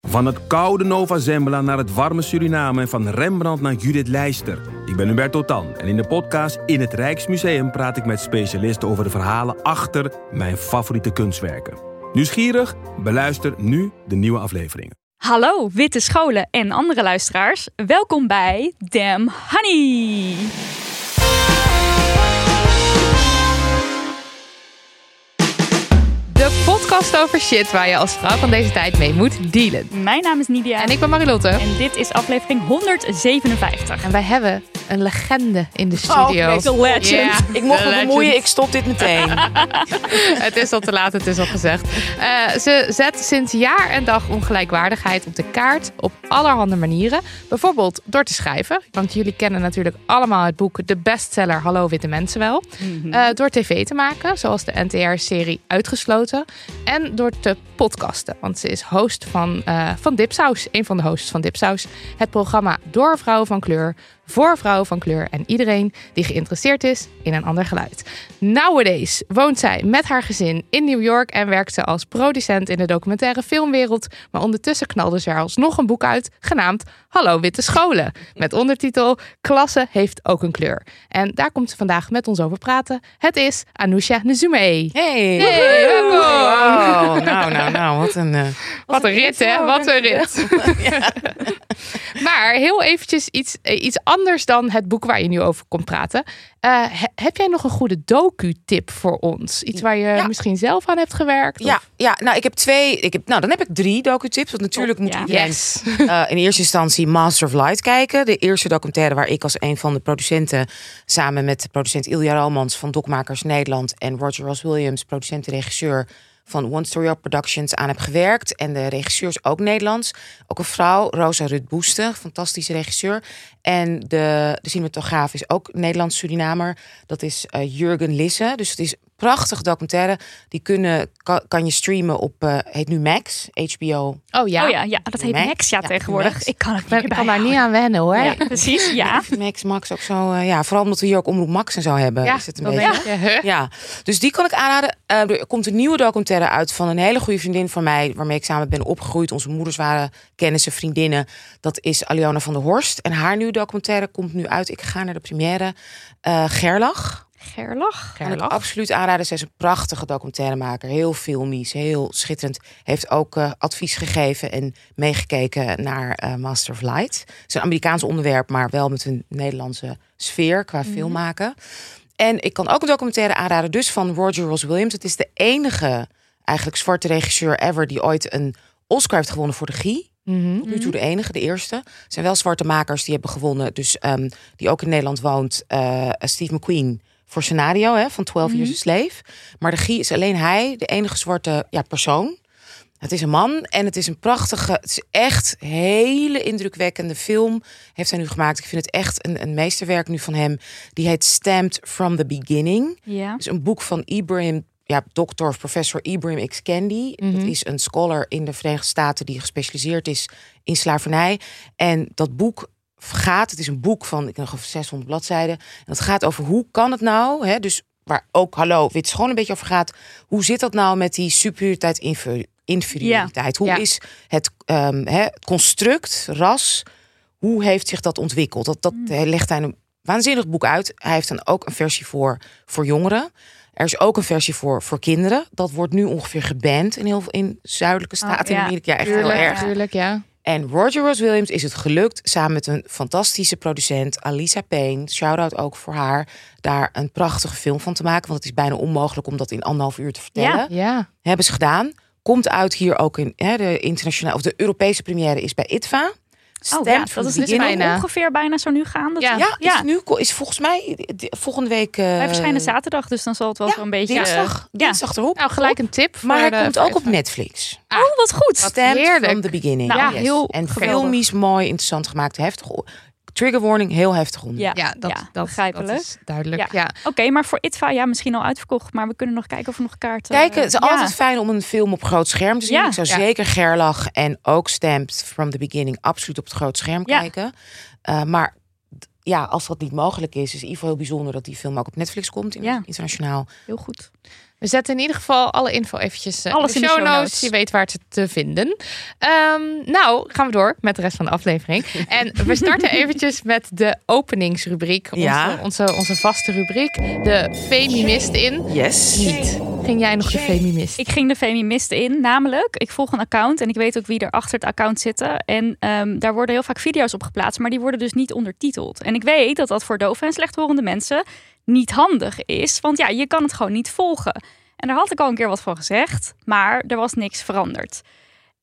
Van het koude Nova Zembla naar het warme Suriname en van Rembrandt naar Judith Leister. Ik ben Hubert Totan en in de podcast In het Rijksmuseum praat ik met specialisten over de verhalen achter mijn favoriete kunstwerken. Nieuwsgierig? Beluister nu de nieuwe afleveringen. Hallo, witte scholen en andere luisteraars. Welkom bij Damn Honey. De podcast over shit waar je als vrouw van deze tijd mee moet dealen. Mijn naam is Nidia. En ik ben Marilotte. En dit is aflevering 157. En wij hebben een legende in de studio. Oh, de legend. Ik mocht me bemoeien, ik stop dit meteen. het is al te laat, het is al gezegd. Eh, ze zet sinds jaar en dag ongelijkwaardigheid op de kaart op allerhande manieren. Bijvoorbeeld door te schrijven. Want jullie kennen natuurlijk allemaal het boek De Bestseller Hallo Witte Mensen wel. Eh, door tv te maken, zoals de NTR-serie Uitgesloten. En door te podcasten. Want ze is host van, eh van Dipsaus. Een van de hosts van Dipsaus. Het programma Door Vrouwen van Kleur. Voor vrouwen van kleur en iedereen die geïnteresseerd is in een ander geluid. Nowadays woont zij met haar gezin in New York en werkt ze als producent in de documentaire filmwereld. Maar ondertussen knalde ze er alsnog een boek uit genaamd Hallo Witte Scholen. Met ondertitel Klasse heeft ook een kleur. En daar komt ze vandaag met ons over praten. Het is Anousha Nzume. Hey. Hey, welkom. Wow. Nou, nou, nou, wat een... eh, Wat een rit, hè? Wat een rit. Maar heel eventjes iets, eh, iets anders dan het boek waar je nu over komt praten. Eh, he- heb jij nog een goede docu-tip voor ons? Iets waar je Ja. misschien zelf aan hebt gewerkt? Ja, Of- ja, nou, ik heb twee... Ik heb, nou, dan heb ik drie docu-tips. Want natuurlijk moet ja. iedereen Yes. eh, in eerste instantie Master of Light kijken. De eerste documentaire waar ik als een van de producenten... samen met de producent Ilja Romans van Dokmakers Nederland... en Roger Ross Williams, producent en regisseur van One Story Up Productions aan heb gewerkt. En de regisseur is ook Nederlands. Ook een vrouw, Rosa Rut Boeste, fantastische regisseur. En de, de cinematograaf is ook Nederlands-Surinamer. Dat is eh, Jurgen Lisse. Dus het is een prachtig documentaire. Die kunnen, kan, kan je streamen op, eh, heet nu Max, HBO. Oh ja. Oh ja, ja, dat heet Max? Max, ja, Ja, tegenwoordig. Max. Ik kan het Ik ben- niet ik kan daar niet aan wennen hoor. Ja, precies, ja. Max, Max ook zo, eh, ja, vooral omdat we hier ook Omroep Max en zo hebben. Ja, is het een beetje. huh? Ja, dus die kan ik aanraden. Eh, er komt een nieuwe documentaire uit van een hele goede vriendin van mij, waarmee ik samen ben opgegroeid. Onze moeders waren kennissen, vriendinnen. Dat is Aliona van der Horst. En haar nieuwe documentaire komt nu uit. Ik ga naar de première. Eh Gerlach. Gerlach. Kan ik absoluut aanraden. Zij is een prachtige documentairemaker. Heel filmisch, heel schitterend. Heeft ook eh, advies gegeven en meegekeken naar eh, Master of Light. Het is een Amerikaans onderwerp, maar wel met een Nederlandse sfeer qua film maken. En ik kan ook een documentaire aanraden, dus van Roger Ross Williams. Het is de enige eigenlijk zwarte regisseur ever die ooit een Oscar heeft gewonnen voor regie. Mhm. Tot nu toe de enige, de eerste. Er zijn wel zwarte makers die hebben gewonnen. Dus ehm, die ook in Nederland woont. eh, Steve McQueen voor scenario hè, van 12 Years a Slave. Maar de regie is alleen hij, de enige zwarte ja, persoon. Het is een man en het is een prachtige, het is echt hele indrukwekkende film. Heeft hij nu gemaakt. Ik vind het echt een, een meesterwerk nu van hem. Die heet Stamped from the Beginning. Ja. Is een boek van Ibrahim, ja, dokter of professor Ibrahim X. Candy. Dat is een scholar in de Verenigde Staten die gespecialiseerd is in slavernij. En dat boek gaat, het is een boek van, ik nog 600 bladzijden. En dat gaat over hoe kan het nou, hè, dus waar ook, hallo, wit schoon een beetje over gaat. Hoe zit dat nou met die superioriteit, inferi- inferioriteit? Hoe Ja. is het, ehm, hè, construct, ras, hoe heeft zich dat ontwikkeld? Dat, dat eh, legt hij een waanzinnig boek uit. Hij heeft dan ook een versie voor, voor jongeren. Er is ook een versie voor, voor kinderen. Dat wordt nu ongeveer geband in heel in zuidelijke staten ja. in Amerika. Echt heel erg. tuurlijk, ja. En Roger Ross Williams is het gelukt samen met een fantastische producent, Alisa Payne, shout-out ook voor haar, daar een prachtige film van te maken. Want het is bijna onmogelijk om dat in anderhalf uur te vertellen. Ja. Hebben ze gedaan. Komt uit hier ook in hè, de internationale of de Europese première is bij ITVA. Stand Oh ja, dat is dus bijna. ongeveer bijna zo nu gaan. Dat Ja. Ja, Ja. Is, nu, is volgens mij de- volgende week... eh Wij verschijnen zaterdag, dus dan zal het wel ja, zo'n beetje... dinsdag, ja. dinsdag erop. Nou, gelijk een tip. voor maar hij de- komt ook op Netflix. Ah, Oh, wat goed. Heerlijk. from the beginning. Nou, Ja, heel En geweldig. filmisch mooi, interessant gemaakt. Heftig. Trigger warning, heel heftig onder. Ja, Ja, dat, ja, dat, begrijpelijk. dat is duidelijk. Ja. Ja. Oké, maar voor ITVA, ja, misschien al uitverkocht. Maar we kunnen nog kijken of er nog kaarten... Kijk, het is ja. altijd fijn om een film op groot scherm te zien. Ja. Ik zou Ja. zeker Gerlach en ook Stamped from the Beginning absoluut op het groot scherm Ja. kijken. Eh, maar ja, als dat niet mogelijk is, is het in ieder geval heel bijzonder dat die film ook op Netflix komt. in- Ja. Internationaal. Heel goed. We zetten in ieder geval alle info eventjes eh, Alles in de show notes. Je weet waar het te vinden. Ehm, nou, gaan we door met de rest van de aflevering. En we starten eventjes met de openingsrubriek. Onze, Ja. onze, onze vaste rubriek. De Femimist in. Yes. Niet. Ging jij nog de Femimist? Ik ging de Femimisten in, namelijk, ik volg een account en ik weet ook wie er achter het account zitten. En ehm, daar worden heel vaak video's op geplaatst, maar die worden dus niet ondertiteld. En ik weet dat dat voor dove en slechthorende mensen niet handig is, want ja, je kan het gewoon niet volgen. En daar had ik al een keer wat van gezegd, maar er was niks veranderd.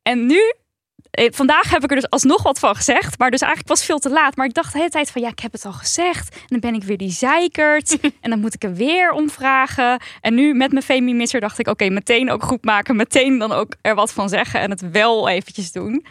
En nu, eh, vandaag heb ik er dus alsnog wat van gezegd, maar dus eigenlijk was het veel te laat. Maar ik dacht de hele tijd van, ja, ik heb het al gezegd. En dan ben ik weer die zeikert en dan moet ik er weer om vragen. En nu met mijn Femi-misser dacht ik, oké, meteen ook goed maken. Meteen dan ook er wat van zeggen en het wel eventjes doen.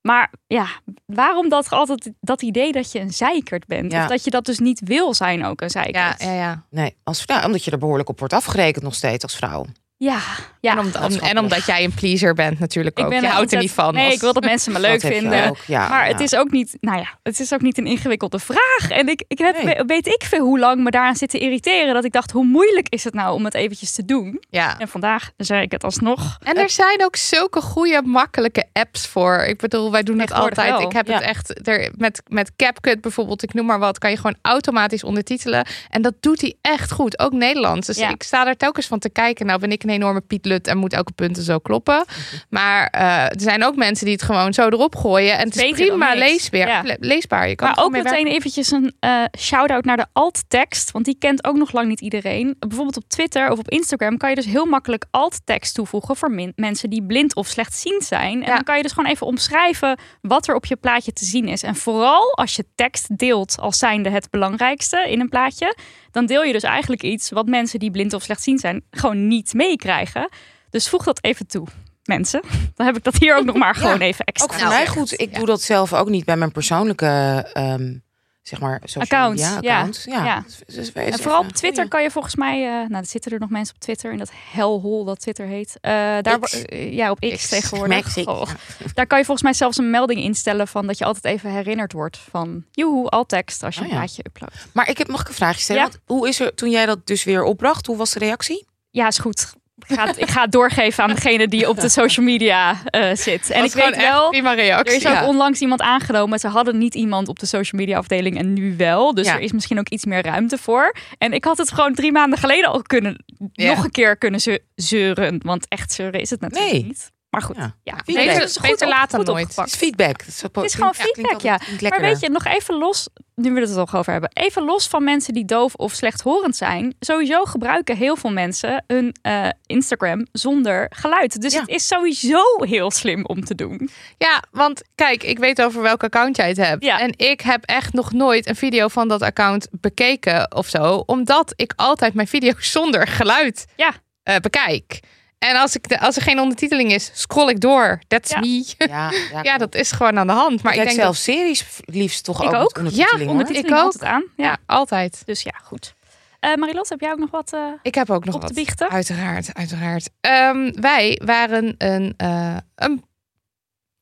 Maar ja, waarom dat altijd dat idee dat je een zeikert bent? Ja. Of dat je dat dus niet wil zijn ook een Ja, zeikert? ja, ja. Nee, als, nou, omdat je er behoorlijk op wordt afgerekend nog steeds als vrouw. Ja. ja. En, om- om- en omdat jij een pleaser bent natuurlijk ook. je er houdt er niet van. Nee, als- ik wil dat mensen me leuk je vinden. ook, ja, maar ja. het is ook niet, nou ja, het is ook niet een ingewikkelde vraag. En ik, ik heb, Nee. weet ik veel hoe lang me daaraan zit te irriteren. Dat ik dacht, hoe moeilijk is het nou om het eventjes te doen? Ja. En vandaag zei ik het alsnog. En er zijn ook zulke goede, makkelijke apps voor. Ik bedoel, wij doen het altijd. wel. Ik heb Ja. het echt er, met, met CapCut bijvoorbeeld, ik noem maar wat, kan je gewoon automatisch ondertitelen. En dat doet hij echt goed, ook Nederlands. Dus ik sta er telkens van te kijken. Nou ben ik een enorme Piet Lut en moet elke punten zo kloppen. Maar eh, er zijn ook mensen die het gewoon zo erop gooien. En het is Beter prima leesbaar. Ja. le- leesbaar. Je kan Maar ook meteen eventjes een eh shout-out naar de alt-tekst. Want die kent ook nog lang niet iedereen. Bijvoorbeeld op Twitter of op Instagram kan je dus heel makkelijk alt-tekst toevoegen voor min- mensen die blind of slechtziend zijn. En Ja. dan kan je dus gewoon even omschrijven wat er op je plaatje te zien is. En vooral als je tekst deelt als zijnde het belangrijkste in een plaatje. Dan deel je dus eigenlijk iets wat mensen die blind of slechtziend zijn gewoon niet meekrijgen. Dus voeg dat even toe. Mensen, dan heb ik dat hier ook nog maar gewoon even extra. Ook voor mij goed. Ik ja. doe dat zelf ook niet bij mijn persoonlijke, ehm, zeg maar, social Account, media ja. account. Ja. Ja. Dus En vooral op Twitter kan je volgens mij, eh, nou, er zitten er nog mensen op Twitter in dat hellhole dat Twitter heet. Eh, daar, eh, ja, op X, X. tegenwoordig. Oh. Daar kan je volgens mij zelfs een melding instellen van dat je altijd even herinnerd wordt van joehoe, al tekst als je Oh, een plaatje uploadt. Maar ik heb nog een vraagje stellen. Want Hoe is er, toen jij dat dus weer opbracht, hoe was de reactie? Ja, is goed. Ik ga, het, ik ga het doorgeven aan degene die op de social media eh, zit. En ik weet wel, prima er reactie. is ook Ja. onlangs iemand aangenomen. Ze hadden niet iemand op de social media afdeling en nu wel. Dus Ja. er is misschien ook iets meer ruimte voor. En ik had het gewoon drie maanden geleden al kunnen, Ja. nog een keer kunnen ze zeuren. Want echt zeuren is het natuurlijk Nee. niet. Maar goed, Ja. ja. Beter- is beter op- laat dan goed nooit. opgepakt. Het is feedback. Het is, Het is gewoon feedback, ja. Maar weet je, nog even los, nu we het er toch over hebben. Even los van mensen die doof of slechthorend zijn. Sowieso gebruiken heel veel mensen hun eh, Instagram zonder geluid. Dus Ja. het is sowieso heel slim om te doen. Ja, want kijk, ik weet over welk account jij het hebt. Ja. En ik heb echt nog nooit een video van dat account bekeken of zo. Omdat ik altijd mijn video's zonder geluid Ja. eh, bekijk. En als, ik de, als er geen ondertiteling is, scroll ik door. That's Ja. me. Ja, ja, Ja, dat is gewoon aan de hand. Maar ik ik denk zelf series liefst toch Ik ook. ondertiteling, Ja, ondertiteling. Ik ook. aan. Ja. ja, altijd. Dus ja, goed. Eh Marilot, heb jij ook nog wat? eh, Ik heb ook nog Op te wat. biechten? Uiteraard, uiteraard. Ehm, wij waren een, eh, een,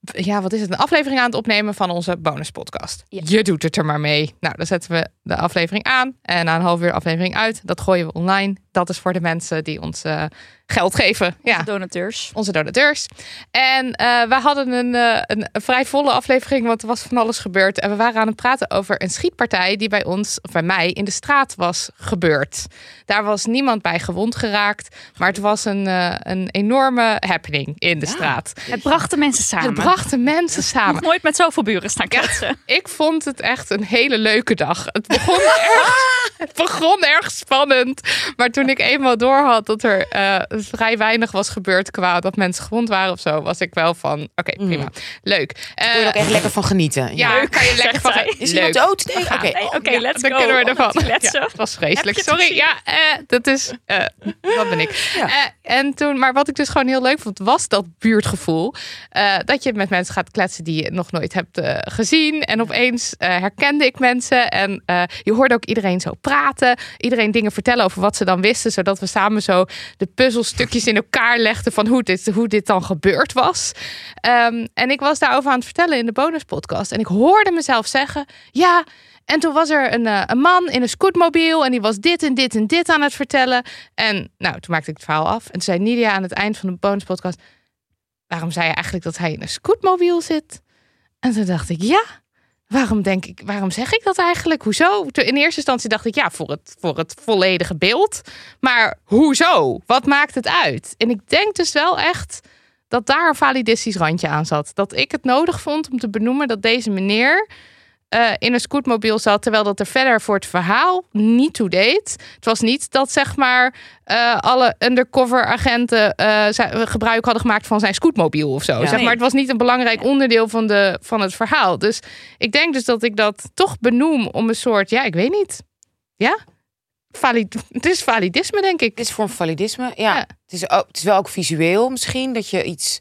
ja, wat is het? Een aflevering aan het opnemen van onze bonuspodcast. Ja. Je doet het er maar mee. Nou, dan zetten we de aflevering aan en na een half uur de aflevering uit. Dat gooien we online. Dat is voor de mensen die ons eh, geld geven. Ja, donateurs? onze donateurs. En eh we hadden een, eh, een, een vrij volle aflevering, want er was van alles gebeurd. En we waren aan het praten over een schietpartij die bij ons, of bij mij, in de straat was gebeurd. Daar was niemand bij gewond geraakt, maar het was een, eh, een enorme happening in de Ja. straat. Het bracht de mensen samen. Het bracht de mensen Nog samen. nooit met zoveel buren staan kletsen. Ik vond het echt een hele leuke dag. Het begon erg, het begon erg spannend. Maar toen ik eenmaal door had dat er, vrij weinig was gebeurd qua dat mensen gewond waren of zo, was ik wel van, oké, prima. Leuk. Kun je er ook Eh, echt lekker van genieten. ja, kan je lekker van. Is Leuk. iemand dood? Nee, oké. Oh, ja. let's Dan go. kunnen we ervan. Let's Ja, go. het was vreselijk. Sorry. Ja, eh, dat is. eh wat ben ik? Ja. Eh, en toen, maar wat ik dus gewoon heel leuk vond, was dat buurtgevoel. Eh, dat je met mensen gaat kletsen die je nog nooit hebt eh, gezien. En opeens eh, herkende ik mensen. En eh, je hoorde ook iedereen zo praten. Iedereen dingen vertellen over wat ze dan wisten. Zodat we samen zo de puzzelstukjes in elkaar legden van hoe dit, hoe dit dan gebeurd was. Ehm, en ik was daarover aan het vertellen in de bonuspodcast. En ik hoorde mezelf zeggen: Ja. En toen was er een, eh, een man in een scootmobiel en die was dit en dit en dit aan het vertellen. En nou, toen maakte ik het verhaal af. En toen zei Nidia aan het eind van de bonuspodcast: Waarom zei je eigenlijk dat hij in een scootmobiel zit? En toen dacht ik: Ja, waarom denk ik, waarom zeg ik dat eigenlijk? Hoezo? In eerste instantie dacht ik: Ja, voor het, voor het volledige beeld. Maar hoezo? Wat maakt het uit? En ik denk dus wel echt dat daar een validistisch randje aan zat. Dat ik het nodig vond om te benoemen dat deze meneer eh, in een scootmobiel zat, terwijl dat er verder voor het verhaal niet toe deed. Het was niet dat zeg maar eh, alle undercover agenten eh, gebruik hadden gemaakt van zijn scootmobiel of zo. Ja. Zeg Nee. maar, het was niet een belangrijk onderdeel van, de, van het verhaal. Dus ik denk dus dat ik dat toch benoem om een soort, ja, ik weet niet. Ja? Valid, het is validisme, denk ik. Het is een vorm validisme. Ja, Ja. Het, is ook, het is wel ook visueel misschien. Dat je iets,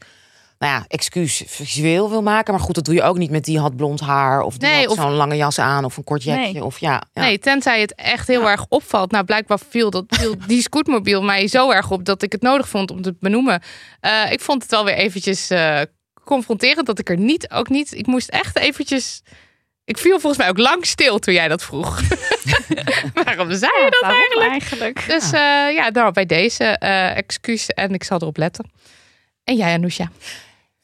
nou ja, excuus visueel wil maken. Maar goed, dat doe je ook niet met die had blond haar. Of die Nee, had of- zo'n lange jas aan. Of een kort jakje. Nee. Of ja, ja. Nee, tenzij het echt heel Ja. erg opvalt. Nou, blijkbaar viel, dat, viel die scootmobiel mij zo erg op dat ik het nodig vond om te benoemen. Eh, ik vond het wel weer eventjes eh, confronterend dat ik er niet, ook niet, ik moest echt eventjes. Ik viel volgens mij ook lang stil toen jij dat vroeg. Waarom zei je dat eigenlijk? eigenlijk? Dus eh, ja, nou, bij deze eh excuus en ik zal erop letten. En jij, Anousha?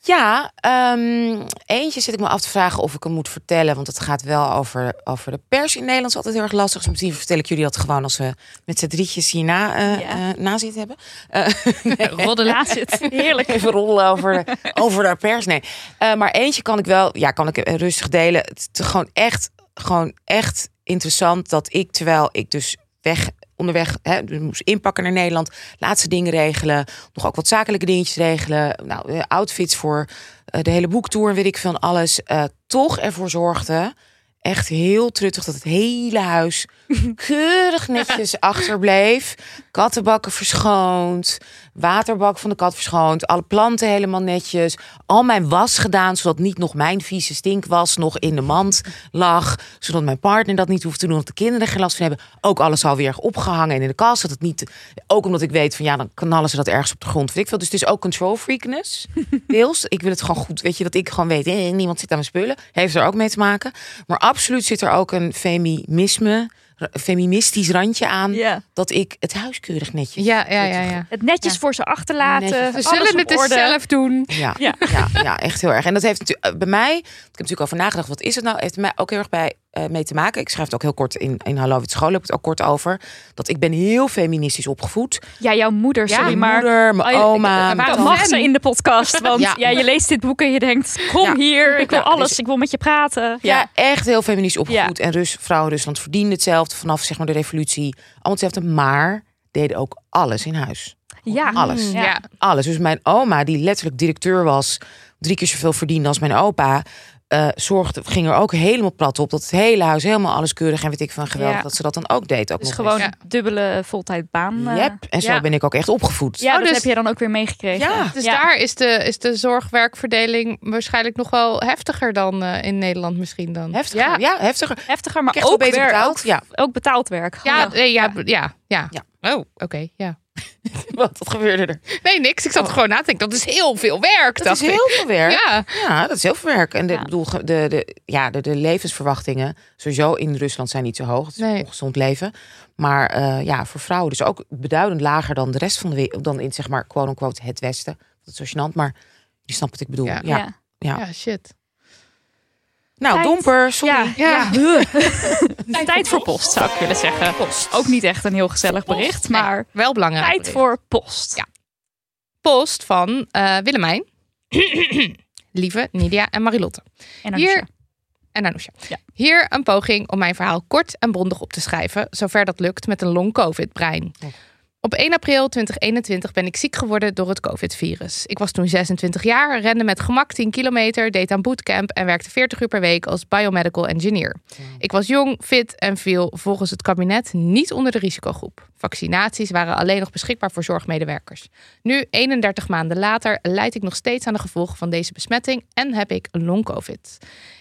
Ja, ehm, eentje zit ik me af te vragen of ik hem moet vertellen. Want het gaat wel over, over de pers in Nederland. is altijd heel erg lastig. Dus misschien vertel ik jullie dat gewoon als we met z'n drietjes hierna eh Ja. eh, na zitten hebben. Eh, Roddelen laat zit. Heerlijk. Even rollen over over de pers. Nee. Maar eentje kan ik wel, ja, kan ik rustig delen. Het is gewoon echt, gewoon echt interessant dat ik, terwijl ik dus weg, onderweg hè, dus moest inpakken naar Nederland, laatste dingen regelen, nog ook wat zakelijke dingetjes regelen, nou, eh, outfits voor eh, de hele boektour en weet ik veel en alles, eh, toch ervoor zorgde. Echt heel truttig dat het hele huis keurig netjes achterbleef. Kattenbakken verschoond. Waterbak van de kat verschoond. Alle planten helemaal netjes. Al mijn was gedaan, zodat niet nog mijn vieze stinkwas nog in de mand lag. Zodat mijn partner dat niet hoeft te doen, dat de kinderen er geen last van hebben. Ook alles alweer opgehangen en in de kast. Dat het niet, ook omdat ik weet van ja, dan knallen ze dat ergens op de grond. Weet ik veel. Dus het is ook control freakness. Deels. Ik wil het gewoon goed, weet je, dat ik gewoon weet, eh, niemand zit aan mijn spullen. Heeft er ook mee te maken. Maar absoluut zit er ook een feminisme, feministisch randje aan. Ja. Dat ik het huis keurig netjes. Ja, ja, ja. ja. Het netjes Ja. voor ze achterlaten. Netjes. We alles zullen het dus orde. zelf doen. Ja, Ja. ja. Ja, echt heel erg. En dat heeft natuurlijk bij mij, ik heb natuurlijk over nagedacht, wat is het nou? Heeft mij ook heel erg bij eh, mee te maken. Ik schrijf het ook heel kort in, in Hallo Wit School, heb ik het ook kort over. Dat ik ben heel feministisch opgevoed. Ja, jouw moeder, Ja, sorry, mijn maar... moeder, mijn Oh, oma. mag ze in de podcast, want ja. Ja. je leest dit boek en je denkt, kom Ja. hier, ik wil Ja, alles, dus- ik wil met je praten. Ja, echt heel feministisch opgevoed. En Rus, vrouwen in Rusland verdienden hetzelfde vanaf zeg maar, de revolutie. Allemaal hetzelfde, maar deden ook alles in huis. ja. Alles. Ja. Ja. Alles. Dus mijn oma, die letterlijk directeur was, drie keer zoveel verdiende als mijn opa, eh, zorgde, ging er ook helemaal plat op dat het hele huis helemaal alles keurig en weet ik van geweldig Ja. dat ze dat dan ook deed. Ook Dus nog gewoon Ja. een dubbele voltijdbaan. eh. Yep. En zo ja. ben ik ook echt opgevoed. Ja, Oh, dat dus- heb je dan ook weer meegekregen. Ja. Dus Ja. daar is de, is de zorgwerkverdeling waarschijnlijk nog wel heftiger dan eh, in Nederland misschien dan. Heftiger. Ja, Ja, heftiger. Heftiger, maar ook, beter betaald. ook, Ja. ook betaald werk. ja, ja, ja. Ja. Oh, oké, ja. Wat, wat gebeurde er? Nee, niks. Ik zat er gewoon na te denken. Dat is heel veel werk, Dat is ik. heel veel werk. Ja, Ja, dat is heel veel werk. En de, Ja. bedoel, de, de, ja, de, de levensverwachtingen sowieso in Rusland zijn niet zo hoog. Het is Nee. een ongezond leven. Maar eh, ja, voor vrouwen dus ook beduidend lager dan de rest van de wereld. Dan in zeg maar quote-unquote het Westen. Dat is zo gênant, maar je snapt wat ik bedoel. Ja. Ja. ja, shit. Nou, Tijd. domper, sorry. Ja. Ja. Tijd voor post, zou ik willen zeggen. Ook niet echt een heel gezellig bericht, Nee, maar wel belangrijk. tijd bericht. voor post. Ja. post van eh, Willemijn, Lieve, Nidia en Marilotte. En dan Hier en Anousha. Ja. Hier een poging om mijn verhaal kort en bondig op te schrijven, zover dat lukt met een long-covid brein. Oh. Op 1 april 2021 ben ik ziek geworden door het COVID-virus. Ik was toen 26 jaar, rende met gemak 10 kilometer, deed aan bootcamp en werkte 40 uur per week als biomedical engineer. Ik was jong, fit en viel volgens het kabinet niet onder de risicogroep. Vaccinaties waren alleen nog beschikbaar voor zorgmedewerkers. Nu, 31 maanden later, leid ik nog steeds aan de gevolgen van deze besmetting en heb ik long-COVID.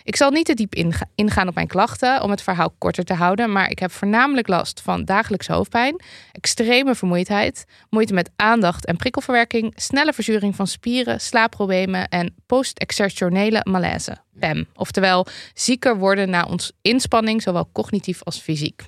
Ik zal niet te diep inga- ingaan op mijn klachten om het verhaal korter te houden, maar ik heb voornamelijk last van dagelijkse hoofdpijn, extreme vermoeidheid, moeite met aandacht en prikkelverwerking, snelle verzuring van spieren, slaapproblemen en post-exertionele malaise, PEM. Oftewel zieker worden na ons inspanning, zowel cognitief als fysiek.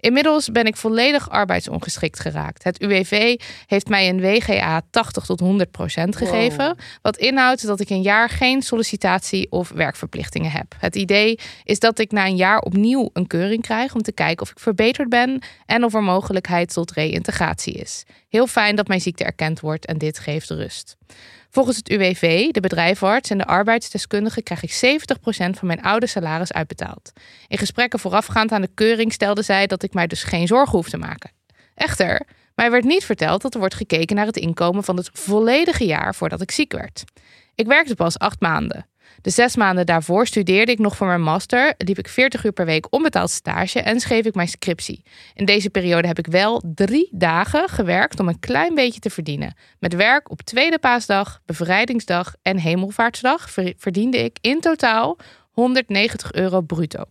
Inmiddels ben ik volledig arbeidsongeschikt geraakt. Het UWV heeft mij een WGA 80 tot 100 procent gegeven. Wat inhoudt dat ik een jaar geen sollicitatie of werkverplichtingen heb. Het idee is dat ik na een jaar opnieuw een keuring krijg om te kijken of ik verbeterd ben en of er mogelijkheid tot reïntegratie is. Heel fijn dat mijn ziekte erkend wordt en dit geeft rust. Volgens het UWV, de bedrijfarts en de arbeidsdeskundige krijg ik 70% van mijn oude salaris uitbetaald. In gesprekken voorafgaand aan de keuring stelde zij dat ik mij dus geen zorgen hoef te maken. Echter, mij werd niet verteld dat er wordt gekeken naar het inkomen van het volledige jaar voordat ik ziek werd. Ik werkte pas acht maanden. De zes maanden daarvoor studeerde ik nog voor mijn master, liep ik 40 uur per week onbetaald stage en schreef ik mijn scriptie. In deze periode heb ik wel drie dagen gewerkt om een klein beetje te verdienen. Met werk op tweede paasdag, bevrijdingsdag en hemelvaartsdag ver- verdiende ik in totaal 190 euro bruto.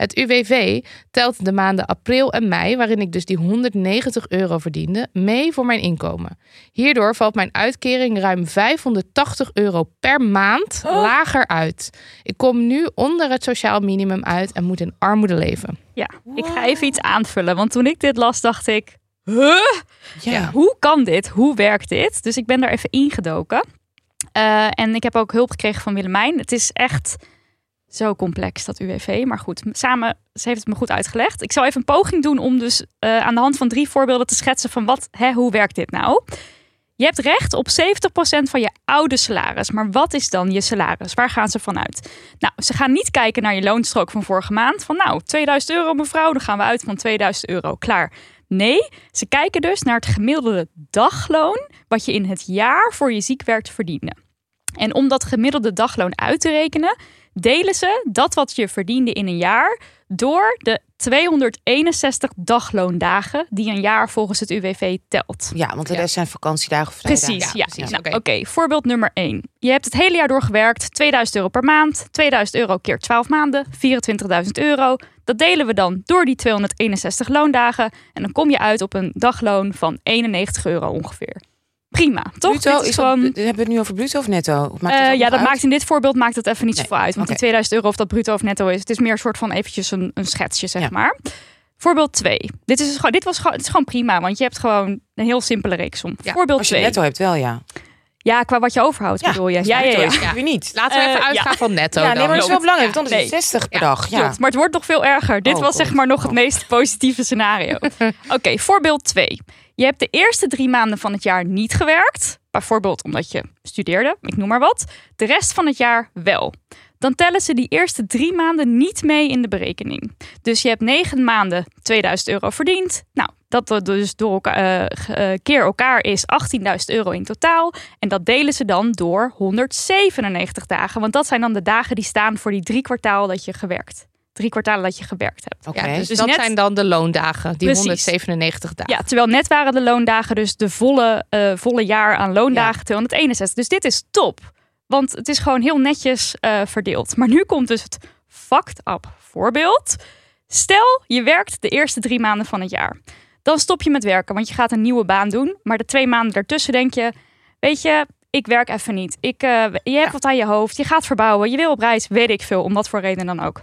Het UWV telt de maanden april en mei, waarin ik dus die 190 euro verdiende, mee voor mijn inkomen. Hierdoor valt mijn uitkering ruim 580 euro per maand lager uit. Ik kom nu onder het sociaal minimum uit en moet in armoede leven. Ja, ik ga even iets aanvullen. Want toen ik dit las, dacht ik... Huh? Ja. Hoe kan dit? Hoe werkt dit? Dus ik ben daar even ingedoken. Eh, en ik heb ook hulp gekregen van Willemijn. Het is echt zo complex, dat UWV. Maar goed, samen, ze heeft het me goed uitgelegd. Ik zal even een poging doen om dus eh, aan de hand van drie voorbeelden te schetsen van wat, hè, hoe werkt dit nou? Je hebt recht op 70% van je oude salaris. Maar wat is dan je salaris? Waar gaan ze vanuit? Nou, ze gaan niet kijken naar je loonstrook van vorige maand. Van nou, 2000 euro mevrouw, dan gaan we uit van 2000 euro. Klaar. Nee, ze kijken dus naar het gemiddelde dagloon wat je in het jaar voor je ziekwerk verdiende. En om dat gemiddelde dagloon uit te rekenen, delen ze dat wat je verdiende in een jaar door de 261 dagloondagen die een jaar volgens het UWV telt. Ja, want de Ja. rest zijn vakantiedagen of vrijdagen. Precies, ja. precies, Nou, oké. Oké, voorbeeld nummer 1. Je hebt het hele jaar doorgewerkt, 2000 euro per maand, 2000 euro keer 12 maanden, 24.000 euro. Dat delen we dan door die 261 loondagen en dan kom je uit op een dagloon van 91 euro ongeveer. Prima, toch? Bruto, Dit is gewoon... dat, hebben we het nu over bruto of netto? Of maakt Eh, ja, dat uit? maakt in dit voorbeeld maakt het even niet Nee, zoveel uit. Want die 2000 euro of dat bruto of netto is, het is meer een soort van eventjes een, een schetsje, zeg Ja. maar. Voorbeeld 2. Dit is, dus gewoon, dit was gewoon, het is gewoon prima, want je hebt gewoon een heel simpele reeksom. Ja, Voorbeeld Als je 2. netto hebt wel, ja. Ja, qua wat je overhoudt, bedoel je. Ja, ja, netto ja. weer niet. Laten we Eh, even ja. uitgaan van netto ja, nee, maar dat is wel belangrijk. want Dan is het Nee. 60 per Ja, dag. Ja. Klopt, maar het wordt nog veel erger. Dit Oh, was zeg maar nog het Oh. meest positieve scenario. Oké, voorbeeld 2. Je hebt de eerste drie maanden van het jaar niet gewerkt. Bijvoorbeeld omdat je studeerde, ik noem maar wat. De rest van het jaar wel. Dan tellen ze die eerste drie maanden niet mee in de berekening. Dus je hebt negen maanden 2000 euro verdiend. Nou, dat dus door elkaar, eh, eh, keer elkaar is 18.000 euro in totaal. En dat delen ze dan door 197 dagen. Want dat zijn dan de dagen die staan voor die drie kwartaal dat je gewerkt. Drie kwartalen dat je gewerkt hebt. Oké. Ja, dus, Dus dat net- zijn dan de loondagen, die Precies. 197 dagen. Ja, terwijl net waren de loondagen dus de volle, eh, volle jaar aan loondagen 261. Dus dit is top. Want het is gewoon heel netjes eh, verdeeld. Maar nu komt dus het fucked up voorbeeld. Stel, je werkt de eerste drie maanden van het jaar. Dan stop je met werken, want je gaat een nieuwe baan doen. Maar de twee maanden daartussen denk je... Weet je, ik werk even niet. Ik, eh, je hebt wat aan je hoofd. Je gaat verbouwen. Je wil op reis. Weet ik veel. Om wat voor reden dan ook.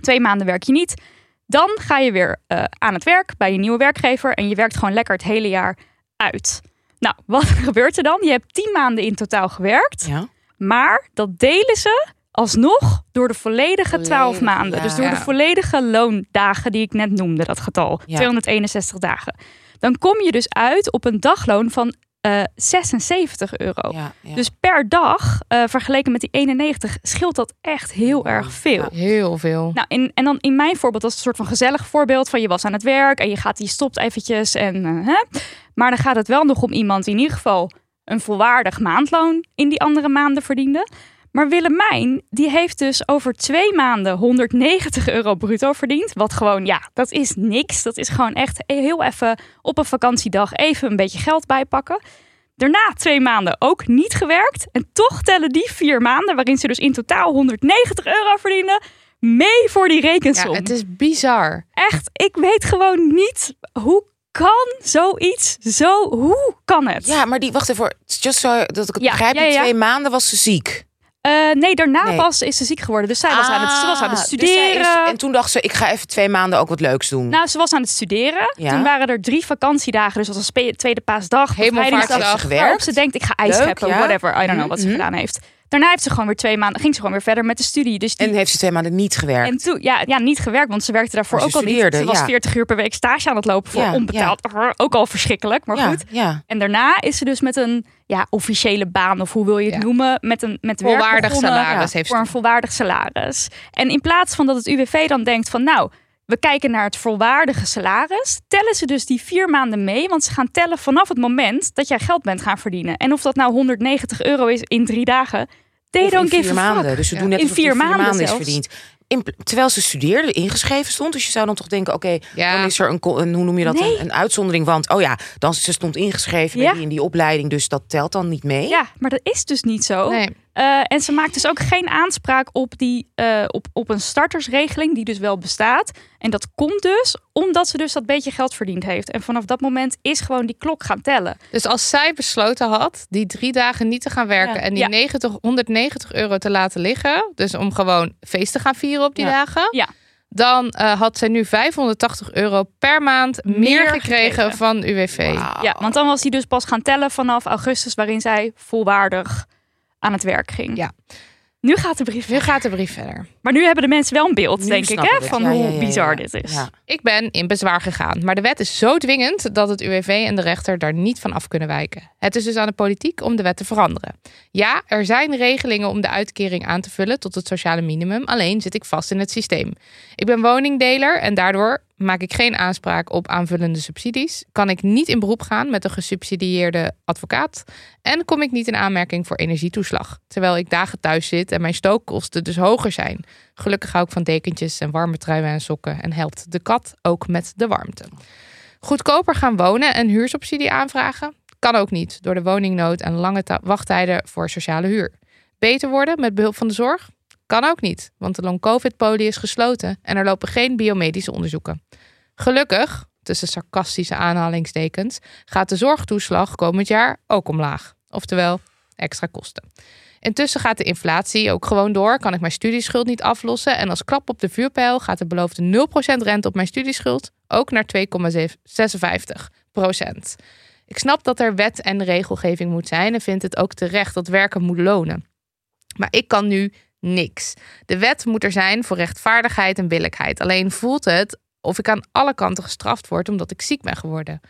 Twee maanden werk je niet. Dan ga je weer eh, aan het werk bij je nieuwe werkgever. En je werkt gewoon lekker het hele jaar uit. Nou, wat gebeurt er dan? Je hebt tien maanden in totaal gewerkt. Ja. Maar dat delen ze alsnog door de volledige 12 Volledig, maanden. ja. Dus door de volledige loondagen die ik net noemde, dat getal. Ja. 261 dagen. Dan kom je dus uit op een dagloon van eh 76 euro. Ja, ja. Dus per dag, eh, vergeleken met die 91, scheelt dat echt heel erg veel. Ja. Heel veel. Nou, in, en dan in mijn voorbeeld, dat is een soort van gezellig voorbeeld van je was aan het werk en je gaat, je stopt eventjes en eh, hè. Maar dan gaat het wel nog om iemand die in ieder geval een volwaardig maandloon in die andere maanden verdiende. Maar Willemijn, die heeft dus over twee maanden 190 euro bruto verdiend. Wat gewoon, ja, dat is niks. Dat is gewoon echt heel even op een vakantiedag even een beetje geld bijpakken. Daarna twee maanden ook niet gewerkt. En toch tellen die vier maanden, waarin ze dus in totaal 190 euro verdienen, mee voor die Ja, rekensom. het is bizar. Echt, ik weet gewoon niet hoe kan zoiets zo, hoe kan het? ja, maar die, wacht even, just zo dat ik het Ja, begrijp. ja, ja. twee maanden was ze ziek. Eh, nee, daarna Nee. pas is ze ziek geworden. Dus zij was, aan, het, ze was aan het Ah, dus studeren. is- en toen dacht ze, ik ga even twee maanden ook wat leuks doen. Nou, ze was aan het studeren. Ja. Toen waren er drie vakantiedagen. Dus dat was tweede paasdag. Ze gewerkt? Waarop ze denkt, ik ga ijs scheppen, ja. whatever. I don't know wat ze Mhm. gedaan heeft. Daarna heeft ze gewoon weer twee maanden, ging ze gewoon weer verder met de studie. Dus die, en heeft ze twee maanden niet gewerkt. en toen, ja, ja, niet gewerkt, want ze werkte daarvoor Maar ook al niet. Ze was ja. 40 uur per week stage aan het lopen voor Ja, onbetaald. Ook al verschrikkelijk, maar ja, goed. ja. En daarna is ze dus met een ja, officiële baan, of hoe wil je het Ja. noemen, met een met werk Volwaardig begonnen salaris heeft ze. voor een volwaardig salaris. En in plaats van dat het UWV dan denkt van nou, we kijken naar het volwaardige salaris, tellen ze dus die vier maanden mee, want ze gaan tellen vanaf het moment dat jij geld bent gaan verdienen. En of dat nou 190 euro is in drie dagen, they Of don't vier fuck. maanden. Dus ze Ja. doen net In vier vier maanden maanden is verdiend. In, terwijl ze studeerde, ingeschreven stond. Dus je zou dan toch denken, oké, Ja. dan is er een, hoe noem je dat, Nee. een, een uitzondering. Want, oh ja, dan ze stond ingeschreven bij Ja. die in die opleiding. Dus dat telt dan niet mee. Ja, maar dat is dus niet zo. Nee. Eh, en ze maakt dus ook geen aanspraak op, die, eh, op, op een startersregeling die dus wel bestaat. En dat komt dus omdat ze dus dat beetje geld verdiend heeft. En vanaf dat moment is gewoon die klok gaan tellen. Dus als zij besloten had die drie dagen niet te gaan werken Ja. en die Ja. 90, 190 euro te laten liggen, dus om gewoon feest te gaan vieren op die Ja. dagen, Ja. dan eh, had zij nu 580 euro per maand meer, Meer gekregen, gekregen. van UWV. Ja, want dan was hij dus pas gaan tellen vanaf augustus, waarin zij volwaardig aan het werk ging. Ja. Nu gaat de brief Nu gaat de brief verder. Maar nu hebben de mensen wel een beeld, Nu denk ik, hè, van Ja, hoe ja, ja, ja. bizar dit is. Ja. Ik ben in bezwaar gegaan, maar de wet is zo dwingend dat het UWV en de rechter daar niet van af kunnen wijken. Het is dus aan de politiek om de wet te veranderen. Ja, er zijn regelingen om de uitkering aan te vullen tot het sociale minimum, alleen zit ik vast in het systeem. Ik ben woningdeler en daardoor maak ik geen aanspraak op aanvullende subsidies, kan ik niet in beroep gaan met een gesubsidieerde advocaat en kom ik niet in aanmerking voor energietoeslag, terwijl ik dagen thuis zit en mijn stookkosten dus hoger zijn. Gelukkig hou ik van dekentjes en warme truien en sokken en helpt de kat ook met de warmte. Goedkoper gaan wonen en huursubsidie aanvragen? Kan ook niet door de woningnood en lange wachttijden voor sociale huur. Beter worden met behulp van de zorg? Kan ook niet, want de long-covid-poli is gesloten en er lopen geen biomedische onderzoeken. Gelukkig, tussen sarcastische aanhalingstekens, gaat de zorgtoeslag komend jaar ook omlaag. Oftewel, extra kosten. Intussen gaat de inflatie ook gewoon door. Kan ik mijn studieschuld niet aflossen? En als klap op de vuurpijl gaat de beloofde 0% rente op mijn studieschuld ook naar 2,56%. Ik snap dat er wet en regelgeving moet zijn en vind het ook terecht dat werken moet lonen. Maar ik kan nu niks. De wet moet er zijn voor rechtvaardigheid en billijkheid. Alleen voelt het of ik aan alle kanten gestraft word omdat ik ziek ben geworden.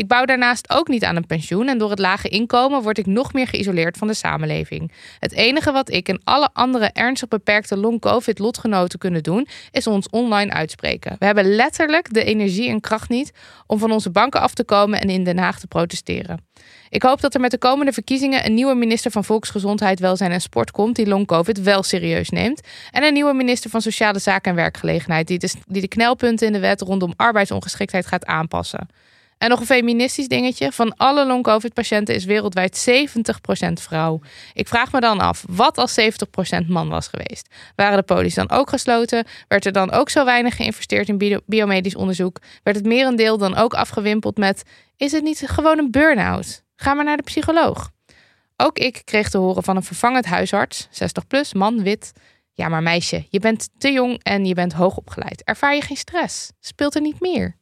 Ik bouw daarnaast ook niet aan een pensioen en door het lage inkomen word ik nog meer geïsoleerd van de samenleving. Het enige wat ik en alle andere ernstig beperkte long-covid lotgenoten kunnen doen, is ons online uitspreken. We hebben letterlijk de energie en kracht niet om van onze banken af te komen en in Den Haag te protesteren. Ik hoop dat er met de komende verkiezingen een nieuwe minister van Volksgezondheid, Welzijn en Sport komt die long-covid wel serieus neemt. En een nieuwe minister van Sociale Zaken en Werkgelegenheid die die de knelpunten in de wet rondom arbeidsongeschiktheid gaat aanpassen. En nog een feministisch dingetje. Van alle long-covid-patiënten is wereldwijd 70% vrouw. Ik vraag me dan af, wat als 70% man was geweest? Waren de polies dan ook gesloten? Werd er dan ook zo weinig geïnvesteerd in bio- biomedisch onderzoek? Werd het merendeel dan ook afgewimpeld met... is het niet gewoon een burn-out? Ga maar naar de psycholoog. Ook ik kreeg te horen van een vervangend huisarts, 60 plus, man, wit. Ja, maar meisje, je bent te jong en je bent hoogopgeleid. Ervaar je geen stress? Speelt er niet meer?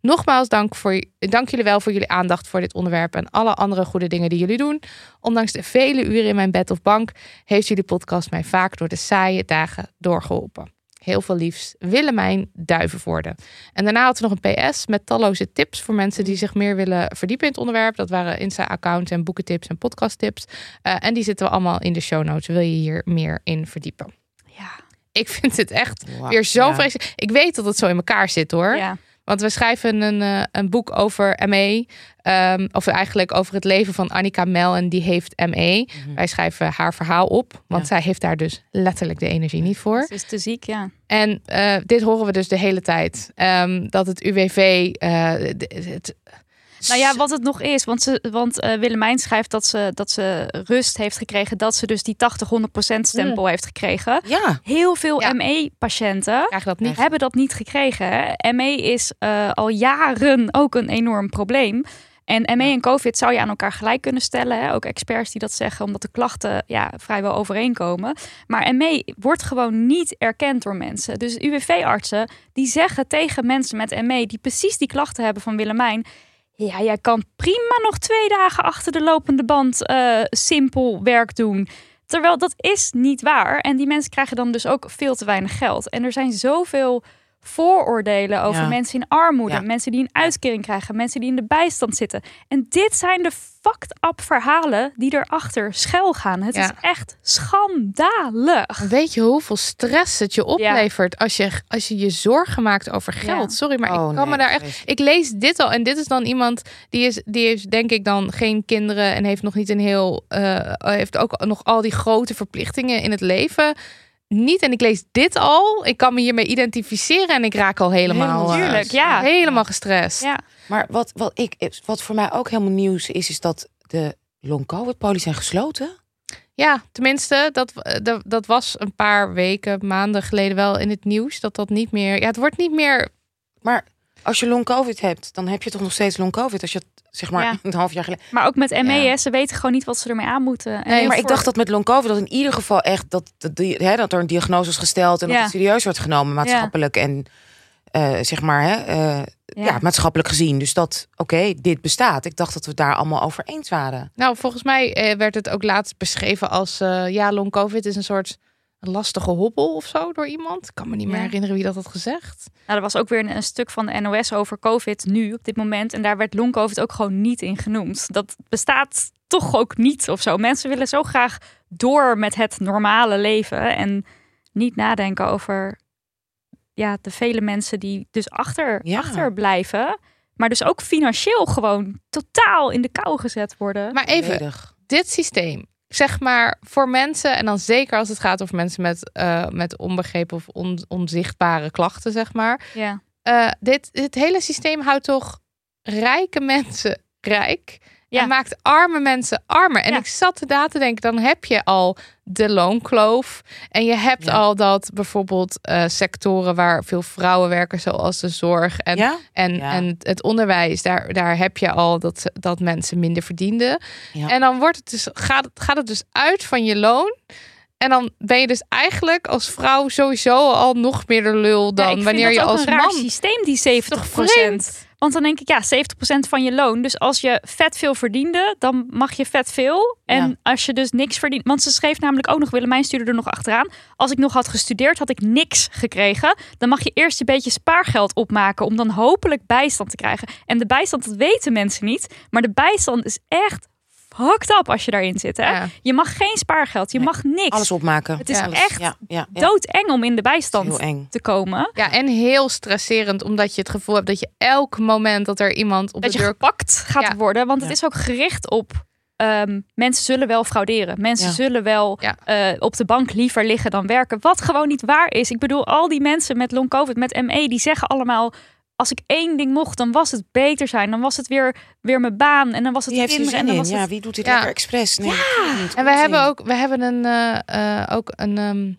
Nogmaals dank, voor, dank jullie wel voor jullie aandacht voor dit onderwerp en alle andere goede dingen die jullie doen. Ondanks de vele uren in mijn bed of bank heeft jullie podcast mij vaak door de saaie dagen doorgeholpen. Heel veel liefs. Willemijn Duivenvoorde. En daarna had ze nog een PS met talloze tips voor mensen die zich meer willen verdiepen in het onderwerp. Dat waren Insta-accounts en boekentips en podcasttips. Uh, en die zitten we allemaal in de show notes. Wil je hier meer in verdiepen? Ja. Ik vind het echt Wow, weer zo ja. vreselijk. Ik weet dat het zo in elkaar zit hoor. Ja. Want we schrijven een, eh, een boek over ME. ehm, of eigenlijk over het leven van Annika Mel. En die heeft ME. Wij schrijven haar verhaal op. Want Ja. zij heeft daar dus letterlijk de energie niet voor. Het is te ziek, ja. En eh, dit horen we dus de hele tijd. Ehm, dat het UWV... eh, het, Nou ja, wat het nog is, want, ze, want eh, Willemijn schrijft dat ze, dat ze rust heeft gekregen, dat ze dus die 80-100% stempel heeft gekregen. Ja, Heel veel Ja. ME-patiënten hebben dat niet gekregen. ME is eh, al jaren ook een enorm probleem. En ME en COVID zou je aan elkaar gelijk kunnen stellen. Hè? Ook experts die dat zeggen, omdat de klachten ja, vrijwel overeenkomen. Maar ME wordt gewoon niet erkend door mensen. Dus UWV-artsen die zeggen tegen mensen met ME, die precies die klachten hebben van Willemijn. Ja, jij kan prima nog twee dagen achter de lopende band eh, simpel werk doen. Terwijl dat is niet waar. En die mensen krijgen dan dus ook veel te weinig geld. En er zijn zoveel vooroordelen over Ja. mensen in armoede, Ja. mensen die een uitkering krijgen, mensen die in de bijstand zitten. En dit zijn de fucked up verhalen die erachter schuil gaan. Het Ja. is echt schandalig. Weet je hoeveel stress het je oplevert als, je, als je je zorgen maakt over geld? Ja. Sorry, maar Oh, ik kan me daar echt... Ik lees dit al en dit is dan iemand die is, die heeft denk ik dan geen kinderen en heeft nog niet een heel... eh, heeft ook nog al die grote verplichtingen in het leven niet. En ik lees dit al. Ik kan me hiermee identificeren en ik raak al helemaal... Helemaal eh, Tuurlijk, ja. Helemaal gestrest. Ja, maar wat, wat, ik, wat voor mij ook helemaal nieuws is, is dat de long-covid-polies zijn gesloten. Ja, tenminste, dat, dat, dat was een paar weken, maanden geleden wel in het nieuws. Dat dat niet meer. Ja, het wordt niet meer. Maar als je long-covid hebt, dan heb je toch nog steeds long-covid. Als je zeg maar, Ja. een half jaar geleden... maar ook met ME, Ja. hè, ze weten gewoon niet wat ze ermee aan moeten. En Nee, maar ik dacht dat met long-covid dat in ieder geval echt... dat, dat, die- hè, dat er een diagnose is gesteld en Ja. dat het serieus wordt genomen maatschappelijk. En eh, zeg maar, hè, eh, ja. maatschappelijk gezien. Dus dat, oké, dit bestaat. Ik dacht dat we het daar allemaal over eens waren. Nou, volgens mij eh, werd het ook laatst beschreven als. eh, ja, long COVID is een soort lastige hobbel of zo door iemand. Ik kan me niet meer Ja. herinneren wie dat had gezegd. Nou, er was ook weer een, een stuk van de NOS over COVID nu op dit moment. En daar werd long COVID ook gewoon niet in genoemd. Dat bestaat toch ook niet of zo. Mensen willen zo graag door met het normale leven en niet nadenken over ja, de vele mensen die dus achter, Ja. achterblijven. Maar dus ook financieel gewoon totaal in de kou gezet worden. Maar even, dit systeem. Zeg maar voor mensen, en dan zeker als het gaat over mensen met, eh, met onbegrepen of on- onzichtbare klachten, zeg maar. ja. Eh, dit, dit hele systeem houdt toch rijke mensen rijk. Ja. En maakt arme mensen armer. En Ja. ik zat inderdaad te denken, dan heb je al de loonkloof. En je hebt Ja. al dat bijvoorbeeld eh, sectoren waar veel vrouwen werken, zoals de zorg en, Ja? en, Ja. en het onderwijs. Daar, daar heb je al dat, dat mensen minder verdienden. En dan wordt het dus, gaat, het, gaat het dus uit van je loon. En dan ben je dus eigenlijk als vrouw sowieso al nog meer de lul dan wanneer dat je als een raar man. systeem, die 70 Toch vreemd? Want dan denk ik, ja, 70% van je loon. Dus als je vet veel verdiende, dan mag je vet veel. En Ja. als je dus niks verdient. Want ze schreef namelijk ook nog, Willemijn stuurde er nog achteraan. Als ik nog had gestudeerd, had ik niks gekregen. Dan mag je eerst een beetje spaargeld opmaken. Om dan hopelijk bijstand te krijgen. En de bijstand, dat weten mensen niet. Maar de bijstand is echt fucked up als je daarin zit. Hè? Ja. Je mag geen spaargeld, je Nee, mag niks. Alles opmaken. Het is Ja. Echt Ja, ja, ja. doodeng om in de bijstand Heel eng. te komen. Ja, en heel stresserend, omdat je het gevoel hebt dat je elk moment dat er iemand op dat de je deur gepakt gaat Ja. worden. Want het is ook gericht op ehm, mensen zullen wel frauderen. Mensen Ja. zullen wel Ja. eh, op de bank liever liggen dan werken. Wat gewoon niet waar is. Ik bedoel, al die mensen met long covid, met ME, die zeggen allemaal... Als ik één ding mocht, dan was het beter zijn. Dan was het weer, weer mijn baan. En dan was het Wie heeft er kinderen. En zin dan in? was Ja, het... wie doet dit Ja. lekker expres? Nee, niet. En we hebben ook, we hebben een, eh, eh, ook een ehm,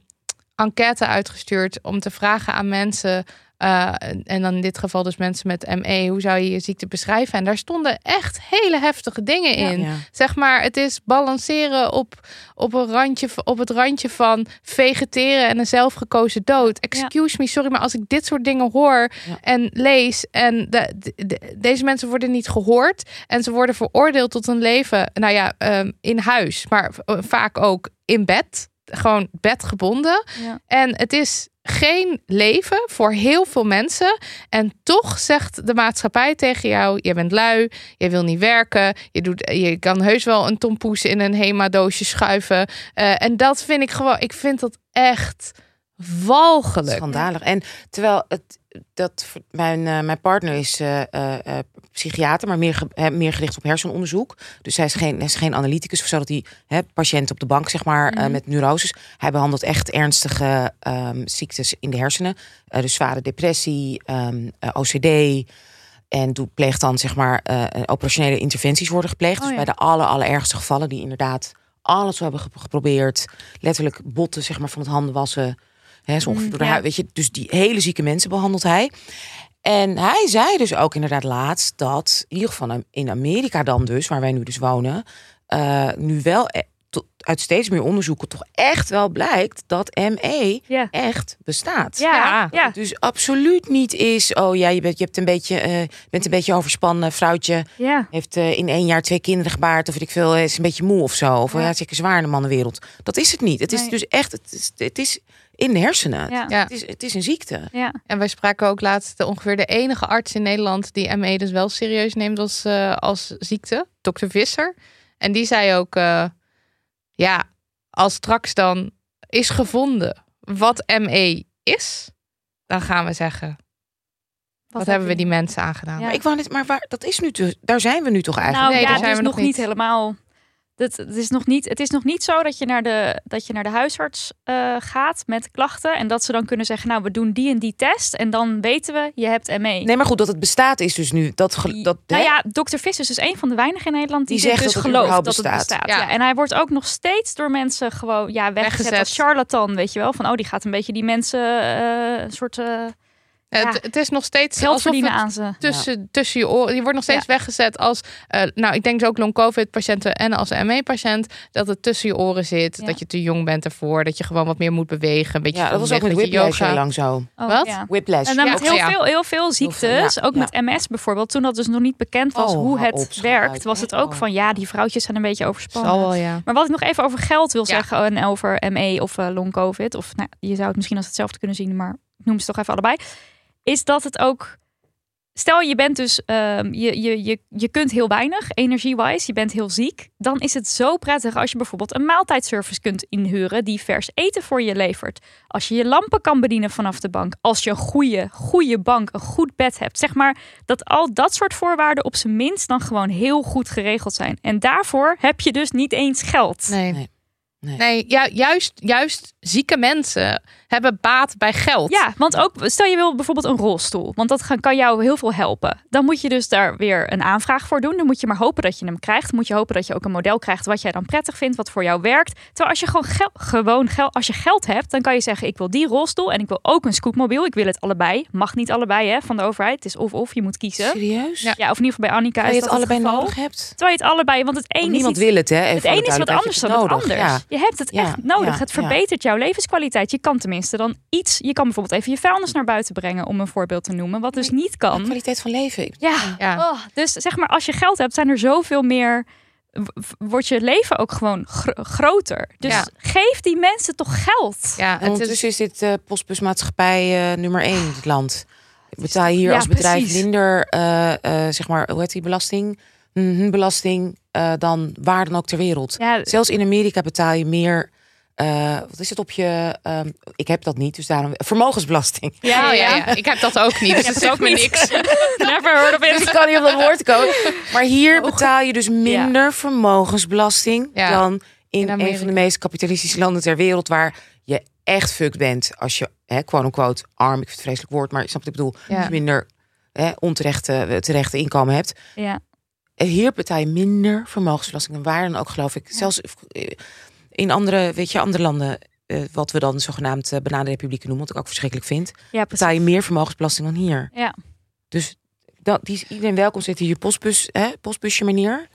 enquête uitgestuurd om te vragen aan mensen. Eh, en dan in dit geval dus mensen met ME, hoe zou je je ziekte beschrijven? En daar stonden echt hele heftige dingen in. Ja. Zeg maar, het is balanceren op, op, een randje, op het randje van vegeteren en een zelfgekozen dood. Excuse me, sorry, maar als ik dit soort dingen hoor en lees en de, de- de- deze mensen worden niet gehoord en ze worden veroordeeld tot een leven, nou ja, ehm, in huis, maar vaak ook in bed, gewoon bedgebonden. En het is geen leven voor heel veel mensen. En toch zegt de maatschappij tegen jou: je bent lui, je wil niet werken, je, doet, je kan heus wel een tompoes in een Hema-doosje schuiven. Uh, en dat vind ik gewoon, ik vind dat echt walgelijk. Schandalig. En terwijl het, dat mijn, uh, mijn partner is uh, uh, psychiater, maar meer, ge, meer gericht op hersenonderzoek. Dus hij is geen, hij is geen analyticus of zo dat hij hè, patiënten op de bank, zeg maar, Mhm. met neuroses. Hij behandelt echt ernstige um, ziektes in de hersenen. dus zware depressie, um, OCD. En doet, pleegt dan, zeg maar, operationele interventies worden gepleegd. Oh, dus bij de aller, allerergste gevallen die inderdaad alles hebben geprobeerd. Letterlijk botten, zeg maar, van het handen wassen. Hè, zo ongeveer door de ja. huid, weet je, dus die hele zieke mensen behandelt hij. En hij zei dus ook inderdaad laatst dat, in ieder geval in Amerika dan dus, waar wij nu dus wonen, uh, nu wel e tot, uit steeds meer onderzoeken toch echt wel blijkt dat ME Ja. echt bestaat. Ja, Ja. ja. Dus absoluut niet is, oh ja, je bent, je hebt een beetje, uh, bent een beetje overspannen, vrouwtje ja. heeft uh, in één jaar twee kinderen gebaard, of weet ik veel, is een beetje moe of zo. Of ja, Ja. zeker zwaar in de mannenwereld. Dat is het niet. Het is dus echt, het is, het is in de hersenen. Ja. Ja. Het, is, het is een ziekte. ja. En wij spraken ook laatst de, ongeveer de enige arts in Nederland die ME dus wel serieus neemt als, uh, als ziekte, dokter Visser. En die zei ook, uh, ja, als straks dan is gevonden wat ME is, dan gaan we zeggen, wat, hebben we die mensen aangedaan? Ja. Maar ik wou net, maar waar, dat is nu, te, daar zijn we nu toch eigenlijk. Nou Nee, ja, daar zijn we nog nog niet niet. helemaal. Het, het, is nog niet, het is nog niet zo dat je naar de, dat je naar de huisarts uh, gaat met klachten. En dat ze dan kunnen zeggen, nou, we doen die en die test. En dan weten we, je hebt ME. Nee, maar goed, dat het bestaat is dus nu. Dat, ge- dat, nou ja, dokter Vis is dus een van de weinigen in Nederland die, Die zich zegt dus dat gelooft dat het bestaat. bestaat. Ja. Ja. En hij wordt ook nog steeds door mensen gewoon ja, weggezet, Weggezet. als charlatan, weet je wel. Van, oh, die gaat een beetje die mensen uh, een soort... Uh, Het, het is nog steeds geld alsof verdienen het aan ze. tussen, tussen je oren. Je wordt nog steeds weggezet als, uh, nou, ik denk dus ook long-covid-patiënten en als ME-patiënt, dat het tussen je oren zit, Ja. dat je te jong bent ervoor, dat je gewoon wat meer moet bewegen, een beetje Ja, dat was ook met whiplash heel yoga. lang zo. Oh, Wat? Ja. Whiplash. En dan Ja, met heel, ja. veel, heel veel ziektes, ja, ook ja. met MS bijvoorbeeld. Toen dat dus nog niet bekend was Oh, hoe het op, werkt, was het ook Oh. van ja, die vrouwtjes zijn een beetje overspannen. Zal wel, ja. Maar wat ik nog even over geld wil Ja. zeggen en over ME of eh, long covid, of nou, je zou het misschien als hetzelfde kunnen zien, maar ik noem ze toch even allebei, is dat het ook. Stel je bent dus, ehm, je, je, je, je kunt heel weinig energie-wise, je bent heel ziek. Dan is het zo prettig als je bijvoorbeeld een maaltijdservice kunt inhuren die vers eten voor je levert. Als je je lampen kan bedienen vanaf de bank. Als je een goede, goede bank, een goed bed hebt. Zeg maar dat al dat soort voorwaarden op zijn minst dan gewoon heel goed geregeld zijn. En daarvoor heb je dus niet eens geld. Nee. Nee. Nee. Nee, ja, juist, juist zieke mensen hebben baat bij geld. Ja, want ook stel je wil bijvoorbeeld een rolstoel, want dat kan jou heel veel helpen. Dan moet je dus daar weer een aanvraag voor doen. Dan moet je maar hopen dat je hem krijgt. Dan moet je hopen dat je ook een model krijgt wat jij dan prettig vindt, wat voor jou werkt. Terwijl als je gewoon, gel- gewoon gel- als je geld hebt, dan kan je zeggen: ik wil die rolstoel en ik wil ook een scootmobiel. Ik wil het allebei. Mag niet allebei hè, van de overheid. Het is of of. Je moet kiezen. Serieus? Ja. Ja, of in ieder geval bij Annika Terwijl is je het allebei geval. nodig hebt? Terwijl je het allebei, want het Want een is niemand iets wil het, hè? Even het een is wat anders dan het nodig. anders. Ja. Je hebt het Ja, echt nodig. ja, het ja. verbetert jouw levenskwaliteit. Je kan tenminste dan iets. Je kan bijvoorbeeld even je vuilnis naar buiten brengen, om een voorbeeld te noemen. Wat dus niet kan. Kwaliteit van leven. Ja. Ja. Oh, dus zeg maar, als je geld hebt, zijn er zoveel meer. Wordt je leven ook gewoon gro- groter. Dus Ja. geef die mensen toch geld. Ja, En het is, ondertussen is dit eh postbusmaatschappij eh, nummer één in het land. Betaal je hier Ja, als bedrijf precies. minder, eh, eh, zeg maar, hoe heet die belasting? Mhm, belasting eh, dan waar dan ook ter wereld. Ja, Zelfs in Amerika betaal je meer. Eh, wat is het op je? ehm, ik heb dat niet, dus daarom vermogensbelasting. ja, oh, ja, ja. Ik heb dat ook niet. Dus Ik heb het het ook me niet. niks. Never heard of Dus it. ik kan niet op dat woord komen. Maar hier betaal je dus minder vermogensbelasting Ja. dan in, In een van de meest kapitalistische landen ter wereld, waar je echt fucked bent als je, hè, quote unquote, arm, ik vind het vreselijk woord, maar je snapt wat ik bedoel, Ja. als je minder hè, onterechte terechte inkomen hebt. Ja. En Hier betaal je minder vermogensbelasting dan waar dan ook, geloof ik. Zelfs eh, in andere, weet je, andere landen, eh, wat we dan zogenaamd uh, bananenrepublieken noemen, wat ik ook verschrikkelijk vind, ja, betaal je meer vermogensbelasting dan hier. Ja. Dus dat, die is iedereen welkom. Zit hier je postbus, hè, postbusje meneer.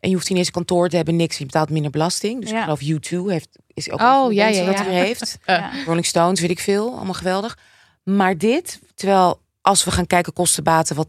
En je hoeft niet eens een kantoor te hebben, niks. Je betaalt minder belasting. Dus Ja. ik geloof U2 heeft, is ook Oh, ja, ja, dat ja. hij heeft. Ja. Rolling Stones, weet ik veel. Allemaal geweldig. Maar dit, terwijl als we gaan kijken kosten baten, wat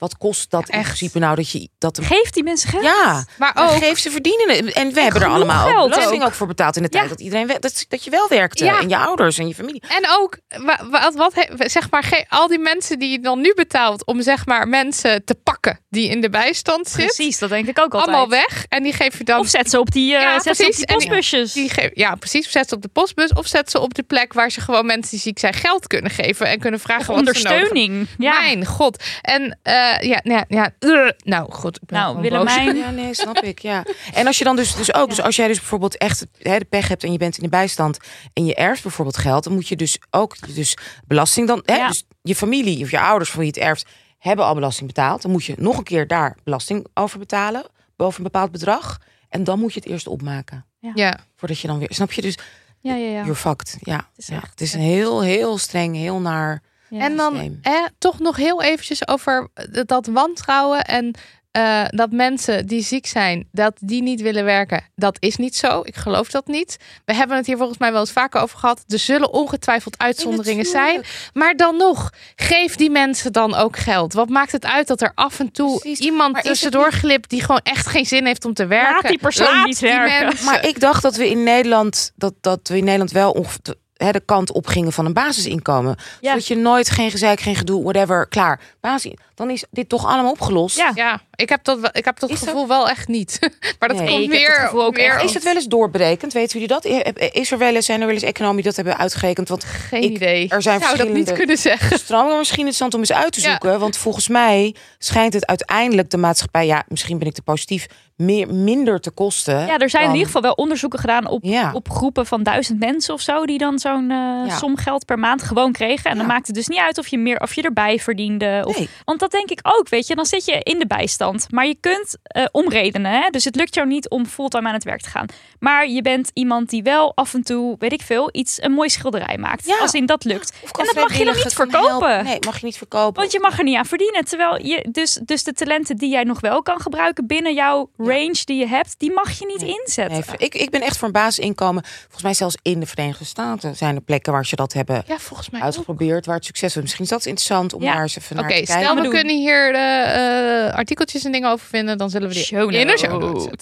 wat kost dat in echt. principe nou dat je dat een Geef die mensen geld. ja, Maar ook, geef ze verdienen. En we hebben er allemaal ook belasting ook. ook voor betaald in de tijd Ja. dat iedereen dat, dat je wel werkte Ja. en je ouders en je familie. En ook, wa- wat, wat, zeg maar, al die mensen die je dan nu betaalt om zeg maar mensen te pakken die in de bijstand zitten. Precies, dat denk ik ook altijd. Allemaal weg. En die geef je dan Of zet ze op die, eh, Ja, zet ze op precies. die postbusjes. Die geef, ja, precies. Zet ze op de postbus of zet ze op de plek waar ze gewoon mensen die ziek zijn geld kunnen geven en kunnen vragen wat ze nodig hebben. ondersteuning. Ja. Mijn god. En eh, ja, ja, ja uh, nou goed. Ik ben Nou, Willemijn. Ja, nee, snap ik. Ja. En als je dan dus, dus ook, dus als jij dus bijvoorbeeld echt hè, de pech hebt en je bent in de bijstand en je erft bijvoorbeeld geld, dan moet je dus ook dus belasting dan, hè, Ja. dus je familie of je ouders voor wie het erft hebben al belasting betaald, dan moet je nog een keer daar belasting over betalen boven een bepaald bedrag en dan moet je het eerst opmaken Ja. voordat je dan weer, snap je dus, Ja, ja, ja. you're fucked. Ja, is ja. echt- het is een heel, heel streng, heel naar. Ja. En dan eh, toch nog heel eventjes over dat wantrouwen en eh, dat mensen die ziek zijn, dat die niet willen werken. Dat is niet zo. Ik geloof dat niet. We hebben het hier volgens mij wel eens vaker over gehad. Er zullen ongetwijfeld uitzonderingen zijn. Maar dan nog, geef die mensen dan ook geld. Wat maakt het uit dat er af en toe Precies. iemand Maar tussendoor glipt die gewoon echt geen zin heeft om te werken? die persoon Laat niet die werken. mensen- Maar ik dacht dat we in Nederland dat, dat we in Nederland wel ongeveer hè, de kant op gingen van een basisinkomen. Ja. Zodat je nooit geen gezeik, geen gedoe, whatever, klaar. Basis, dan is dit toch allemaal opgelost. Ja. Ja, ik heb dat, wel, ik heb dat Is dat- gevoel wel echt niet. maar dat Nee, komt meer, het ook meer echt Is het wel eens doorberekend? Weten jullie dat? Is er wel eens, zijn er wel eens economen die dat hebben uitgerekend? Want Geen Ik- idee. er zijn zou dat niet kunnen zeggen. stroom misschien interessant om eens uit te Ja. zoeken. Want volgens mij schijnt het uiteindelijk de maatschappij, ja, misschien ben ik te positief, meer, minder te kosten. Ja, er zijn in ieder geval wel onderzoeken gedaan op, Ja. op groepen van duizend mensen of zo, die dan zo'n eh, som geld per maand gewoon kregen. En dan maakt het dus niet uit of je meer of je erbij verdiende. Of, Nee. Want dat denk ik ook, weet je. Dan zit je in de bijstand. Maar je kunt eh, omredenen. Hè? Dus het lukt jou niet om fulltime aan het werk te gaan. Maar je bent iemand die wel af en toe, weet ik veel, iets een mooi schilderij maakt. Ja. Als in dat lukt. En dat mag je dan niet verkopen. Nee, mag je niet verkopen. Want je mag er niet aan verdienen. Terwijl je dus, dus de talenten die jij nog wel kan gebruiken binnen jouw range die je hebt, die mag je niet inzetten. Nee, ik, ik ben echt voor een basisinkomen. Volgens mij zelfs in de Verenigde Staten zijn er plekken waar ze dat hebben Ja, volgens mij ook. uitgeprobeerd. Waar het succes is. Misschien is dat interessant om Ja. daar eens even Oké, naar te kijken. stel we doen. kunnen hier de eh, artikeltjes en dingen over vinden, dan zullen we die Show in de show notes.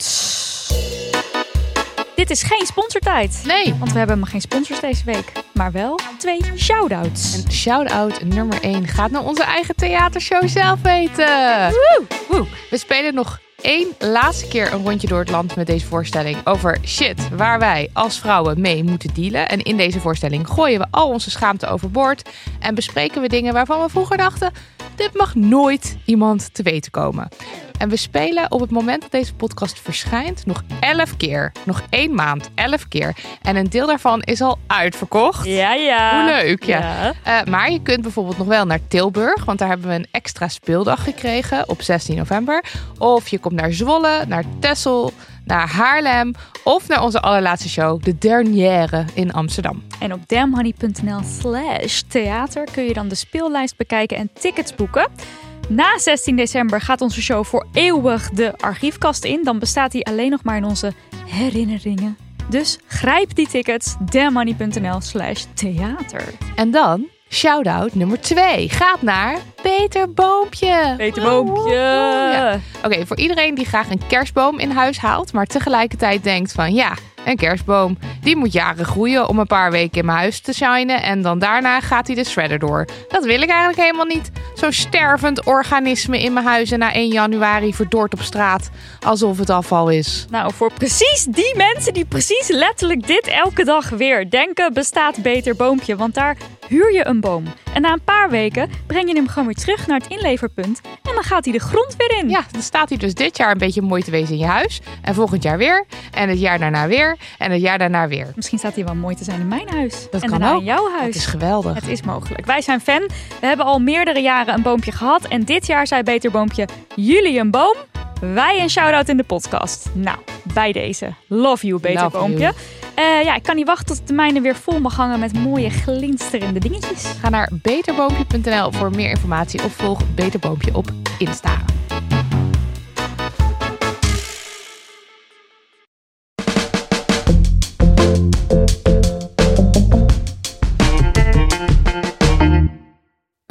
Dit is geen sponsortijd. Nee. Want we hebben helemaal geen sponsors deze week. Maar wel twee shout-outs. En shout-out nummer 1 gaat naar onze eigen theatershow zelf weten. Woe. We spelen nog één laatste keer een rondje door het land met deze voorstelling over shit waar wij als vrouwen mee moeten dealen. En in deze voorstelling gooien we al onze schaamte overboord en bespreken we dingen waarvan we vroeger dachten: dit mag nooit iemand te weten komen. En we spelen op het moment dat deze podcast verschijnt nog 11 keer. Nog één maand, 11 keer. En een deel daarvan is al uitverkocht. Ja, ja. Hoe leuk, ja. Eh, maar je kunt bijvoorbeeld nog wel naar Tilburg, want daar hebben we een extra speeldag gekregen op 16 november. Of je komt naar Zwolle, naar Texel, naar Haarlem of naar onze allerlaatste show, de Dernière in Amsterdam. En op damhoney.nl slash theater kun je dan de speellijst bekijken en tickets boeken. Na 16 december gaat onze show voor eeuwig de archiefkast in. Dan bestaat die alleen nog maar in onze herinneringen. Dus grijp die tickets. damhoney.nl slash theater. En dan, shout-out nummer 2, gaat naar Peter Boompje. Peter Boompje. Ja. Oké, voor iedereen die graag een kerstboom in huis haalt, maar tegelijkertijd denkt van ja, een kerstboom, die moet jaren groeien om een paar weken in mijn huis te shinen en dan daarna gaat hij de shredder door. Dat wil ik eigenlijk helemaal niet. Zo'n stervend organisme in mijn huis en na 1 januari verdord op straat, alsof het afval is. Nou, voor precies die mensen die precies letterlijk dit elke dag weer denken, bestaat Beter Boompje. Want daar huur je een boom. En na een paar weken breng je hem gewoon weer terug naar het inleverpunt. En dan gaat hij de grond weer in. Ja, dan staat hij dus dit jaar een beetje mooi te wezen in je huis en volgend jaar weer en het jaar daarna weer en het jaar daarna weer. Misschien staat hij wel mooi te zijn in mijn huis. Dat en kan ook. in jouw huis. Het is geweldig. Het is mogelijk. Wij zijn fan. We hebben al meerdere jaren een boompje gehad. En dit jaar zei Beter Boompje, jullie een boom. Wij een shout-out in de podcast. Nou, bij deze. Love you, Beter Love Boompje. you. Eh, ja, ik kan niet wachten tot de mijne weer vol mag hangen met mooie glinsterende dingetjes. Ga naar beterboompje.nl voor meer informatie of volg Beterboompje op Insta.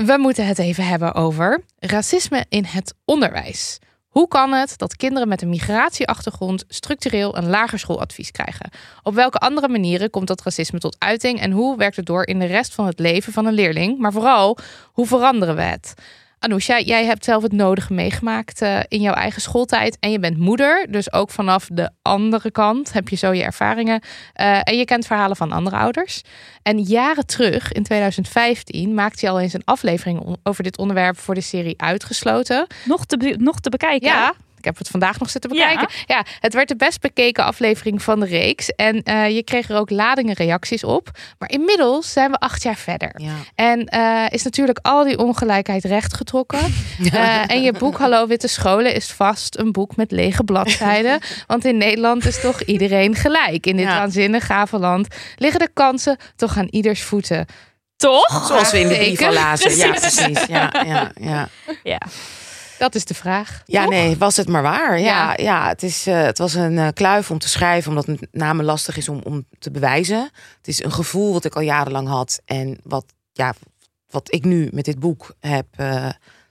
We moeten het even hebben over racisme in het onderwijs. Hoe kan het dat kinderen met een migratieachtergrond structureel een lager schooladvies krijgen? Op welke andere manieren komt dat racisme tot uiting en hoe werkt het door in de rest van het leven van een leerling? Maar vooral, hoe veranderen we het? Anousha, jij hebt zelf het nodige meegemaakt uh, in jouw eigen schooltijd. En je bent moeder, dus ook vanaf de andere kant heb je zo je ervaringen. Uh, en je kent verhalen van andere ouders. En jaren terug, in 2015, maakte je al eens een aflevering over dit onderwerp voor de serie Uitgesloten. Nog te, nog te bekijken. Ja, heb het vandaag nog zitten bekijken. Ja. het werd de best bekeken aflevering van de reeks. En uh, je kreeg er ook ladingen reacties op. Maar inmiddels zijn we acht jaar verder. Ja. En uh, is natuurlijk al die ongelijkheid rechtgetrokken. Uh, en je boek Hallo Witte Scholen is vast een boek met lege bladzijden. Want in Nederland is toch iedereen gelijk. In dit Ja. waanzinnig gave land liggen de kansen toch aan ieders voeten. Toch? Zoals we in de brief al lazen. Ja, Precies. precies. Ja, ja, ja. Ja. Dat is de vraag. ja toch? nee, was het maar waar. Ja, Ja. ja. het, is, eh, het was een eh, kluif om te schrijven, omdat het met name lastig is om, om te bewijzen. Het is een gevoel wat ik al jarenlang had en wat, ja, wat ik nu met dit boek heb eh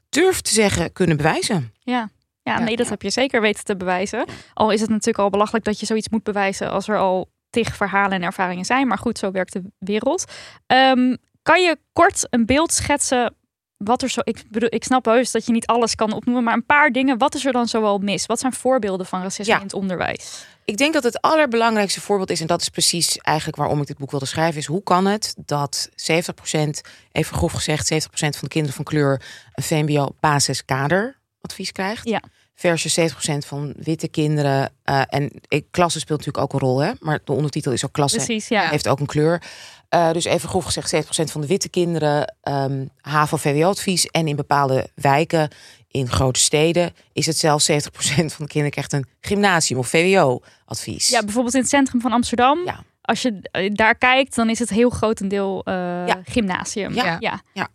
durf te zeggen kunnen bewijzen. Ja. Ja, Ja. nee, dat heb je zeker weten te bewijzen. Al is het natuurlijk al belachelijk dat je zoiets moet bewijzen als er al tig verhalen en ervaringen zijn. Maar goed, zo werkt de wereld. Ehm, kan je kort een beeld schetsen wat er zo... Ik bedoel, ik snap heus dat je niet alles kan opnoemen, maar een paar dingen. Wat is er dan zoal mis? Wat zijn voorbeelden van racisme Ja. in het onderwijs? Ik denk dat het allerbelangrijkste voorbeeld is, en dat is precies eigenlijk waarom ik dit boek wilde schrijven, is hoe kan het dat 70%, even grof gezegd, 70% van de kinderen van kleur een VMBO basiskaderadvies krijgt. Ja. Versus 70% van witte kinderen. eh, en ik, klasse speelt natuurlijk ook een rol, hè? maar de ondertitel is ook klasse Precies, ja. heeft ook een kleur. Eh, dus even grof gezegd, 70% van de witte kinderen ehm HAVO-VWO-advies. En in bepaalde wijken, in grote steden, is het zelfs 70% van de kinderen krijgt een gymnasium of VWO-advies. Ja, bijvoorbeeld in het centrum van Amsterdam. Ja. Als je eh, daar kijkt, dan is het heel grotendeel eh Ja. gymnasium. Ja, ja.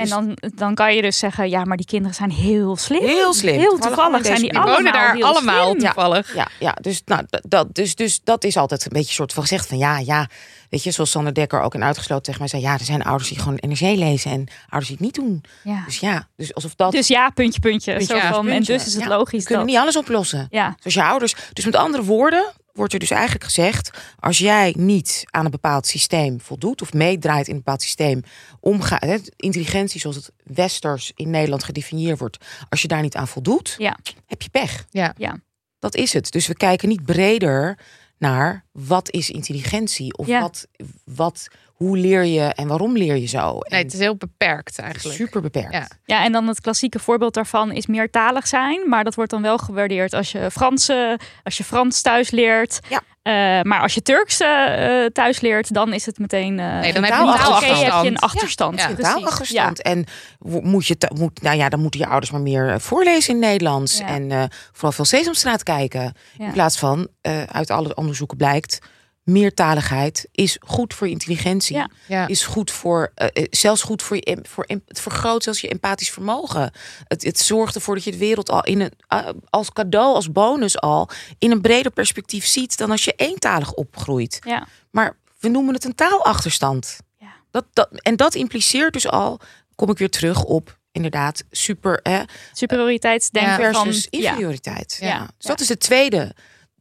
En Dus- dan, dan kan je dus zeggen, ja, maar die kinderen zijn heel slim. Heel slim. Heel Toevallig zijn die allemaal wonen daar heel allemaal slim. toevallig. Ja, ja dus, nou, dat- dus, dus dat is altijd een beetje soort van gezegd van ja, ja. Weet je, zoals Sander Dekker ook in uitgesloten tegen mij zei. Ja, er zijn ouders die gewoon NRC lezen en ouders die het niet doen. Ja. Dus ja, dus alsof dat... Dus ja, puntje, puntje. Puntje, Zo ja, van, en dus is het Ja, logisch we kunnen dat... niet alles oplossen. Ja, Zoals je ouders. Dus met andere woorden wordt er dus eigenlijk gezegd: als jij niet aan een bepaald systeem voldoet of meedraait in een bepaald systeem, omgaat, hè, intelligentie zoals het westers in Nederland gedefinieerd wordt, als je daar niet aan voldoet, Ja. heb je pech. Ja. Ja. Dat is het. Dus we kijken niet breder naar wat is intelligentie of Ja. wat, wat, hoe leer je en waarom leer je zo. En Nee, het is heel beperkt eigenlijk. super beperkt. Ja. ja, en dan het klassieke voorbeeld daarvan is meertalig zijn. Maar dat wordt dan wel gewaardeerd als je Frans, eh, als je Frans thuis leert. Ja. Eh, maar als je Turks eh, eh, thuis leert, dan is het meteen... eh, Nee, dan heb je taalachterstand. heb je een achterstand. Ja. Een precies. taalachterstand. En wo- moet je, moet, nou ja, dan moeten je ouders maar meer voorlezen in Nederlands. Ja. En eh, vooral veel Sesamstraat kijken. Ja. In plaats van, eh, uit alle onderzoeken blijkt, meertaligheid is goed voor je intelligentie. Ja. Ja. Is goed voor, eh, eh, zelfs goed voor je, voor, het vergroot zelfs je empathisch vermogen. Het, het zorgt ervoor dat je de wereld al in een, eh, als cadeau, als bonus al, in een breder perspectief ziet dan als je eentalig opgroeit. Ja. Maar we noemen het een taalachterstand. Ja. Dat, dat, en dat impliceert dus al, kom ik weer terug op, inderdaad, super hè, Superioriteitsdenken van... versus ja. inferioriteit. Ja. Ja. Dus dat is het tweede.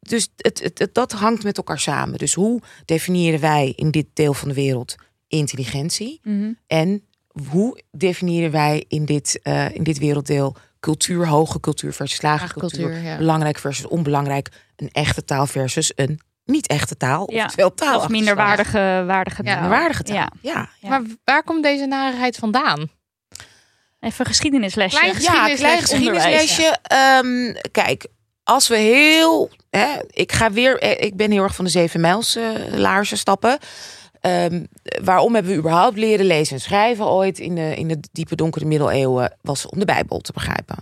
Dus het, het, het- dat hangt met elkaar samen. Dus hoe definiëren wij in dit deel van de wereld intelligentie? Mhm. En hoe definiëren wij in dit, eh, in dit werelddeel cultuur, hoge cultuur versus lage cultuur, cultuur, ja. belangrijk versus onbelangrijk, een echte taal versus een niet echte taal, Ja. oftewel taal. Of minder waardige, waardige Ja, taal. waardige taal. Ja. Ja. Ja. Maar waar komt deze narigheid vandaan? Even een geschiedenislesje. Klein Ja, Geschiedenislesje, klein geschiedenislesje. Ehm, kijk, als we heel. Hè, ik ga weer. eh, Ik ben heel erg van de zeven mijls eh, laarzen stappen. Ehm, waarom hebben we überhaupt leren lezen en schrijven ooit in de, in de diepe donkere middeleeuwen? Was om de Bijbel te begrijpen.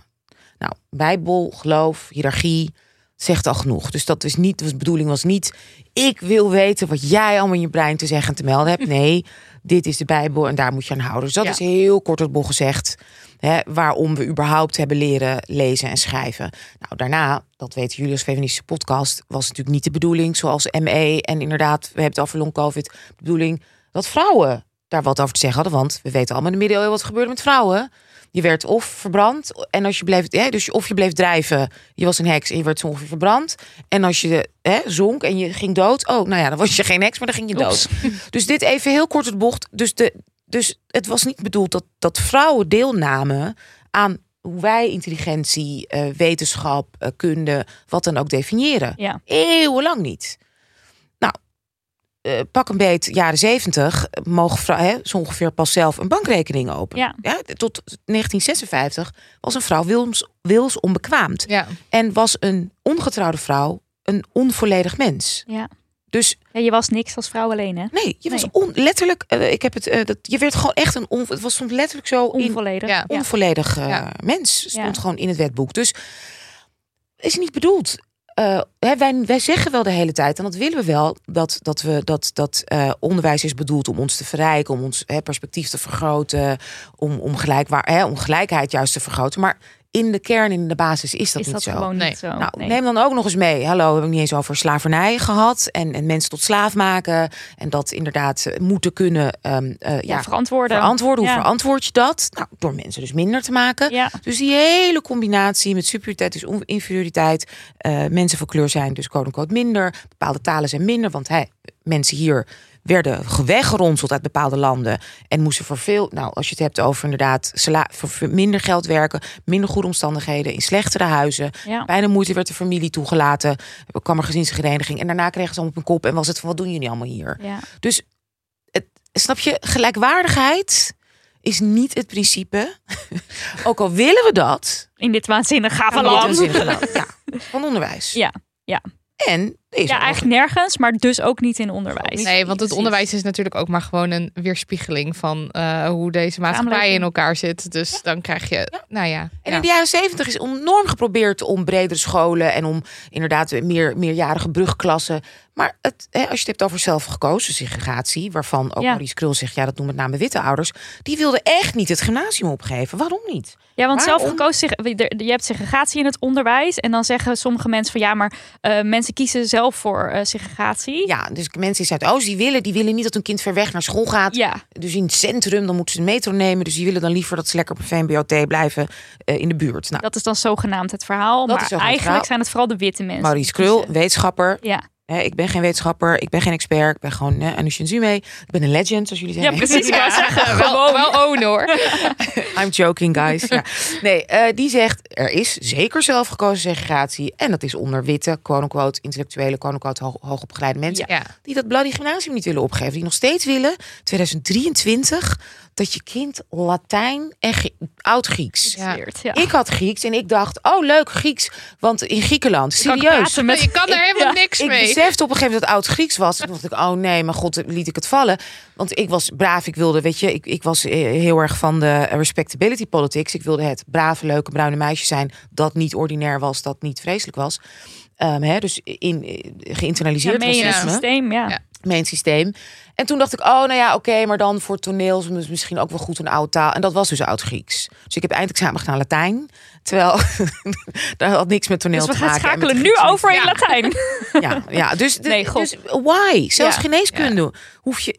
Nou, Bijbel, geloof, hiërarchie zegt al genoeg. Dus dat is niet, de bedoeling was niet. Ik wil weten wat jij allemaal in je brein te zeggen en te melden hebt. Nee, dit is de Bijbel en daar moet je aan houden. Dus dat Ja. is heel kort het gezegd. Hè, waarom we überhaupt hebben leren lezen en schrijven. Nou, daarna, dat weten jullie als feministische podcast, was natuurlijk niet de bedoeling, zoals ME en inderdaad, we hebben het over long COVID, de bedoeling dat vrouwen daar wat over te zeggen hadden. Want we weten allemaal in de middeleeuwen wat er gebeurde met vrouwen. Je werd of verbrand en als je bleef, hè, dus of je bleef drijven, je was een heks en je werd zo ongeveer verbrand. En als je hè, zonk en je ging dood, oh, nou ja, dan was je geen heks, maar dan ging je dood. Dus dit even heel kort het bocht. Dus, de, dus het was niet bedoeld dat, dat vrouwen deelnamen aan hoe wij intelligentie, eh, wetenschap, eh, kunde, wat dan ook definiëren. Ja. Eeuwenlang niet. Eh, pak een beet, jaren zeventig, mogen vrouwen hè, zo ongeveer pas zelf een bankrekening openen. Ja. tot 1956 was een vrouw wils, wils onbekwaamd. Ja. En was een ongetrouwde vrouw een onvolledig mens. Ja. Dus ja, je was niks als vrouw alleen, hè? nee, je was on, letterlijk, eh, ik heb het, eh, dat, je werd gewoon echt een, on, het was soms letterlijk zo in, Onvolledig. Ja. onvolledig Ja. mens. Stond Ja. gewoon in het wetboek. Dus is niet bedoeld. Eh, wij, wij zeggen wel de hele tijd, en dat willen we wel, dat, dat, we, dat, dat eh, onderwijs is bedoeld om ons te verrijken, om ons hè, perspectief te vergroten, om, om, gelijkwaar, hè, om gelijkheid juist te vergroten. Maar in de kern, in de basis, is dat is niet dat zo. gewoon Nee. niet zo. Nou, Nee. neem dan ook nog eens mee. Hallo, we hebben het niet eens over slavernij gehad. En, en mensen tot slaaf maken. En dat inderdaad moeten kunnen ehm, eh, ja, ja, verantwoorden. verantwoorden. Hoe Ja. verantwoord je dat? Nou, door mensen dus minder te maken. Ja, Dus die hele combinatie met superioriteit, dus inferioriteit. eh, mensen van kleur zijn dus quote-unquote minder. Bepaalde talen zijn minder. Want hey, mensen hier werden ge- weggeronseld uit bepaalde landen. En moesten voor veel, nou als je het hebt over inderdaad voor minder geld werken. Minder goede omstandigheden, in slechtere huizen. ja. Bijna moeite werd de familie toegelaten. Kwam er gezinshereniging. En daarna kregen ze allemaal op hun kop. En was het van, wat doen jullie allemaal hier? ja. Dus het, snap je, gelijkwaardigheid is niet het principe. Ook al willen we dat. In dit gave land. waanzinnige land. Ja, van onderwijs. Ja, ja. En is Ja, eigenlijk nergens, maar dus ook niet in onderwijs. Nee, want het onderwijs is natuurlijk ook maar gewoon een weerspiegeling van eh, hoe deze maatschappij in elkaar zit. Dus dan krijg je, nou ja. En ja. in de jaren zeventig is enorm geprobeerd om bredere scholen en om inderdaad meer meerjarige brugklassen. Maar het, hè, als je het hebt over zelfgekozen segregatie, waarvan ook Ja. Maurice Krul zegt, ja, dat doen met name witte ouders, die wilden echt niet het gymnasium opgeven. Waarom niet? Ja, want Waarom? zelf gekozen, je hebt segregatie in het onderwijs. En dan zeggen sommige mensen van ja, maar eh, mensen kiezen zelf voor eh, segregatie. Ja, dus mensen in Zuidoost die willen, die willen niet dat hun kind ver weg naar school gaat. Ja, Dus in het centrum, dan moeten ze de metro nemen. Dus die willen dan liever dat ze lekker op een VMBOT blijven eh, in de buurt. Nou, dat is dan zogenaamd het verhaal. Dat maar eigenlijk verhaal. zijn het vooral de witte mensen. Maurice Krul, kiezen. wetenschapper. Ja. Hè, ik ben geen wetenschapper, ik ben geen expert. Ik ben gewoon uh, Anushin Zume. Ik ben een legend, zoals jullie ja, zeggen. precies. Ik wou zeggen, wel, gewoon. wel own hoor. I'm joking, guys. ja. Nee, eh, die zegt er is zeker zelfgekozen segregatie. En dat is onder witte, quote-unquote, intellectuele, quote-unquote, hoog, hoogopgeleide mensen. Ja. Die dat bloody gymnasium niet willen opgeven. Die nog steeds willen, 2023, dat je kind Latijn en Grie- Oud-Grieks. Ja. Leert, ja. Ik had Grieks en ik dacht, oh leuk, Grieks. Want in Griekenland, ik serieus. met- Je kan er helemaal Ja. niks Ik mee. besefte op een gegeven moment dat oud-Grieks was. Toen dacht ik, oh nee, mijn god, liet ik het vallen. Want ik was braaf, ik wilde, weet je, ik, ik was eh, heel erg van de respectability politics. Ik wilde het brave, leuke, bruine meisje zijn. Dat niet ordinair was, dat niet vreselijk was. Ehm, hè, dus in, eh, ja, geïnternaliseerd mee in het systeem, ja. Ja. Mijn systeem. En toen dacht ik, oh nou ja, oké, maar dan voor toneel is het misschien ook wel goed een oude taal. En dat was dus oud-Grieks. Dus ik heb eindexamen gedaan Latijn. Terwijl, daar had niks met toneel Dus we te gaan maken. en met schakelen nu over in Ja. Latijn. Ja, ja dus, de- Nee, god. dus why? Zelfs Ja. geneeskunde. Hoef je,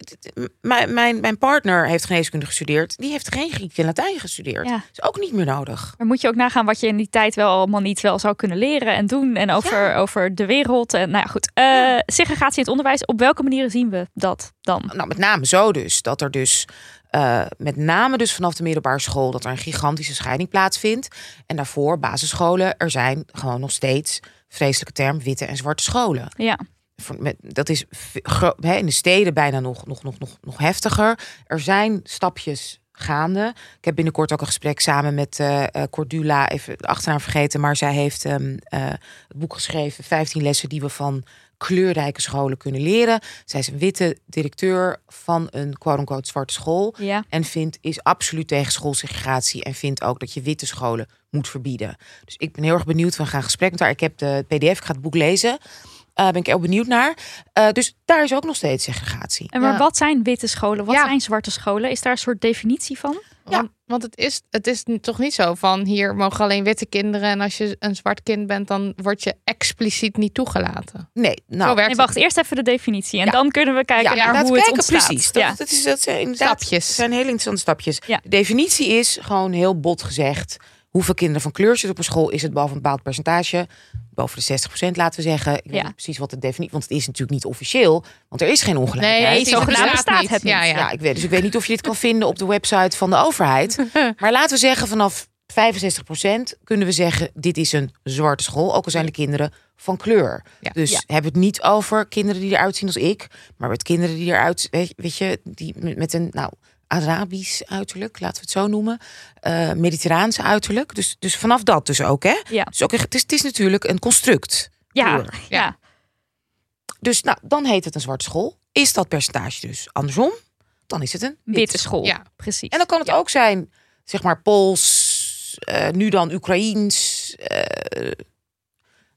mijn, mijn, mijn partner heeft geneeskunde gestudeerd. Die heeft geen Grieks en Latijn gestudeerd. Ja. Is ook niet meer nodig. Maar moet je ook nagaan wat je in die tijd wel allemaal niet wel zou kunnen leren en doen. En over, over de wereld. En nou ja, goed. Eh, Segregatie in het onderwijs. Op welke manieren zien we dat dan? Nou, met name zo dus. Dat er dus, eh, met name dus vanaf de middelbare school... dat er een gigantische scheiding plaatsvindt. En daarvoor, basisscholen, er zijn gewoon nog steeds... vreselijke term, witte en zwarte scholen. Ja, Dat is in de steden bijna nog, nog, nog, nog, nog heftiger. Er zijn stapjes gaande. Ik heb binnenkort ook een gesprek samen met eh, eh, Cordula, even de achternaam vergeten, maar zij heeft ehm, eh, het boek geschreven, 15 lessen die we van kleurrijke scholen kunnen leren. Zij is een witte directeur van een quote-unquote zwarte school. ja. En vindt, is absoluut tegen schoolsegregatie. En vindt ook dat je witte scholen moet verbieden. Dus ik ben heel erg benieuwd. We gaan gesprek met haar. Ik heb de PDF, ik ga het boek lezen. Eh ben ik heel benieuwd naar. Eh, dus daar is ook nog steeds segregatie. En maar Ja. wat zijn witte scholen? Wat Ja. zijn zwarte scholen? Is daar een soort definitie van? Want, want het, is, het is toch niet zo van hier mogen alleen witte kinderen en als je een zwart kind bent, dan word je expliciet niet toegelaten. Nee, nou, werkt Nee, wacht, eerst even de definitie. En Ja. dan kunnen we kijken ja, naar hoe het kijken ontstaat. precies. Dat, ja. dat, is, dat zijn inderdaad Stapjes. zijn hele interessante stapjes. Ja. De definitie is gewoon heel bot gezegd. Hoeveel kinderen van kleur zitten op een school? Is het boven een bepaald percentage? Boven de 60% laten we zeggen. Ik weet Ja. niet precies wat de definitie... Want het is natuurlijk niet officieel. Want er is geen ongelijkheid. Nee, zogenaamd bestaat het niet. Ja, ja. Ja, ik weet, dus ik weet niet of je dit kan vinden op de website van de overheid. Maar laten we zeggen, vanaf 65% kunnen we zeggen: dit is een zwarte school. Ook al zijn de kinderen van kleur. Dus hebben het niet over kinderen die eruit zien als ik, maar met kinderen die eruit, weet, je, die met een nou Arabisch uiterlijk, laten we het zo noemen, eh mediterraanse uiterlijk. Dus, dus vanaf dat dus ook, hè? Ja. Dus ook, het, is, het is natuurlijk een construct. Ja, ja. Dus nou, dan heet het een zwarte school. Is dat percentage dus andersom? Dan is het een witte school. Ja. Precies. En dan kan het ook zijn, zeg maar, Pools, eh, nu dan Oekraïens, eh,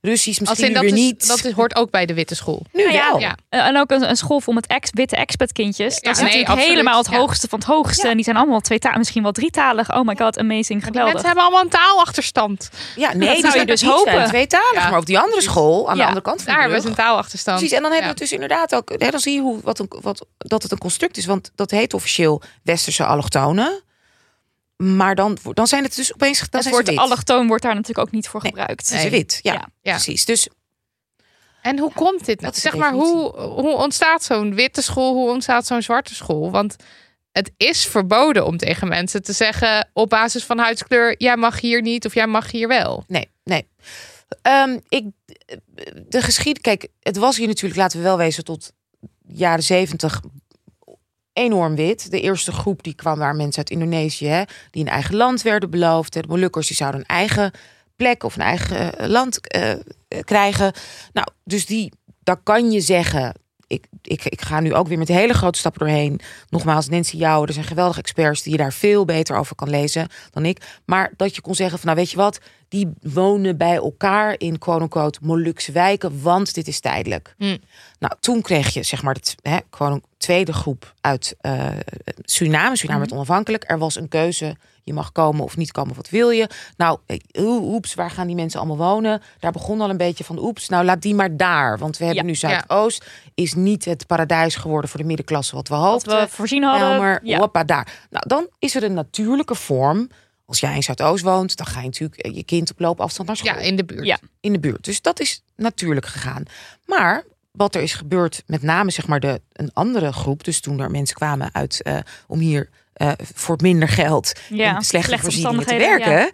Russisch Als misschien in dat, weer is, niet. dat is, hoort ook bij de witte school. nu Nou ja, wel. Ja. Eh, En ook een, een school vol met ex, witte expatkindjes. Dat Ja, is nee, natuurlijk absoluut. helemaal het Ja. hoogste van het hoogste. Ja. En die zijn allemaal tweetalig, misschien wel drietalig. Oh my god, amazing, geweldig. mensen hebben allemaal een taalachterstand. Ja, nee, Dat zou je zijn dus zijn hopen. tweetalig. Ja. Maar op die andere school, aan de andere kant van Daar hebben ze een taalachterstand. Precies, en dan hebben Ja. we het dus inderdaad ook. Hè, dan zie je hoe, wat een, wat, dat het een construct is. Want dat heet officieel westerse allochtonen. Maar dan, dan zijn het dus opeens. Dan het zijn woord wit. allochtoon wordt daar natuurlijk ook niet voor gebruikt. Ze Nee. wit, ja, Ja. Ja. precies. Dus En hoe komt dit? nou? Dat de zeg maar, hoe, hoe ontstaat zo'n witte school? Hoe ontstaat zo'n zwarte school? Want het is verboden om tegen mensen te zeggen op basis van huidskleur: jij mag hier niet of jij mag hier wel. Nee, nee. Ehm, ik, de geschiedenis. Kijk, het was hier natuurlijk, laten we wel wezen, tot jaren zeventig enorm wit. De eerste groep die kwam waren mensen uit Indonesië, hè, die een eigen land werden beloofd. De Molukkers die zouden een eigen plek of een eigen eh, land eh, krijgen. Nou, dus die, daar kan je zeggen. Ik, ik, ik ga nu ook weer met hele grote stappen doorheen. Nogmaals, Nancy Jouwen, er zijn geweldige experts die je daar veel beter over kan lezen dan ik. Maar dat je kon zeggen van, nou weet je wat, die wonen bij elkaar in quote-unquote Molukse wijken, want dit is tijdelijk. Hm. Nou, toen kreeg je zeg maar de t- hè, gewoon een tweede groep uit eh, Suriname. Suriname werd onafhankelijk. Er was een keuze. Je mag komen of niet komen, wat wil je? Nou, eh, oe- oeps, waar gaan die mensen allemaal wonen? Daar begon al een beetje van, oeps, nou laat die maar daar. Want we hebben Ja, nu Zuidoost. Is niet het paradijs geworden voor de middenklasse wat we Wat hoopten. we voorzien hadden. Elmer, ja. hoppa, daar. Nou, dan is er een natuurlijke vorm. Als jij in Zuidoost woont, dan ga je natuurlijk eh, je kind op loopafstand naar school Ja, in de buurt. Ja. in de buurt. Dus dat is natuurlijk gegaan. Maar wat er is gebeurd, met name zeg maar de, een andere groep, dus toen er mensen kwamen uit eh, om hier eh, voor minder geld Ja, en slechte, voorzieningen te werken,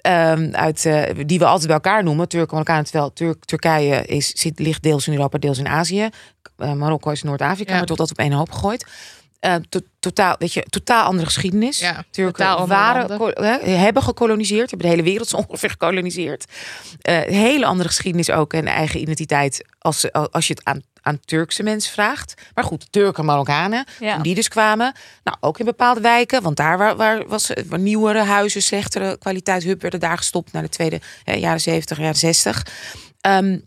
ehm, uit, eh, die we altijd bij elkaar noemen, Turken, Marokkanen, terwijl Turk, Turkije is, zit, ligt deels in Europa, deels in Azië. Marokko is Noord-Afrika, Ja. maar tot dat op één hoop gegooid. Eh, to- totaal, weet je, totaal andere geschiedenis. Ja, Turken totaal andere waren, ko- hebben gekoloniseerd, hebben de hele wereld zo ongeveer gekoloniseerd. Eh, hele andere geschiedenis ook en eigen identiteit als, als je het aan, aan Turkse mensen vraagt. Maar goed, Turken, Marokkanen, Ja. toen die dus kwamen, nou ook in bepaalde wijken, want daar waar, waar was waar nieuwere huizen, slechtere kwaliteit, hup werden daar gestopt naar de tweede hè, jaren 70, jaren 60. Ehm,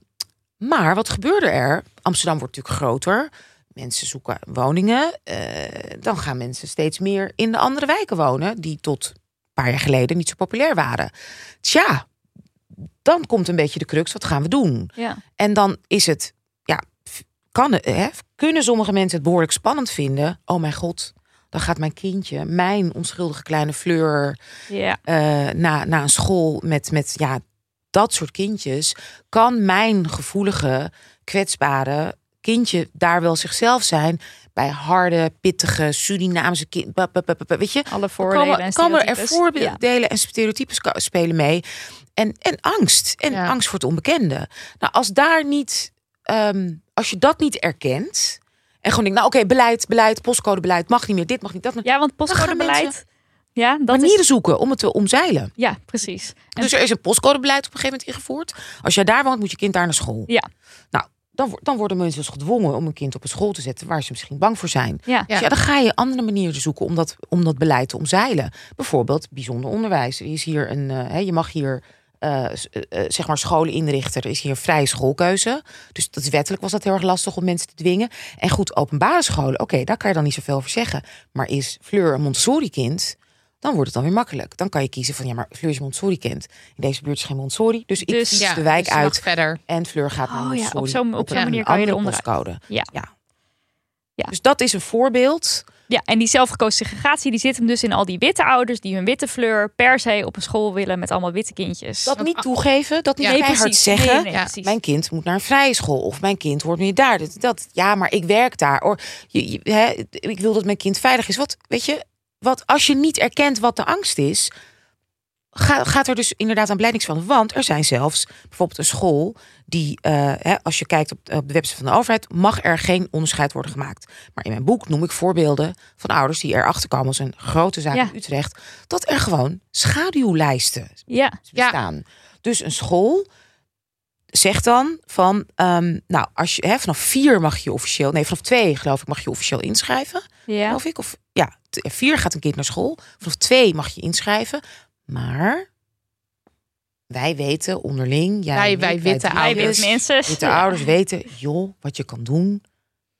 maar wat gebeurde er? Amsterdam wordt natuurlijk groter. Mensen zoeken woningen. eh, dan gaan mensen steeds meer in de andere wijken wonen, die tot een paar jaar geleden niet zo populair waren. Tja, dan komt een beetje de crux. Wat gaan we doen? Ja. En dan is het, ja, kan hè, kunnen sommige mensen het behoorlijk spannend vinden. Oh mijn god, dan gaat mijn kindje, mijn onschuldige kleine Fleur, Ja. eh na, na een school met, met ja, dat soort kindjes. Kan mijn gevoelige, kwetsbare kindje daar wel zichzelf zijn? Bij harde, pittige, Surinaamse kind. Weet je, Alle voordelen komen, en komen er. Ja. voordelen en stereotypes spelen mee. En, en angst. En Ja. angst voor het onbekende. Nou, als daar niet, ehm, als je dat niet erkent. En gewoon denkt, nou oké, beleid, beleid, postcodebeleid, mag niet meer, dit mag niet, dat mag Ja, want postcodebeleid. Ja, dat Manieren is. zoeken om het te omzeilen. Ja, precies. En- Dus er is een postcodebeleid op een gegeven moment ingevoerd. Als jij daar woont, moet je kind daar naar school. Ja. Dan, dan worden mensen dus gedwongen om een kind op een school te zetten waar ze misschien bang voor zijn. ja. Dus ja, dan ga je andere manieren zoeken om dat, om dat beleid te omzeilen. Bijvoorbeeld bijzonder onderwijs. Er is hier een, eh, je mag hier eh, eh, zeg maar scholen inrichten. Er is hier vrije schoolkeuze. Dus dat is wettelijk was dat heel erg lastig om mensen te dwingen. En goed, openbare scholen, oké, daar kan je dan niet zoveel over zeggen. Maar is Fleur een Montessori-kind? Dan wordt het dan weer makkelijk. Dan kan je kiezen van ja, maar Fleur is Montessori kent. In deze buurt is geen Montessori, dus ik Dus- fiets Ja, de wijk dus uit verder. en Fleur gaat naar Oh ja, Montessori. op zo'n- op manier kan je eronder uit. postcode. Ja. ja. Ja. Dus dat is een voorbeeld. Ja, en die zelfgekozen segregatie die zit hem dus in al die witte ouders die hun witte fleur per se op een school willen met allemaal witte kindjes. Dat niet toegeven, dat niet Ja. Nee, keihard precies. zeggen. Nee, nee, Ja, precies. Mijn kind moet naar een vrije school of mijn kind hoort nu daar. Dat, dat, ja, maar ik werk daar. Or, je, je- hè, ik wil dat mijn kind veilig is. Wat, weet je, wat als je niet erkent wat de angst is, ga, gaat er dus inderdaad aan van. Want er zijn zelfs bijvoorbeeld een school die, eh, hè, als je kijkt op, op de website van de overheid, mag er geen onderscheid worden gemaakt. Maar in mijn boek noem ik voorbeelden van ouders die erachter komen als een grote zaak Ja. in Utrecht, dat er gewoon schaduwlijsten Ja, Ja. bestaan. Dus een school zegt dan van, ehm, nou, als je hè, vanaf vier mag je officieel, nee, vanaf twee geloof ik mag je officieel inschrijven, geloof ik. Of ja, vier gaat een kind naar school, vanaf twee mag je inschrijven, maar wij weten onderling, jij Wij- ik, wij witte ouders. mensen. witte Ja. ouders weten, joh, wat je kan doen,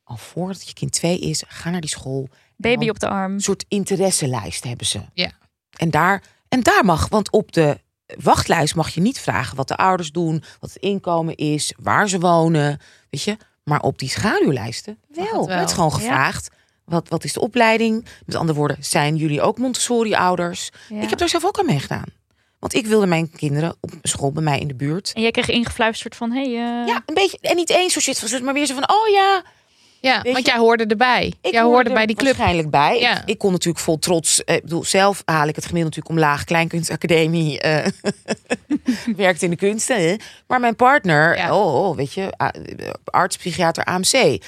al voordat je kind twee is, ga naar die school. Baby op de arm. Een soort interesselijst hebben ze. Ja. En daar, en daar mag, want op de wachtlijst mag je niet vragen wat de ouders doen, wat het inkomen is, waar ze wonen, weet je. Maar op die schaduwlijsten wel. het wel. Gewoon Ja. Wat, wat is de opleiding? Met andere woorden, zijn jullie ook Montessori-ouders? Ja. Ik heb daar zelf ook aan meegedaan. Want ik wilde mijn kinderen op school bij mij in de buurt. En jij kreeg ingefluisterd van, hé, hey, eh, Ja, een beetje. En niet eens zo shit van zus, maar weer zo van: oh ja, Ja, Weet want je, jij hoorde erbij. Ik jij hoorde er bij die club. Waarschijnlijk bij. Ja. Ik, ik kon natuurlijk vol trots. eh, Ik bedoel, zelf haal ik het gemiddelde natuurlijk omlaag. Kleinkunstacademie. eh werkt in de kunsten. Hè? Maar mijn partner, Ja. oh, oh, weet je, arts, psychiater, AMC.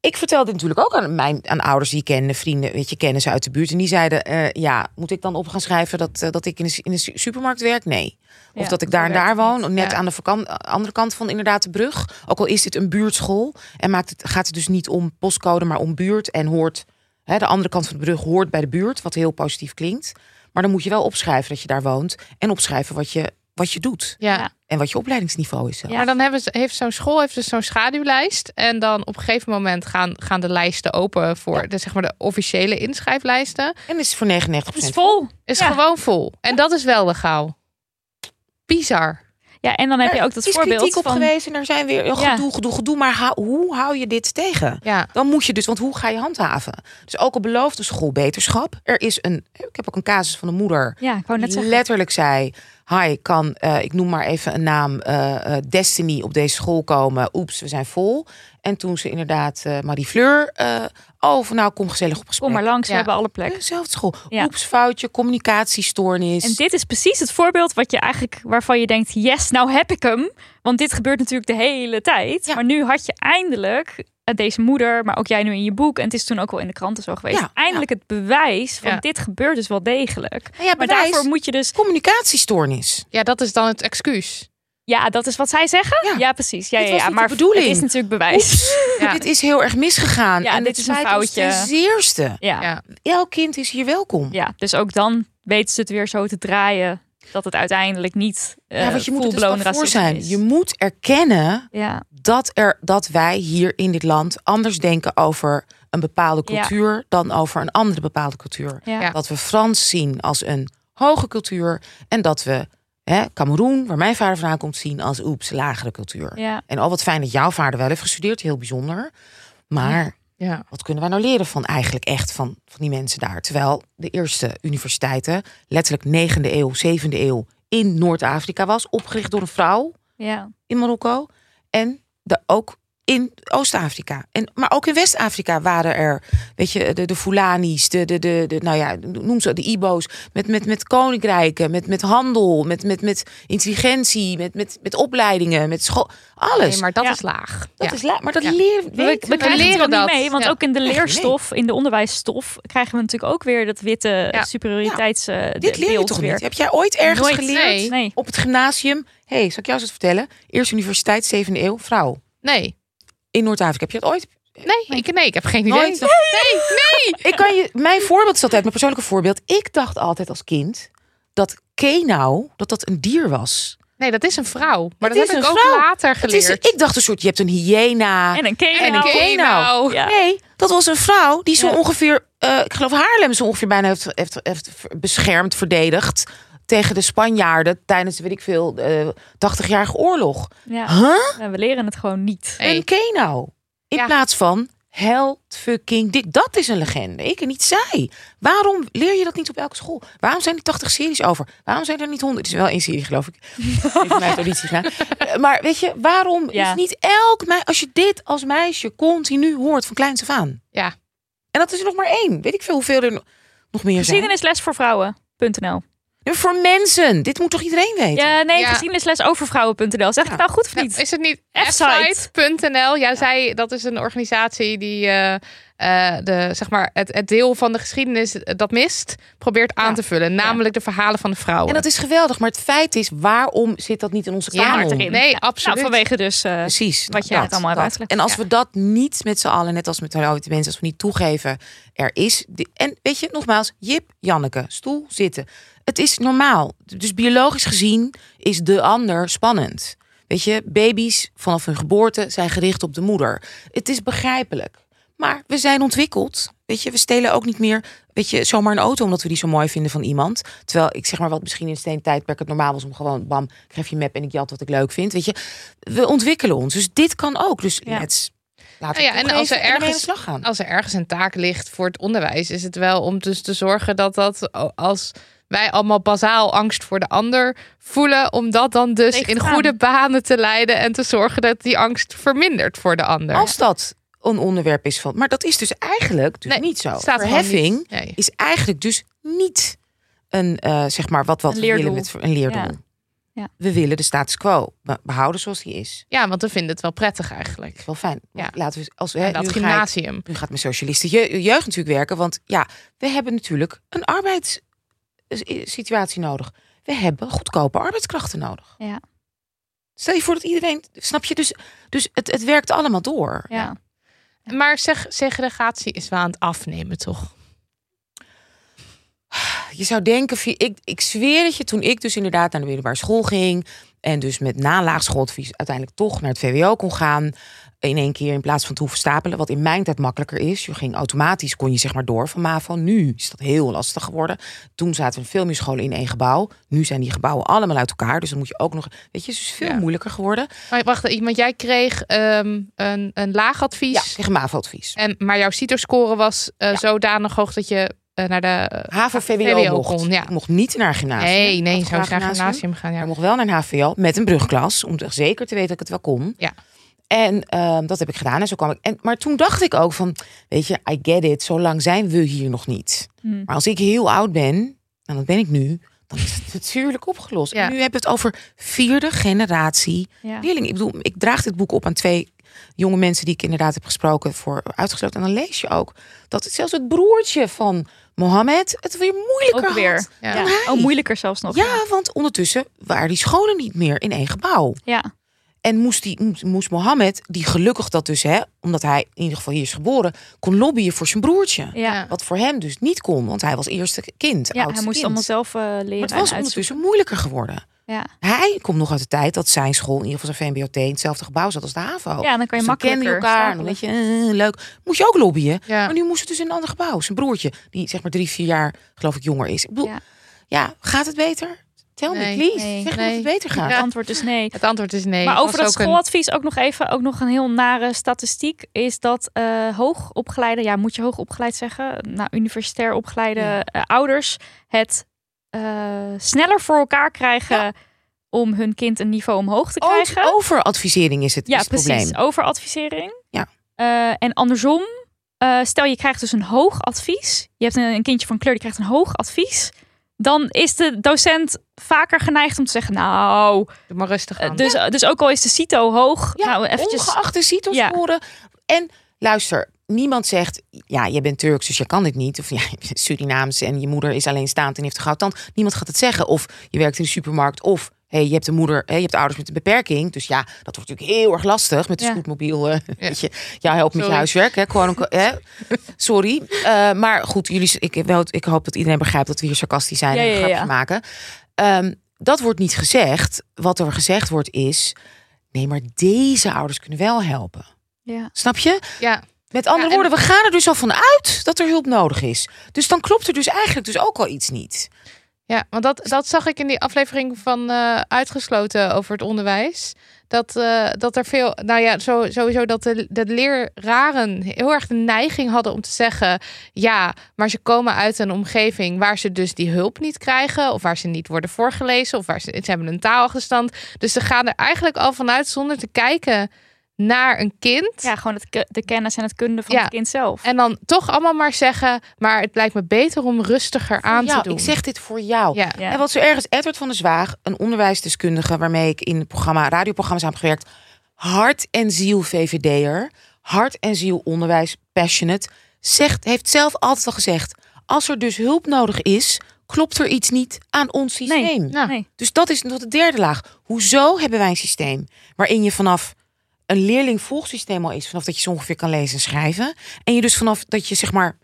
Ik vertelde natuurlijk ook aan mijn aan ouders die ik kende, vrienden, weet je, kennen ze uit de buurt. En die zeiden: eh, Ja, moet ik dan op gaan schrijven dat, eh, dat ik in de, in su- supermarkt werk? Nee. Of Ja, dat ik daar en daar woon, net Ja. aan de andere kant van inderdaad de brug. Ook al is dit een buurtschool en maakt het, gaat het dus niet om postcode, maar om buurt. En hoort hè, de andere kant van de brug hoort bij de buurt, wat heel positief klinkt. Maar dan moet je wel opschrijven dat je daar woont en opschrijven wat je, wat je doet Ja. Ja. en wat je opleidingsniveau is. zelf. Maar dan hebben ze, heeft zo'n school heeft dus zo'n schaduwlijst. En dan op een gegeven moment gaan, gaan de lijsten open voor Ja. de, zeg maar de officiële inschrijflijsten. En is voor 99% het is vol. Is Ja. gewoon vol. En dat is wel legaal. Bizar. Ja, en dan heb je ook dat Er is voorbeeld kritiek op van... geweest en er zijn weer oh, Ja. gedoe, gedoe, gedoe. Maar hou- hoe hou je dit tegen? Ja. Dan moet je dus, want hoe ga je handhaven? Dus ook al belooft de school beterschap. Er is een, ik heb ook een casus van een moeder Ja, ik wou net die zeggen. letterlijk zei: Hi, kan, eh, ik noem maar even een naam, eh, eh, Destiny op deze school komen. Oeps, we zijn vol. En toen ze inderdaad Marie Fleur, oh, van nou kom gezellig op gesprek. Kom maar langs, we hebben alle plek. Dezelfde school. Ja. Oeps, foutje, communicatiestoornis. En dit is precies het voorbeeld wat je eigenlijk, waarvan je denkt, yes, nou heb ik hem. Want dit gebeurt natuurlijk de hele tijd. Ja. Maar nu had je eindelijk eh, deze moeder, maar ook jij nu in je boek. En het is toen ook wel in de kranten zo geweest. Ja, eindelijk het bewijs van Ja. dit gebeurt dus wel degelijk. Ja, Maar daarvoor moet je dus, communicatiestoornis. ja, dat is dan het excuus. Ja, dat is wat zij zeggen. Ja. Ja, precies. Ja, Dit ja, was ja. niet de maar bedoeling. het is natuurlijk bewijs. Oeps, Ja. dit is heel erg misgegaan. Ja, en dit het is een foutje. ten zeerste. Ja. Ja. Elk kind is hier welkom. ja, dus ook dan weten ze het weer zo te draaien dat het uiteindelijk niet uh, Ja, want je moet er dus voor zijn. is. Je moet erkennen Ja, dat, er, dat wij hier in dit land anders denken over een bepaalde Ja. cultuur dan over een andere bepaalde cultuur. Dat we Frans zien als een hoge cultuur en dat we Cameroen, waar mijn vader vandaan komt, zien als oeps, lagere cultuur. ja. En al wat fijn dat jouw vader wel heeft gestudeerd, heel bijzonder. Maar Ja. wat kunnen wij nou leren van eigenlijk echt van, van die mensen daar? Terwijl de eerste universiteiten, letterlijk 9e eeuw, 7e eeuw, in Noord-Afrika was, opgericht door een vrouw ja. in Marokko. En de, ook in Oost-Afrika. En, maar ook in West-Afrika waren er, weet je, de, de Fulanis, de, de, de, de, nou ja, noem ze, de Ibo's, met, met, met koninkrijken, met, met handel, met, met, met intelligentie, met, met, met opleidingen, met school, alles. Nee, maar dat Ja. is laag. dat Ja. is la- maar dat Ja. leren We, we leren ook niet dat. mee, want Ja. ook in de leerstof, in de onderwijsstof, krijgen we natuurlijk ook weer dat witte Ja. superioriteits eh, Dit leer je toch weer. niet? Heb jij ooit ergens Nooit. geleerd? Nee. Nee. Op het gymnasium. hey, zal ik jou eens wat vertellen? Eerste universiteit, zevende eeuw, vrouw. Nee. In Noord-Afrika. Heb je dat ooit? Nee, Ik, nee, ik heb geen idee. Nooit? Nee, nee. Ik kan je, mijn voorbeeld is altijd, mijn persoonlijke voorbeeld. Ik dacht altijd als kind dat Kenau, dat dat een dier was. Nee, dat is een vrouw. Maar Het dat is heb ik een ook vrouw. later Het is, geleerd. ik dacht een soort, je hebt een hyena. En een kenau. En een kenau. Ja. Nee, dat was een vrouw die zo Ja. ongeveer, eh, ik geloof Haarlem zo ongeveer bijna heeft, heeft, heeft beschermd, verdedigd tegen de Spanjaarden tijdens, weet ik veel, de 80-jarige oorlog. Ja. Huh? We leren het gewoon niet. Hey. Een kenau. In Ja. plaats van held fucking dik. Dat is een legende. Ik en niet zij. Waarom leer je dat niet op elke school? Waarom zijn er 80 series over? Waarom zijn er niet 100? Het is wel één serie, geloof ik. Auditie gedaan. Eh, Maar weet je, waarom Ja. is niet elk meisje... Als je dit als meisje continu hoort van kleins af aan. Ja. En dat is er nog maar één. Weet ik veel hoeveel er nog meer zijn. Geschiedenisles voor vrouwen.nl. Voor mensen. Dit moet toch iedereen weten? Ja, nee, Ja. geschiedenisles over vrouwen.nl. Zeg ik het nou goed of Ja, niet? is het niet F-site. F-site.nl? Ja, zij, dat is een organisatie die eh, eh, de, zeg maar, het, het deel van de geschiedenis dat mist, probeert aan Ja. te vullen. Namelijk de verhalen van de vrouwen. En dat is geweldig. Maar het feit is, waarom zit dat niet in onze erin. Nee, Ja. absoluut. Nou, vanwege dus... eh, Precies. Wat je dat, net allemaal uitgelegd. En als Ja. we dat niet met z'n allen, net als met de mensen, als we niet toegeven, er is. En weet je, nogmaals, Jip, Janneke, stoel, zitten. Het is normaal. Dus biologisch gezien is de ander spannend. Weet je, baby's vanaf hun geboorte zijn gericht op de moeder. Het is begrijpelijk. Maar we zijn ontwikkeld. Weet je, we stelen ook niet meer, weet je, zomaar een auto omdat we die zo mooi vinden van iemand. Terwijl ik zeg maar wat misschien in het steentijdperk het normaal was om gewoon bam, ik geef je map en ik jat wat ik leuk vind. Weet je, we ontwikkelen ons. Dus dit kan ook. Dus Ja. let's laten Nou ja, en als er ergens- gaan. Als er ergens een taak ligt voor het onderwijs, is het wel om dus te zorgen dat dat als wij allemaal bazaal angst voor de ander voelen, om dat dan dus Tegen in goede banen te leiden en te zorgen dat die angst vermindert voor de ander. Als dat een onderwerp is van. Maar dat is dus eigenlijk dus Nee, niet zo. Verheffing niet. Nee. is eigenlijk dus niet een, eh, zeg maar, wat, wat Een we willen leerdoel. met een leerdoel. Ja. Ja. We willen de status quo be- behouden zoals die is. Ja, want we vinden het wel prettig eigenlijk. Dat is wel fijn. Ja. Laten we als dat ik- gymnasium. nu gaat mijn socialisten je, jeugd natuurlijk werken, want ja, we hebben natuurlijk een arbeidssituatie nodig. We hebben goedkope arbeidskrachten nodig. Ja. Stel je voor dat iedereen, snap je? Dus, dus het, het werkt allemaal door. ja. Maar zeg, segregatie is wel aan het afnemen, toch? Je zou denken, ik, ik zweer het je, toen ik dus inderdaad naar de middelbare school ging en dus met na laagschooladvies uiteindelijk toch naar het VWO kon gaan, in één keer in plaats van te hoeven stapelen, wat in mijn tijd makkelijker is. Je ging automatisch, kon je zeg maar door van MAVO. Nu is dat heel lastig geworden. Toen zaten er veel meer scholen in één gebouw. Nu zijn die gebouwen allemaal uit elkaar, dus dan moet je ook nog, weet je, het is veel Ja. moeilijker geworden. Maar wacht, want jij kreeg ehm, een, een laag advies. Ja, MAVO-advies. En, maar jouw CITO-score was eh, Ja. zodanig hoog dat je eh, naar de... eh, HAVO, VWO, VWO mocht. kon, ja. Mocht niet naar gymnasium. nee, nee, zou naar gymnasium gaan. Ja. Maar mocht wel naar een HVL met een brugklas. Om zeker te weten dat ik het wel kon. Ja. En ehm, dat heb ik gedaan. En zo kwam ik. En, maar toen dacht ik ook van, weet je, I get it. Zo lang zijn we hier nog niet. Hm. Maar als ik heel oud ben, en dat ben ik nu, dan is het natuurlijk opgelost. Ja. En nu hebben we het over vierde generatie Ja. leerlingen. Ik bedoel, ik draag dit boek op aan twee jonge mensen die ik inderdaad heb gesproken voor uitgesloten. En dan lees je ook dat het zelfs het broertje van Mohammed het weer moeilijker Ook weer. Ja. Ja. Oh, moeilijker zelfs nog. Ja, want ondertussen waren die scholen niet meer in één gebouw. Ja. En moest, die, moest- Mohammed, die gelukkig dat dus, hè, omdat hij in ieder geval hier is geboren, kon lobbyen voor zijn broertje. Ja. Wat voor hem dus niet kon, want hij was eerste kind. Ja, hij moest kind. allemaal zelf eh, leren. Maar het was ondertussen moeilijker geworden. Ja. Hij komt nog uit de tijd dat zijn school, in ieder geval zijn VMBOT, in hetzelfde gebouw zat als de HAVO. ja, dan kan je Dus makkelijker elkaar. Dan weet je, eh, leuk. Moest je ook lobbyen. Ja. Maar nu moest het dus in een ander gebouw. Zijn broertje, die zeg maar drie, vier jaar, geloof ik, jonger is. Ik bedoel, ja, Ja. gaat het beter? Tel me, Nee. please. Nee. Zeg Nee. dat het beter gaat. Het antwoord is nee. Het antwoord is nee. maar over dat ook een- schooladvies ook nog even, ook nog een heel nare statistiek, is dat eh hoogopgeleide, ja, moet je hoogopgeleid zeggen, nou, universitair opgeleide Ja. eh, ouders het eh, sneller voor elkaar krijgen om hun kind een niveau omhoog te krijgen. Over- Overadvisering is het, ja, is het precies. probleem. Overadvisering. Ja. Eh, en andersom, eh, stel je krijgt dus een hoog advies. Je hebt een, een kindje van kleur die krijgt een hoog advies. Dan is de docent vaker geneigd om te zeggen, nou, Doe maar rustig eh, aan. dus, dus ook al is de CITO hoog, Ja, nou eventjes. ongeacht de Ja. En luister, niemand zegt, ja, je bent Turks, dus je kan dit niet. Of ja, je bent Surinaams en je moeder is alleenstaand en heeft een goudtand. Niemand gaat het zeggen. Of je werkt in de supermarkt. Of hey, je hebt een moeder, hey, je hebt ouders met een beperking. Dus ja, dat wordt natuurlijk heel erg lastig met de Ja. scootmobiel. eh, weet je, ja, help met je huiswerk. Hè, gewoon, hè. Sorry. Eh, maar goed, jullie, ik, wel, ik hoop dat iedereen begrijpt dat we hier sarcastisch zijn Ja, en een ja, grapje ja. maken. Ehm, dat wordt niet gezegd. Wat er gezegd wordt is, nee, maar deze ouders kunnen wel helpen. Ja. Snap je? Ja, Met andere Ja, en- woorden, we gaan er dus al van uit dat er hulp nodig is. Dus dan klopt er dus eigenlijk dus ook al iets niet. Ja, want dat, dat zag ik in die aflevering van eh, Uitgesloten over het onderwijs. Dat, eh, dat er veel, nou ja, sowieso dat de, de leraren heel erg de neiging hadden om te zeggen: ja, maar ze komen uit een omgeving waar ze dus die hulp niet krijgen, of waar ze niet worden voorgelezen, of waar ze, ze hebben een taalachterstand. Dus ze gaan er eigenlijk al vanuit zonder te kijken naar een kind. ja, gewoon het, de kennis en het kunde van Ja. het kind zelf. En dan toch allemaal maar zeggen: maar het lijkt me beter om rustiger aan Jou, te doen. Ik zeg dit voor jou. ja. ja. En wat zo erg is, Edward van der Zwaag, een onderwijsdeskundige waarmee ik in het programma, radioprogramma's heb gewerkt. Hart en ziel VVD'er, hart en ziel onderwijs, passionate. Zegt, heeft zelf altijd al gezegd, als er dus hulp nodig is, klopt er iets niet aan ons systeem. nee, nee. Dus dat is nog de derde laag. Hoezo hebben wij een systeem waarin je vanaf een leerling-volgsysteem al is, vanaf dat je zo ongeveer kan lezen en schrijven. En je dus vanaf dat je zeg maar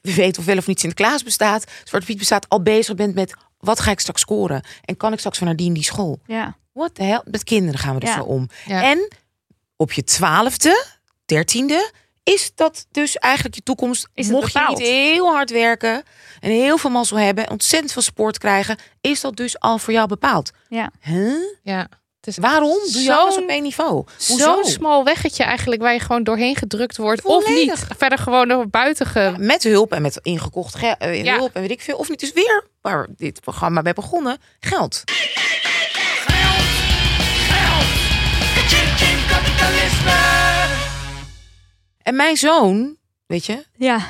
weet of wel of niet Sinterklaas bestaat, Zwarte Piet bestaat, al bezig bent met wat ga ik straks scoren en kan ik straks van naar die school. Ja. What the hell? Met kinderen gaan we dus Ja. zo om. Ja. En op je twaalfde, dertiende is dat dus eigenlijk je toekomst. Is het Mocht je niet heel hard werken en heel veel mazzel hebben, en ontzettend veel sport krijgen, is dat dus al voor jou bepaald. Ja. Huh? ja. Het is Waarom doe je alles op één niveau? Zo'n smal weggetje eigenlijk waar je gewoon doorheen gedrukt wordt. Of niet. Verder gewoon door buiten ge... Met hulp en met ingekocht ge- eh, Ja. hulp en weet ik veel. Of niet dus weer, waar dit programma bij begonnen, geld. En mijn zoon, weet je, Ja.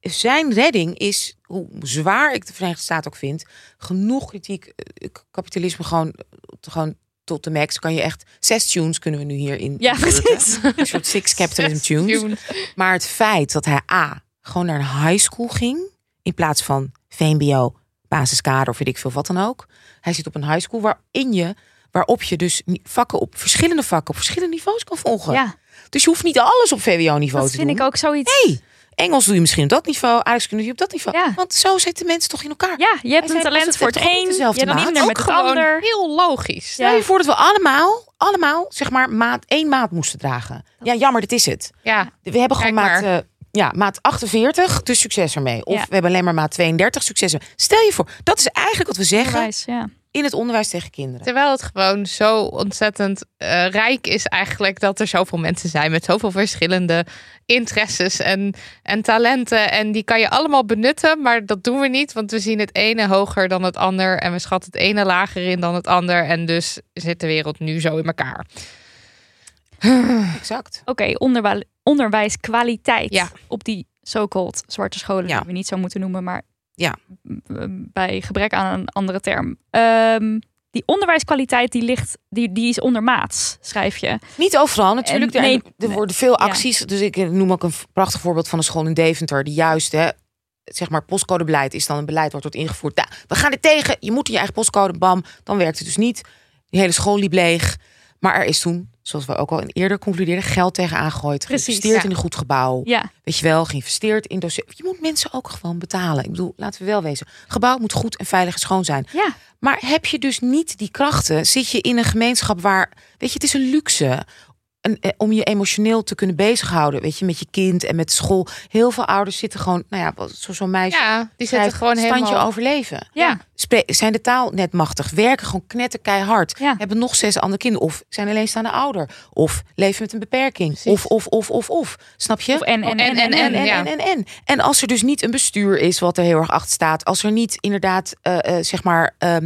zijn redding is, hoe zwaar ik de Verenigde Staten ook vind, genoeg kritiek. eh, Kapitalisme gewoon, gewoon tot de max. Kan je echt zes tunes kunnen we nu hierin. Ja, precies. Een soort six capitalism tunes. Tune. Maar het feit dat hij A, gewoon naar een high school ging, in plaats van VMBO, basiskader of weet ik veel wat dan ook. Hij zit op een high school waarin je, waarop je dus vakken op verschillende vakken, op verschillende niveaus kan volgen. Ja, Dus je hoeft niet alles op VWO-niveau dat te vind doen. ik ook zoiets. Nee, Engels doe je misschien op dat niveau, aardrijkskunde doe je op dat niveau. Ja. Want zo zitten mensen toch in elkaar. Ja, je hebt een talent voor het een, je hebt Ook met het ander. heel logisch. Stel je voor dat we allemaal, allemaal, zeg maar, maat één maat moesten dragen. Ja, jammer, dit is het. Ja, We hebben gewoon maat, eh, ja, maat 48, dus succes ermee. Of Ja. we hebben alleen maar maat 32, succes ermee. Stel je voor, dat is eigenlijk wat we zeggen ja. In het onderwijs tegen kinderen. terwijl het gewoon zo ontzettend eh, rijk is eigenlijk dat er zoveel mensen zijn met zoveel verschillende interesses en, en talenten. En die kan je allemaal benutten, maar dat doen we niet, want we zien het ene hoger dan het ander en we schatten het ene lager in dan het ander. En dus zit de wereld nu zo in elkaar. Exact. Oké, onderwa- onderwijskwaliteit Ja. op die so-called zwarte scholen, Ja. die we niet zo moeten noemen, maar Ja. bij gebrek aan een andere term. Ehm, die onderwijskwaliteit die ligt, die, die is ondermaats, schrijf je. Niet overal natuurlijk. En Er- nee, er worden veel Ja. acties. Dus ik noem ook een prachtig voorbeeld van een school in Deventer. Die juist, hè, zeg maar, postcodebeleid is dan een beleid wat wordt ingevoerd. Nou, we gaan er tegen. Je moet in je eigen postcode. Bam. Dan werkt het dus niet. Die hele school liep leeg. Maar er is toen, zoals we ook al eerder concludeerden, geld tegen aangegooid. Precies, Geïnvesteerd ja. in een goed gebouw. Ja, Weet je wel, geïnvesteerd in docenten. Je moet mensen ook gewoon betalen. Ik bedoel, laten we wel wezen. Gebouw moet goed en veilig en schoon zijn. ja. Maar heb je dus niet die krachten, zit je in een gemeenschap waar, weet je, het is een luxe. En, eh, om je emotioneel te kunnen bezighouden, weet je, met je kind en met school. Heel veel ouders zitten gewoon, nou ja, wat- zo- zo'n meisje. Ja, die zitten gewoon standje helemaal... overleven. Ja. Spe- zijn de taal net machtig, werken gewoon knetter keihard. Ja. Hebben nog zes andere kinderen. Of zijn alleenstaande ouder. Of leven met een beperking. Precies. Of, of, of, of, of. Snap je? Of en, en, en, en, en, en. en, ja. en, en, en. En als er dus niet een bestuur is wat er heel erg achter staat. Als er niet inderdaad, eh, eh, zeg maar, eh,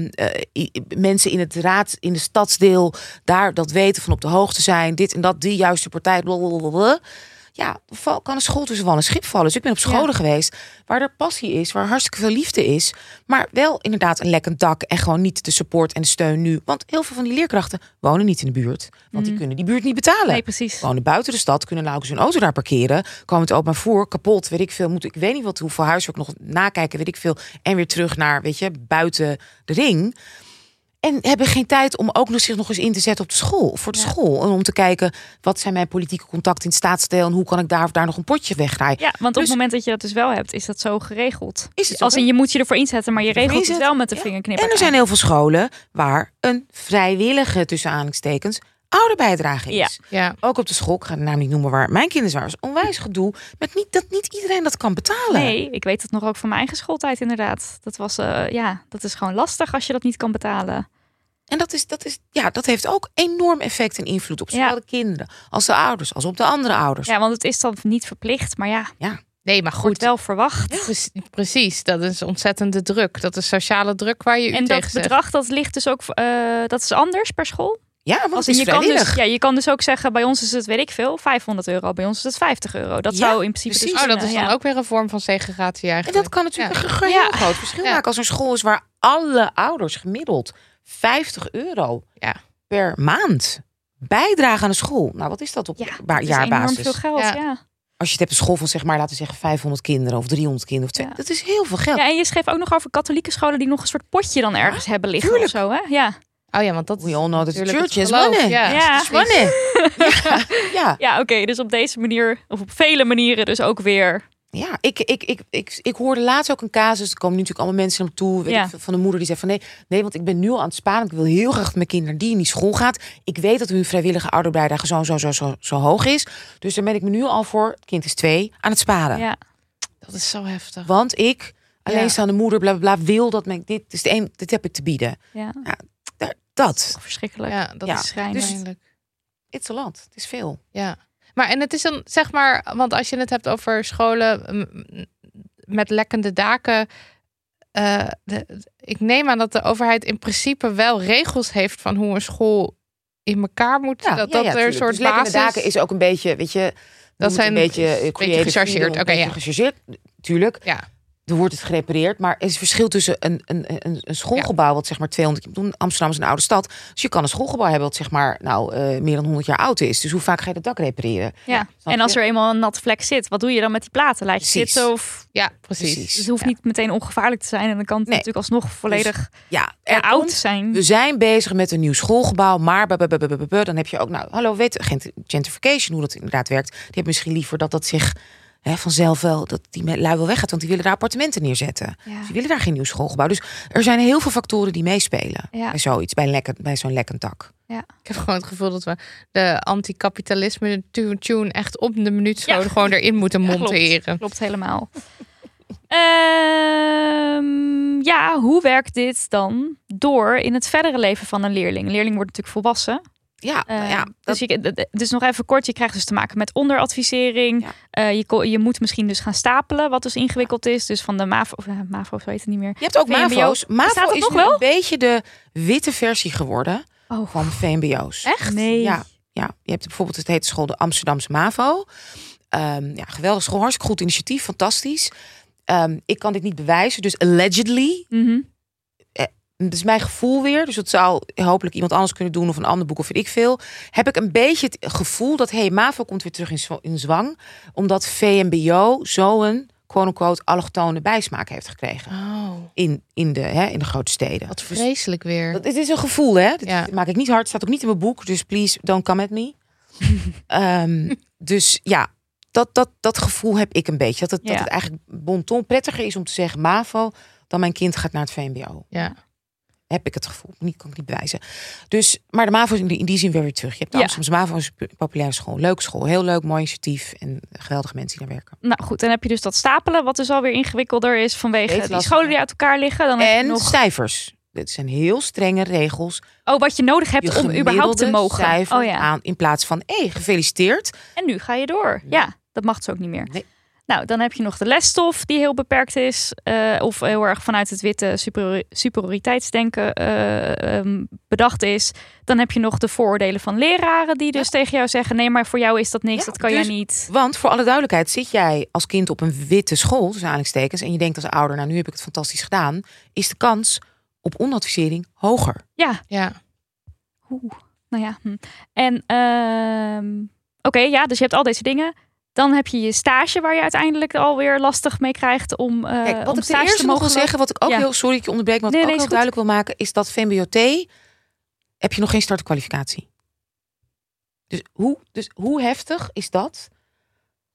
i- mensen in het raad, in de stadsdeel, daar dat weten van op de hoogte zijn. Dit en dat, die juiste partij. blablabla. Ja, kan een school tussen wal en schip vallen. Dus ik ben op scholen geweest waar er passie is, waar hartstikke veel liefde is. Maar wel inderdaad een lekkend dak en gewoon niet de support en de steun nu. Want heel veel van die leerkrachten wonen niet in de buurt. Want die kunnen die buurt niet betalen Nee, precies. wonen buiten de stad, kunnen nou ook hun auto daar parkeren. Komen het openbaar voor, kapot, weet ik veel. Moet ik weet niet wat, hoeveel huiswerk nog nakijken, weet ik veel. En weer terug naar, weet je, buiten de ring. En hebben geen tijd om ook nog zich nog eens in te zetten op de school. Voor de Ja. school. En om te kijken, wat zijn mijn politieke contacten in het staatsdeel. En hoe kan ik daar of daar nog een potje wegdraaien. Ja, want op Dus- het moment dat je dat dus wel hebt, is dat zo geregeld. Is het Als in je moet je ervoor inzetten, maar je regelt het wel met de ja. vingerknipper. En er zijn heel veel scholen waar een vrijwillige, tussen aanhalingstekens, ouderbijdrage is. Ja. Ja. Ook op de school, ik ga de naam niet noemen waar mijn kinderen waren. was onwijs gedoe. Met niet, dat niet iedereen dat kan betalen. Nee, ik weet het nog ook van mijn eigen schooltijd inderdaad. Dat was, eh, ja, dat is gewoon lastig als je dat niet kan betalen. En dat, is, dat, is, ja, dat heeft ook enorm effect en invloed op zowel Ja. de kinderen als de ouders, als op de andere ouders. Ja, want het is dan niet verplicht, maar ja, Nee, maar wordt goed. wel verwacht. Pre- Precies, dat is ontzettende druk. Dat is sociale druk waar je u En dat zegt. bedrag, dat ligt dus ook, eh, dat is anders per school. Ja, want Als het in, is je, kan dus, ja, je kan dus ook zeggen, bij ons is het, weet ik veel, 500 euro. Bij ons is het 50 euro. Dat Ja, zou in principe precies. dus Oh, dat is dan ja. ook weer een vorm van segregatie En eigenlijk. dat kan natuurlijk Ja. een heel Ja. groot verschil Ja. maken als er een school is waar alle ouders gemiddeld 50 euro Ja. per maand bijdragen aan de school. Nou, wat is dat op Ja, ba- dat is enorm veel geld, Ja. ja. Als je het hebt een school van zeg maar, laten we zeggen 500 kinderen of 300 kinderen of twee, Ja. dat is heel veel geld. Ja, en je schreef ook nog over katholieke scholen die nog een soort potje dan ergens hebben liggen tuurlijk. of zo, hè? Ja. Oh ja, want dat We all know that the natuurlijk church het is money. Ja, Ja. Ja, ja. Ja, oké. dus op deze manier, of op vele manieren dus ook weer. Ja, ik, ik, ik, ik, ik hoorde laatst ook een casus. Er komen nu natuurlijk allemaal mensen naar me toe. Weet Ja. ik, van de moeder die zei van nee, nee, want ik ben nu al aan het sparen. Ik wil heel graag dat mijn kinderen die in die school gaat. Ik weet dat hun vrijwillige ouderbijdrage zo, zo, zo, zo, zo hoog is. Dus daar ben ik me nu al voor, het kind is twee, aan het sparen. Ja. Dat is zo heftig. Want ik, alleenstaande moeder, bla, bla, bla, wil dat mijn, dit is de een, dit heb ik te bieden. ja. Daar, dat, verschrikkelijk. Ja, dat Ja, is schrijnend. schrijnelijk. it's a lot. Het is veel. Ja. Maar en het is dan, zeg maar, want als je het hebt over scholen met lekkende daken. eh, de- ik neem aan dat de overheid in principe wel regels heeft van hoe een school in elkaar moet. Ja, dat ja, dat ja, er een soort dus lekkende basis daken is ook een beetje, weet je, Dat zijn een beetje, beetje gechargeerd. Oké, ja. gechargeerd, tuurlijk. Ja. Er wordt het gerepareerd, maar er is verschil tussen een, een, een, een schoolgebouw wat zeg maar 200 ik bedoel, Amsterdam is een oude stad, dus je kan een schoolgebouw hebben wat zeg maar nou eh, meer dan 100 jaar oud is. Dus hoe vaak ga je dat dak repareren? Ja. En als er eenmaal een nat vlek zit, wat doe je dan met die platen? Laat je Precies. zitten of... Ja, precies. Precies. Het hoeft Ja. niet meteen ongevaarlijk te zijn. En dan kan het Nee. natuurlijk alsnog volledig Ja, eh, er oud komt- zijn. We zijn bezig met een nieuw schoolgebouw, maar dan heb je ook, nou, hallo, weet gent- gentrification, hoe dat inderdaad werkt. Die hebben misschien liever dat dat zich hè, vanzelf wel, dat die met- lui wel weggaat, want die willen daar appartementen neerzetten. Ja. Die willen daar geen nieuw schoolgebouw. Dus er zijn heel veel factoren die meespelen Ja. bij zoiets, bij, een lekker, bij zo'n lekkend tak. Ik heb gewoon het gevoel dat we de anticapitalisme tu- tune echt op de minuut zo Ja. gewoon erin moeten Ja, klopt. monteren. Klopt helemaal. Ehm, ja, hoe werkt dit dan door in het verdere leven van een leerling? Een leerling wordt natuurlijk volwassen. Ja, nou ja, dat, dus, je, dus nog even kort, je krijgt dus te maken met onderadvisering. Ja. Eh, je, je moet misschien dus gaan stapelen, wat dus ingewikkeld is. Dus van de MAVO, of, eh, MAVO, zo heet het niet meer. je hebt ook VMBO. MAVO's. MAVO is nog nu wel? een beetje de witte versie geworden Oh, van VMBO's. Echt? nee. Ja, ja, je hebt bijvoorbeeld het heet school de Amsterdamse MAVO. Ehm ja, geweldig school, hartstikke goed initiatief, fantastisch. Ehm, ik kan dit niet bewijzen, dus allegedly, Mhm. Dat is mijn gevoel weer, dus dat zou hopelijk iemand anders kunnen doen of een ander boek of weet ik veel. Heb ik een beetje het gevoel dat hey, MAVO komt weer terug in, in zwang, omdat VMBO zo'n quote-unquote allochtone bijsmaak heeft gekregen Oh, in, in, de, hè, in de grote steden. wat vreselijk weer. Dat, het is een gevoel, hè? Dit Ja. maak ik niet hard. Staat ook niet in mijn boek. Dus please, don't come at me. Ehm, dus ja, dat, dat, dat gevoel heb ik een beetje. Dat het, Ja. dat het eigenlijk bonton prettiger is om te zeggen MAVO... dan mijn kind gaat naar het VMBO. Ja. Heb ik het gevoel. Niet, kan ik niet bewijzen. Dus, maar de MAVO is in die, in die zin weer weer terug. Je hebt de Ja. Amsterdamse MAVO populaire school. Leuke school. Heel leuk, mooi initiatief. En geweldige mensen die daar werken. Nou goed, dan heb je dus dat stapelen, wat dus alweer ingewikkelder is vanwege Weet die scholen die uit elkaar liggen. Dan heb je En nog cijfers. Dit zijn heel strenge regels. oh, wat je nodig hebt Je om überhaupt te mogen. Oh ja. aan, in plaats van, hé, gefeliciteerd. En nu ga je door. Ja, dat mag dus ook niet meer. Nee. Nou, dan heb je nog de lesstof die heel beperkt is. eh, of heel erg vanuit het witte superiori- superioriteitsdenken eh, ehm, bedacht is. Dan heb je nog de vooroordelen van leraren die dus tegen jou zeggen... nee, maar voor jou is dat niks, Ja, dat kan dus- jij niet. Want voor alle duidelijkheid, zit jij als kind op een witte school, tussen aanhalingstekens, en je denkt als ouder, nou nu heb ik het fantastisch gedaan, is de kans op onadvisering hoger. Ja, Ja. Oeh, nou ja. hm. En ehm, oké, ja, dus je hebt al deze dingen. Dan heb je je stage waar je uiteindelijk alweer lastig mee krijgt om. eh Kijk, om wat ik ten eerste mogen zeggen, wat ik ook heel, sorry dat ik je onderbreek, maar wat Nee, ik ook heel duidelijk wil maken, is dat VMBOT heb je nog geen startkwalificatie. Dus hoe, dus hoe heftig is dat?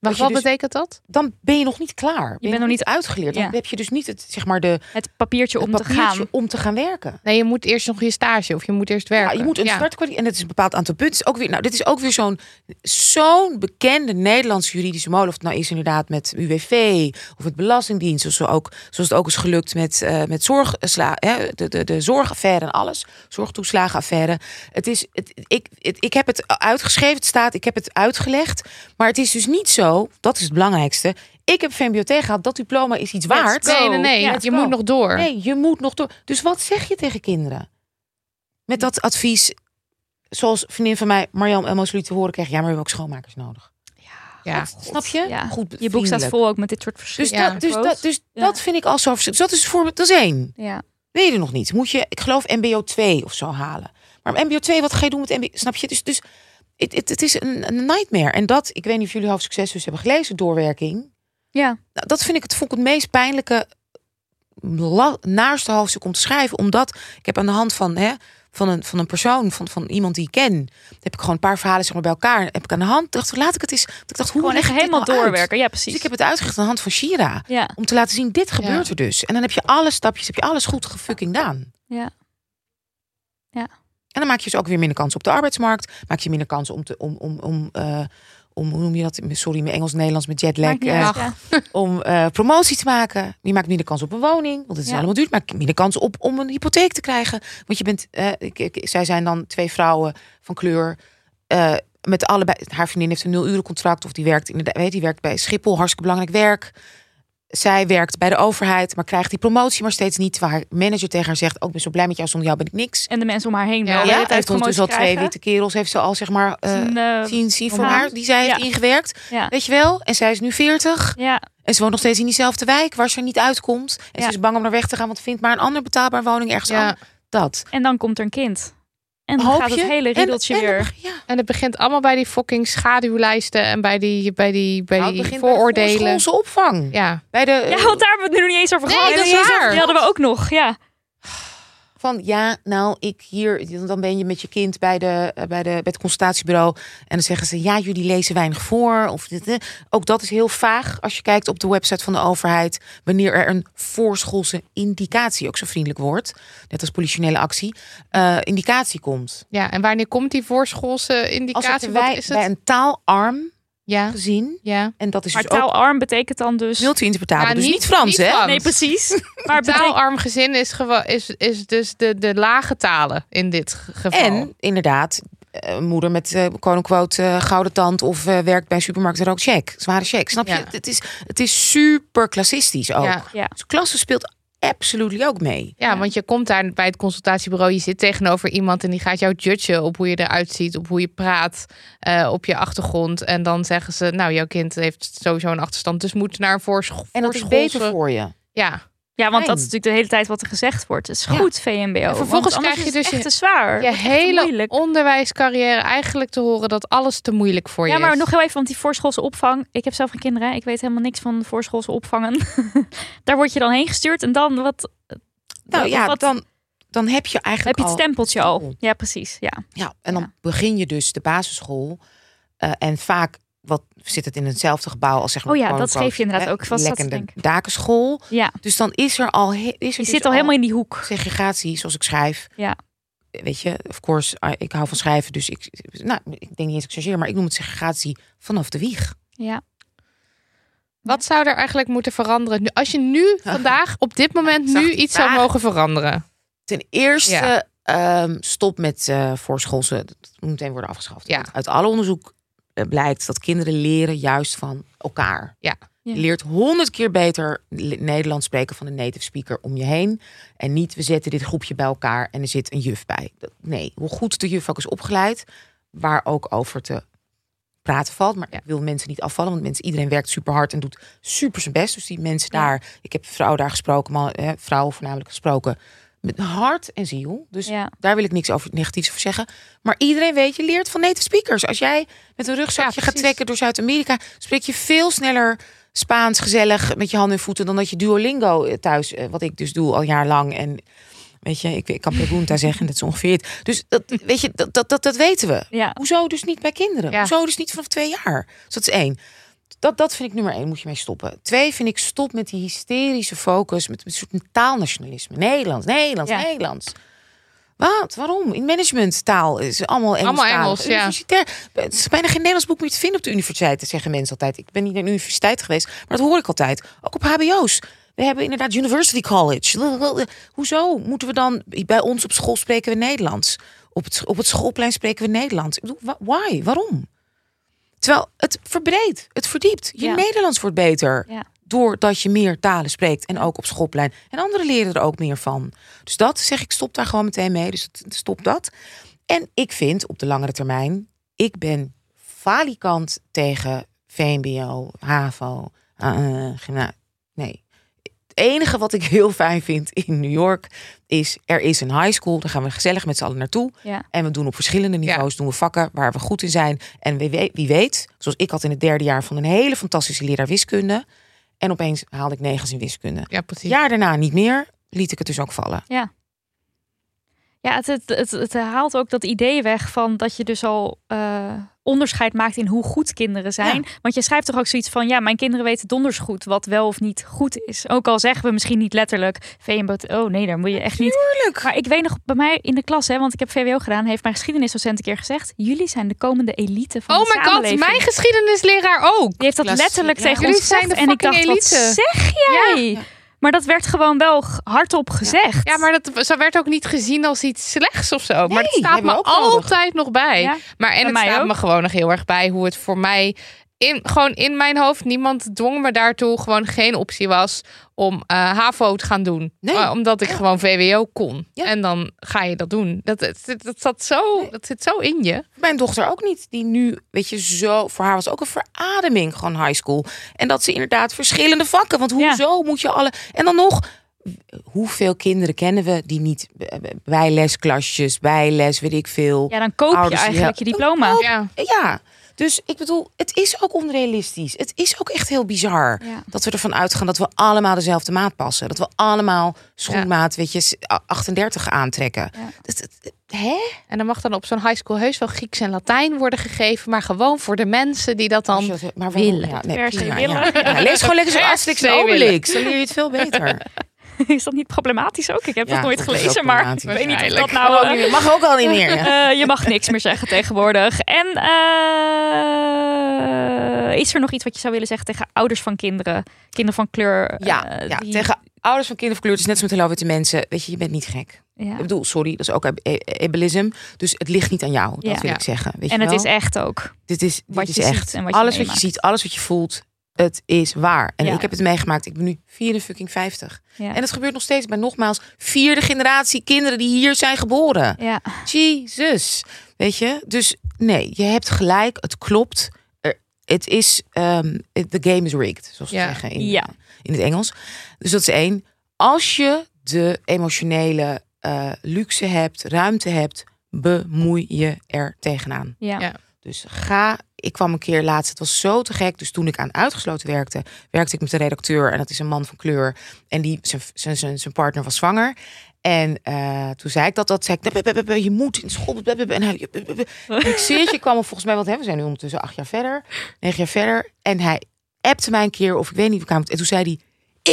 Wacht, je wat dus- betekent dat? Dan ben je nog niet klaar. Ben bent nog niet- uitgeleerd. Dan Ja. heb je dus niet het, zeg maar, de, Het papiertje het om te gaan. om te gaan werken. Nee, je moet eerst nog je stage of je moet eerst werken. Ja, je moet een Ja. En het is een bepaald aantal punten. Ook weer, nou, dit is ook weer zo'n zo'n bekende Nederlandse juridische molen. Of het nou is inderdaad met UWV of het Belastingdienst. Of zo ook, zoals het ook is gelukt met, eh met zorgsla, hè, de, de, de zorgaffaire en alles. Zorgtoeslagenaffaire. Het is, het, ik, het, ik heb het uitgeschreven, het staat, ik heb het uitgelegd. Maar het is dus niet zo, dat is het belangrijkste. Ik heb VMBOT gehad, dat diploma is iets Let's waard. go. Nee, nee, nee. Ja, want je go. moet nog door. Nee, je moet nog door. Dus wat zeg je tegen kinderen? Met dat advies, zoals vriendin van mij, Marjan Elmosoli, te horen kreeg. Ja, maar we hebben ook schoonmakers nodig. Ja. Snap je? Ja. Goed, Je boek staat vol ook met dit soort Dus, verschillende Ja. dat, dus, dat, dus Ja. dat vind ik al zo verschrikkelijk. Dat is voor dat is één. Ja. Weet je er nog niet? Moet je, ik geloof, MBO 2 of zo halen. Maar MBO 2, wat ga je doen met MBO? Snap je? Dus, dus het, het, het is een, een nightmare. En dat, ik weet niet of jullie hoofdsucces dus hebben gelezen, doorwerking. ja. Nou, dat vind ik het, vond ik het meest pijnlijke, naarste hoofdstuk om te schrijven. Omdat ik heb aan de hand van, hè, van, een, van een persoon, van, van iemand die ik ken, heb ik gewoon een paar verhalen zeg maar, bij elkaar. Heb ik aan de hand, dacht laat ik het eens. Ik dacht, hoe Gewoon echt helemaal nou uit? doorwerken. Ja, Dus precies. ik heb het uitgelegd aan de hand van Shira. Ja. Om te laten zien, dit gebeurt Ja. er dus. En dan heb je alle stapjes, heb je alles goed gefucking gedaan. Ja. En dan maak je dus ook weer minder kans op de arbeidsmarkt. Maak je minder kans om te, om, om, om, eh, om hoe noem je dat? Sorry, mijn Engels-Nederlands met jetlag. Eh, uit, ja. om eh, promotie te maken. Je maakt minder kans op een woning, want het is Ja. allemaal duur. Maar minder kans op om een hypotheek te krijgen. Want je bent, ik, ik- zij zijn dan twee vrouwen van kleur. met allebei, haar vriendin heeft een nul uren contract of die werkt inderdaad, weet, je, die werkt bij Schiphol, hartstikke belangrijk werk. Zij werkt bij de overheid, maar krijgt die promotie maar steeds niet. Waar haar manager tegen haar zegt: Ook ben ik zo blij met jou, zonder jou ben ik niks. En de mensen om haar heen Ja, wel. tijd heeft ondertussen al twee witte kerels, heeft ze al zeg maar eh, Zien, eh, zien, zien voor omhoog. haar, die zij heeft ingewerkt. Ja. Weet je wel? En zij is nu 40. Ja, En ze woont nog steeds in diezelfde wijk waar ze er niet uitkomt. En Ja. ze is bang om naar weg te gaan, want vindt maar een ander betaalbaar woning ergens Ja. aan. Dat. en dan komt er een kind. En dan gaat het hele riedeltje en- weer. Ja. En het begint allemaal bij die fucking schaduwlijsten en bij die, bij die, bij Nou, die bij vooroordelen. voorschoolse opvang. Ja. Bij de, Ja, want daar hebben we het nu nog niet eens over Nee, gehad. dat is Die hadden we- waar. Die hadden we ook nog, ja. Van ja, nou, ik hier, dan ben je met je kind bij, de, eh, bij, de, bij het consultatiebureau. En dan zeggen ze, ja, jullie lezen weinig voor. Of dit. Ook dat is heel vaag als je kijkt op de website van de overheid. Wanneer er een voorschoolse indicatie, ook zo vriendelijk woord, net als politionele actie, eh, indicatie komt. ja, en wanneer komt die voorschoolse Als indicatie? Wat wij- is bij het? een taalarm Ja, gezien, ja. en dat is Maar dus ook taalarm betekent dan dus... multi-interpretabel, Ja, dus niet- niet Frans, niet hè? Frans. Nee, precies. Maar. Taalarm gezin is, is, is dus de, de lage talen in dit ge- geval. En inderdaad, eh, moeder met eh quote-unquote eh, gouden tand of eh, werkt bij een supermarkt en check. Zware check. Snap je? Ja. Het, is, het is super klassistisch ook. Ja. Ja. Dus klasse speelt absoluut ook mee. Ja, want je komt daar bij het consultatiebureau, je zit tegenover iemand en die gaat jou judgen op hoe je eruit ziet, op hoe je praat, eh, op je achtergrond. En dan zeggen ze, nou, jouw kind heeft sowieso een achterstand, dus moet naar een voorschool. En dat is beter voor je. Ja, Ja, want dat is natuurlijk de hele tijd wat er gezegd wordt. Het is Ja. goed, VMBO. En vervolgens krijg je is dus echt je- te zwaar. je hele onderwijscarrière eigenlijk te horen dat alles te moeilijk voor je Ja, maar is. nog heel even, want die voorschoolse opvang. Ik heb zelf geen kinderen. Ik weet helemaal niks van voorschoolse opvangen. Daar word je dan heen gestuurd en dan wat? Nou wat- ja, wat- dan, dan heb je heb eigenlijk je het stempeltje al. Ja, precies. Ja. Ja, en dan Ja. begin je dus de basisschool. eh, en vaak wat, zit het in hetzelfde gebouw als zeg maar Oh ja, dat schreef je inderdaad hè, ook. Was dat, lekkende dakenschool. ja. Dus dan is er al... Is er Je dus zit al helemaal in die hoek. segregatie, zoals ik schrijf. Ja. Weet je, of course, ah, ik hou van schrijven, dus ik, nou, ik denk niet eens ik chargeer, maar ik noem het segregatie vanaf de wieg. Ja. Wat zou er eigenlijk moeten veranderen? Nu, als je nu, vandaag, op dit moment, nu iets zou mogen veranderen. Ten eerste, Ja. ehm, stop met eh voorschoolse, dat moet meteen worden afgeschaft. Ja. Uit alle onderzoek blijkt dat kinderen leren juist van elkaar. Ja. Ja. Je leert honderd keer beter Nederlands spreken van een native speaker om je heen. En niet, we zetten dit groepje bij elkaar en er zit een juf bij. Nee, hoe goed de juf ook is opgeleid, waar ook over te praten valt. Maar Ja. ik wil mensen niet afvallen, want mensen, iedereen werkt super hard en doet super zijn best. Dus die mensen Ja. daar, ik heb vrouwen daar gesproken, maar, hè, vrouwen voornamelijk gesproken. Met hart en ziel. Dus Ja. daar wil ik niks over negatiefs over zeggen. Maar iedereen weet, je leert van native speakers. Als jij met een rugzakje Ja, gaat trekken door Zuid-Amerika, spreek je veel sneller Spaans gezellig met je handen en voeten dan dat je Duolingo eh, thuis, eh, wat ik dus doe al jaar lang. En weet je, ik, ik kan pregunta zeggen, dat is ongeveer het. Dus dat, weet je, dat, dat, dat, dat weten we. Ja. Hoezo dus niet bij kinderen? Hoezo dus niet vanaf twee jaar? Dus dat is één. Dat, dat vind ik nummer één, moet je mee stoppen. Twee vind ik stop met die hysterische focus, met een soort taalnationalisme. Nederlands, Nederlands, Ja. Nederlands. Wat? Waarom? In managementtaal is allemaal Engels. Allemaal Engels, ja. Universitair. Het is bijna geen Nederlands boek meer te vinden op de universiteit, zeggen mensen altijd. Ik ben niet naar de universiteit geweest, maar dat hoor ik altijd. Ook op HBO's. We hebben inderdaad University College. Hoezo moeten we dan bij ons op school spreken we Nederlands? Op het, op het schoolplein spreken we Nederlands. Ik bedoel, why? Waarom? Terwijl het verbreedt, het verdiept. Je Ja. Nederlands wordt beter. Ja. Doordat je meer talen spreekt. En ook op schoolplein. En anderen leren er ook meer van. Dus dat zeg ik, stop daar gewoon meteen mee. Dus stop dat. En ik vind op de langere termijn, ik ben falikant tegen VMBO, HAVO, uh, gymna- Nee. Het enige wat ik heel fijn vind in New York is, er is een high school. Daar gaan we gezellig met z'n allen naartoe. Ja. En we doen op verschillende niveaus doen we vakken waar we goed in zijn. En wie weet, wie weet, zoals ik had in het derde jaar van een hele fantastische leraar wiskunde. En opeens haalde ik negens in wiskunde. Ja, precies. Jaar daarna niet meer, liet ik het dus ook vallen. Ja, het, het, het, het haalt ook dat idee weg van dat je dus al eh, onderscheid maakt in hoe goed kinderen zijn. Want je schrijft toch ook zoiets van, ja, mijn kinderen weten donders goed wat wel of niet goed is. Ook al zeggen we misschien niet letterlijk, VMBO, oh nee, daar moet je echt niet. Tuurlijk. Maar ik weet nog, bij mij in de klas, hè, want ik heb VWO gedaan, heeft mijn geschiedenisdocent een keer gezegd, jullie zijn de komende elite van Oh de my god, samenleving. mijn geschiedenisleraar ook. Die heeft dat Klassiek, letterlijk ja. tegen Jullie ons gezegd. En ik dacht, wat zeg jij? Ja. Maar dat werd gewoon wel hardop gezegd. Ja, maar dat zo werd ook niet gezien als iets slechts of zo. maar het staat me nodig. altijd nog bij. Ja, maar en het staat ook. me gewoon nog heel erg bij hoe het voor mij in, gewoon in mijn hoofd niemand dwong me daartoe. Gewoon geen optie was om eh HAVO te gaan doen. Nee. Eh, omdat ik Ja. gewoon VWO kon. Ja. En dan ga je dat doen. Dat, dat, dat, zat zo, dat zit zo in je. Mijn dochter ook niet. Die nu, weet je, zo. Voor haar was ook een verademing gewoon high school. En dat ze inderdaad verschillende vakken. Want hoezo moet je alle. En dan nog. Hoeveel kinderen kennen we die niet bijlesklasjes, bijles, weet ik veel. Ja, dan koop je eigenlijk je diploma. Ja. Ja, dus ik bedoel, het is ook onrealistisch. Het is ook echt heel bizar Ja. dat we ervan uitgaan dat we allemaal dezelfde maat passen. Dat we allemaal schoenmaat, weet je, 38 aantrekken. Ja. Dat, dat- hè? En dan mag dan op zo'n high school heus wel Grieks en Latijn worden gegeven. Maar gewoon voor de mensen die dat dan... maar waarom? willen. Ja, nee, prima, willen. ja. Ja, lees gewoon lekker zo'n Asterix en. Obelix. Dan leer je het veel beter. Is dat niet problematisch ook? Ik heb Ja, dat nooit dat gelezen, maar ik weet niet of dat nou... Mag ook eh, niet meer. Mag ook al niet meer. ja. eh, je mag niks meer zeggen tegenwoordig. En eh, is er nog iets wat je zou willen zeggen tegen ouders van kinderen? Kinderen van kleur? Ja, ja, die- tegen ouders van kinderen van kleur. Het is net zo met hello witte mensen. Weet je, je bent niet gek. ja. Ik bedoel, sorry, dat is ook e- ableism. Dus het ligt niet aan jou, dat Ja. wil ik zeggen. Weet En je het wel? is echt ook. Dit is, dit wat is je echt. ziet en wat je alles wat je ziet, alles wat je voelt, het is waar. En Ja. ik heb het meegemaakt. Ik ben nu 54. Ja. En het gebeurt nog steeds bij nogmaals vierde generatie kinderen die hier zijn geboren. ja. Jezus. Weet je? Dus nee, je hebt gelijk. Het klopt. Er- Het is, ehm the game is rigged, zoals ze Ja. zeggen in, Ja. eh, in het Engels. Dus dat is één. Als je de emotionele eh, luxe hebt, ruimte hebt, bemoei je er tegenaan. Ja. Dus ga. Ik kwam een keer laatst, het was zo te gek. Dus toen ik aan uitgesloten werkte, werkte ik met een redacteur. En dat is een man van kleur. En die, zijn, zijn, zijn, zijn partner was zwanger. En eh, toen zei ik dat, dat zei ik, "Bep, bep, bep, bep, je moet in school. bep, bep, bep." En hij, bep, bep, bep. En ik zie je kwam er volgens mij, wat hebben we zijn nu ondertussen acht jaar verder, negen jaar verder. En hij appte mij een keer, of ik weet niet, we kwamen, en toen zei hij,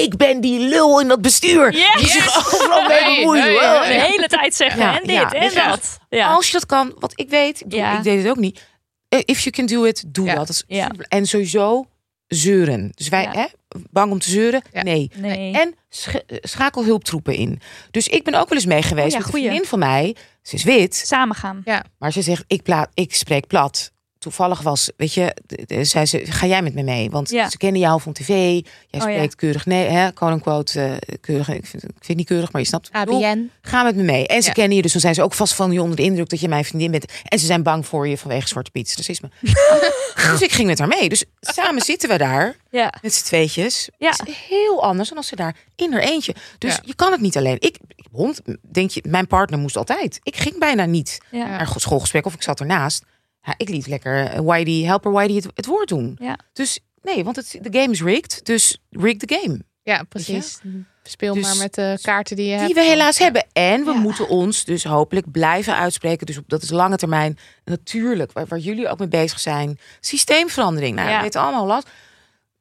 ik ben die lul in dat bestuur. Yes! Die zich overal mee Hey, bemoeien. hey, Oh, De hele tijd zeggen Ja, en dit ja, en dat. Ja. Als je dat kan, wat ik weet, ik, bedoel, Ja. ik deed het ook niet. Eh, If you can do it, doe Ja. dat. dat is Ja. super- En sowieso zeuren. Dus wij, Ja. hè, bang om te zeuren? Ja. Nee. Nee. En sch- eh, schakel hulptroepen in. Dus ik ben ook wel eens mee geweest Oh ja, met een vriendin van mij. Ze is wit, Samen gaan. maar ze zegt, ik, ik spreek plat. Toevallig was, weet je, zei ze, ga jij met me mee? Want Ja. ze kennen jou van tv. Jij ja. spreekt keurig, nee, hè, quote-unquote, eh, keurig. Ik vind, ik vind het niet keurig, maar je snapt. ABN. Ga met me mee. En ze Ja. kennen je, dus dan zijn ze ook vast van je onder de indruk dat je mijn vriendin bent. En ze zijn bang voor je vanwege Zwarte Piet. Racisme. dus ik ging met haar mee. Dus samen zitten we daar met z'n tweetjes. Ja. Het is heel anders dan als ze daar in haar eentje. Dus je kan het niet alleen. Ik, hond, denk je, mijn partner moest altijd. Ik ging bijna niet naar schoolgesprek of ik zat ernaast. Ja, ik liet lekker eh, Whitey, helper Whitey het, het woord doen. Ja. Dus nee, want het, de game is rigged. Dus rig the game. Ja, precies. Speel Dus- maar met de kaarten die je hebt. Die we helaas Ja. hebben. En we Ja. moeten ons dus hopelijk blijven uitspreken. Dus op, dat is lange termijn. Natuurlijk, waar, waar jullie ook mee bezig zijn. Systeemverandering. Nou, Ja. we weten allemaal last.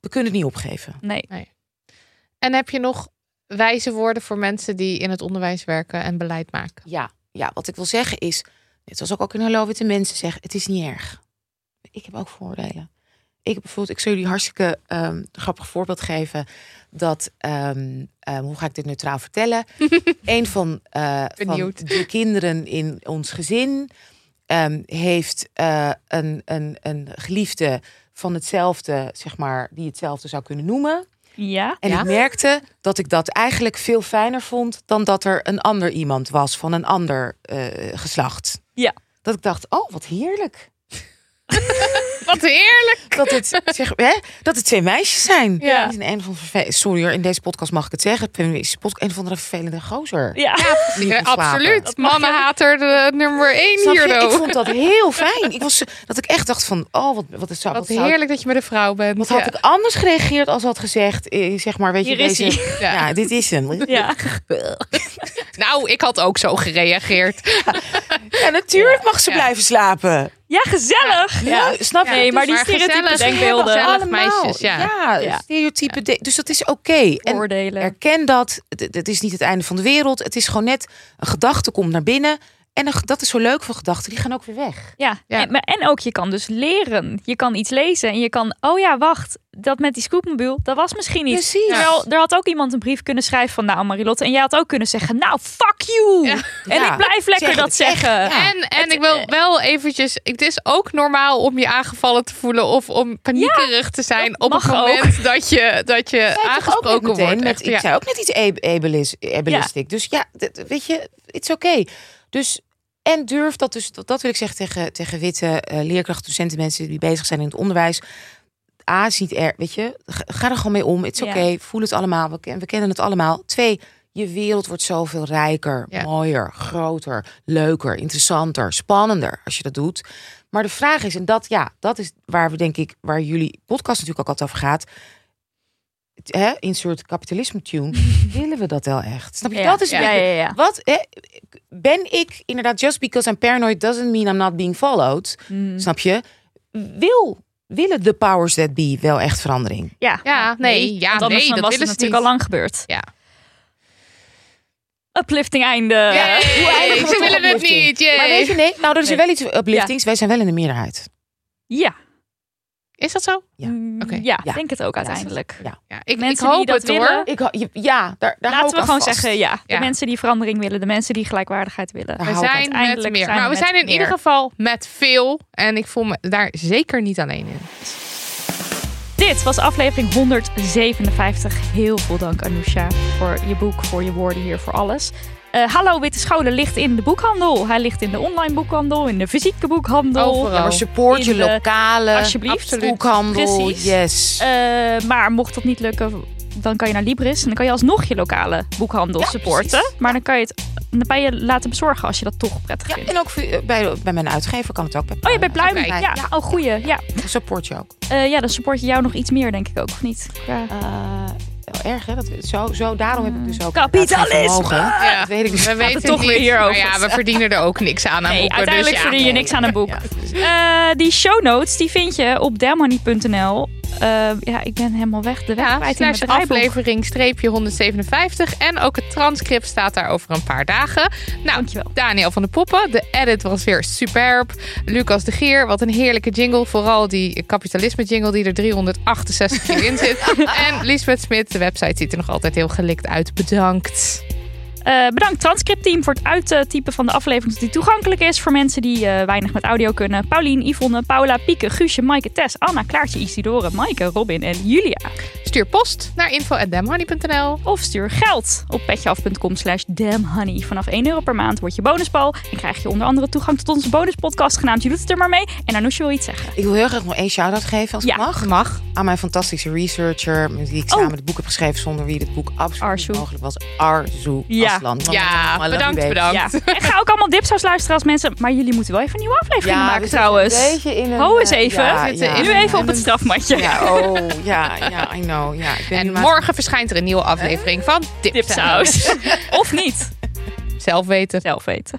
We kunnen het niet opgeven. Nee. En heb je nog wijze woorden voor mensen die in het onderwijs werken en beleid maken? Ja, ja, wat ik wil zeggen is, net zoals ik ook in Hallo Witte Mensen zeg, het is niet erg. Ik heb ook voordelen. Ik heb bijvoorbeeld, ik zal jullie hartstikke ehm, grappig voorbeeld geven. Dat, ehm, ehm, hoe ga ik dit neutraal vertellen? een van, eh, van de kinderen in ons gezin heeft eh, een, een, een geliefde van hetzelfde, zeg maar, die hetzelfde zou kunnen noemen. Ja. En Ja? ik merkte dat ik dat eigenlijk veel fijner vond dan dat er een ander iemand was van een ander eh, geslacht. Ja. Dat ik dacht, oh, wat heerlijk. Wat heerlijk! Dat het, zeg, hè, dat het twee meisjes zijn. Ja. Een van Sorry hoor, in deze podcast mag ik het zeggen. Feministische podcast, een van de vervelende gozer. Ja. Ja, absoluut. Mannenhater de nummer één Snap je? hier. Ik vond dat heel fijn. Ik was, dat ik echt dacht van, oh, wat, wat, het zou, Wat wat zou- heerlijk dat je met een vrouw bent. Wat had ik anders gereageerd als had gezegd, eh, zeg maar, weet je, is deze, Ja. ja, dit is hem. Ja. Nou, ik had ook zo gereageerd. Ja, natuurlijk mag ze blijven slapen. Ja, gezellig. Ja, snap je? Nee, maar die stereotype denkbeelden. Gezellig. allemaal. meisjes, ja. ja, stereotype. de- dus dat is oké. En Voordelen. erken dat. Het is niet het einde van de wereld. Het is gewoon net een gedachte komt naar binnen. En dat is zo leuk van gedachten. Die gaan ook weer weg. Ja, Ja. En, maar- en ook je kan dus leren. Je kan iets lezen en je kan, oh ja, wacht, dat met die scootmobiel, dat was misschien niet. Precies. Terwijl er had ook iemand een brief kunnen schrijven van, nou Marilotte, en jij had ook kunnen zeggen, nou fuck you. Ja. En Ja. ik blijf lekker Zeg dat zeggen. ja. En, en ik wil wel eventjes... Het is ook normaal om je aangevallen te voelen... of om paniekerig te zijn op het moment dat je, dat je aangesproken wordt. Met, Echt, ik zei ook net iets ab- abelis- ableistic. Dus ja, weet je, it's oké. Dus en durf dat dus, dat, dat wil ik zeggen tegen, tegen witte eh, leerkrachten, docenten, mensen die bezig zijn in het onderwijs. A, is niet er, weet je, ga, er gewoon mee om. Het is Ja. oké, voel het allemaal. We, we kennen het allemaal. Twee, je wereld wordt zoveel rijker, Ja. mooier, groter, leuker, interessanter, spannender als je dat doet. Maar de vraag is, en dat ja, dat is waar we denk ik, waar jullie podcast natuurlijk ook altijd over gaat. Hè, insert kapitalisme tune. Willen we dat wel echt? Snap je? Ja. Dat is ja, beetje- ja, ja. wat hè, ben ik inderdaad just because I'm paranoid doesn't mean I'm not being followed. Mm. Snap je? Wil willen de powers that be wel echt verandering? Ja, Ja, nee, ja, nee, dat was het willen ze natuurlijk niet. al lang gebeurd. Ja. Uplifting einde. We ze willen het niet. yay. Maar weet je, nee, nou, er is Nee. wel iets upliftings. Wij zijn wel in de meerderheid. Ja, Is dat zo? Ja. Mm, Oké. ja, Ja. denk het ook uiteindelijk. Ja. Ja, ik, ik Mensen hoop die dat het hoor. willen, Ik, ho- ja, daar, daar hou Laten we gewoon vast. zeggen, ja. De Ja. mensen die verandering willen, de mensen die gelijkwaardigheid willen. Daar We zijn met uiteindelijk meer. zijn maar we we met zijn in meer. ieder geval met veel. En ik voel me daar zeker niet alleen in. Dit was aflevering 157. Heel veel dank Anousha voor je boek, voor je woorden hier, voor alles. Eh, Hallo Witte Scholen ligt in de boekhandel. Hij ligt in de online boekhandel, in de fysieke boekhandel. Overal. Ja, maar support je lokale Alsjeblieft. absoluut. boekhandel. Precies. Yes. Eh, maar mocht dat niet lukken, dan kan je naar Libris. En dan kan je alsnog je lokale boekhandel Ja, supporten. precies. Maar dan kan je het dan bij je laten bezorgen als je dat toch prettig ja, vindt. en ook voor- eh, bij, bij mijn uitgever kan het ook. Bij Oh, je bent Pluim. Ja, ja. oh goeie. Ja. Support je ook. Eh, ja, dan support je jou nog iets meer, denk ik ook, of niet? Ja. Wel erg hè? Dat, zo, zo, daarom heb ik dus ook Kapitalisme! Ja. Dat weet ik dus. We weten het toch niet. weer hierover. Maar ja, we verdienen er ook niks aan aan Nee, boeken. uiteindelijk dus ja. verdien je niks aan een boek. Eh, die show notes die vind je op delmoney.nl. Eh, ja, ik ben helemaal weg. De weg Ja, slash aflevering streepje 157. En ook het transcript staat daar over een paar dagen. Nou, Dankjewel. Daniel van de Poppen. De edit was weer superb. Lucas de Geer, wat een heerlijke jingle. Vooral die kapitalisme jingle die er 368 keer in zit. En Lisbeth Smit, de website ziet er nog altijd heel gelikt uit. Bedankt. Eh, bedankt transcriptteam voor het uittypen van de aflevering die toegankelijk is voor mensen die eh, weinig met audio kunnen. Paulien, Yvonne, Paula, Pieke, Guusje, Maaike, Tess, Anna, Klaartje, Isidore, Maaike, Robin en Julia. Stuur post naar info.damhoney.nl. Of stuur geld op petjeaf.com slash damnhoney. Vanaf 1 euro per maand word je bonusbal. En krijg je onder andere toegang tot onze bonuspodcast genaamd Je doet het er maar mee. En Anousje wil iets zeggen. Ik wil heel graag nog één shout-out geven als Ja. het mag. Mag. Aan mijn fantastische researcher, met wie ik Oh. samen het boek heb geschreven, zonder wie dit boek absoluut Arzu. mogelijk was. Arzu Ja. Ja, bedankt, bedankt. Ja. En ga ook allemaal dipsaus luisteren als mensen. Maar jullie moeten wel even een nieuwe aflevering Ja, maken trouwens. een beetje in een, Ho eens eh, even. nu even op het strafmatje. Ja, oh, ja, ja, I know. Ja, ik ben En maar- morgen verschijnt er een nieuwe aflevering van Dipsaus. Dipsaus. of niet. Zelf weten. Zelf weten.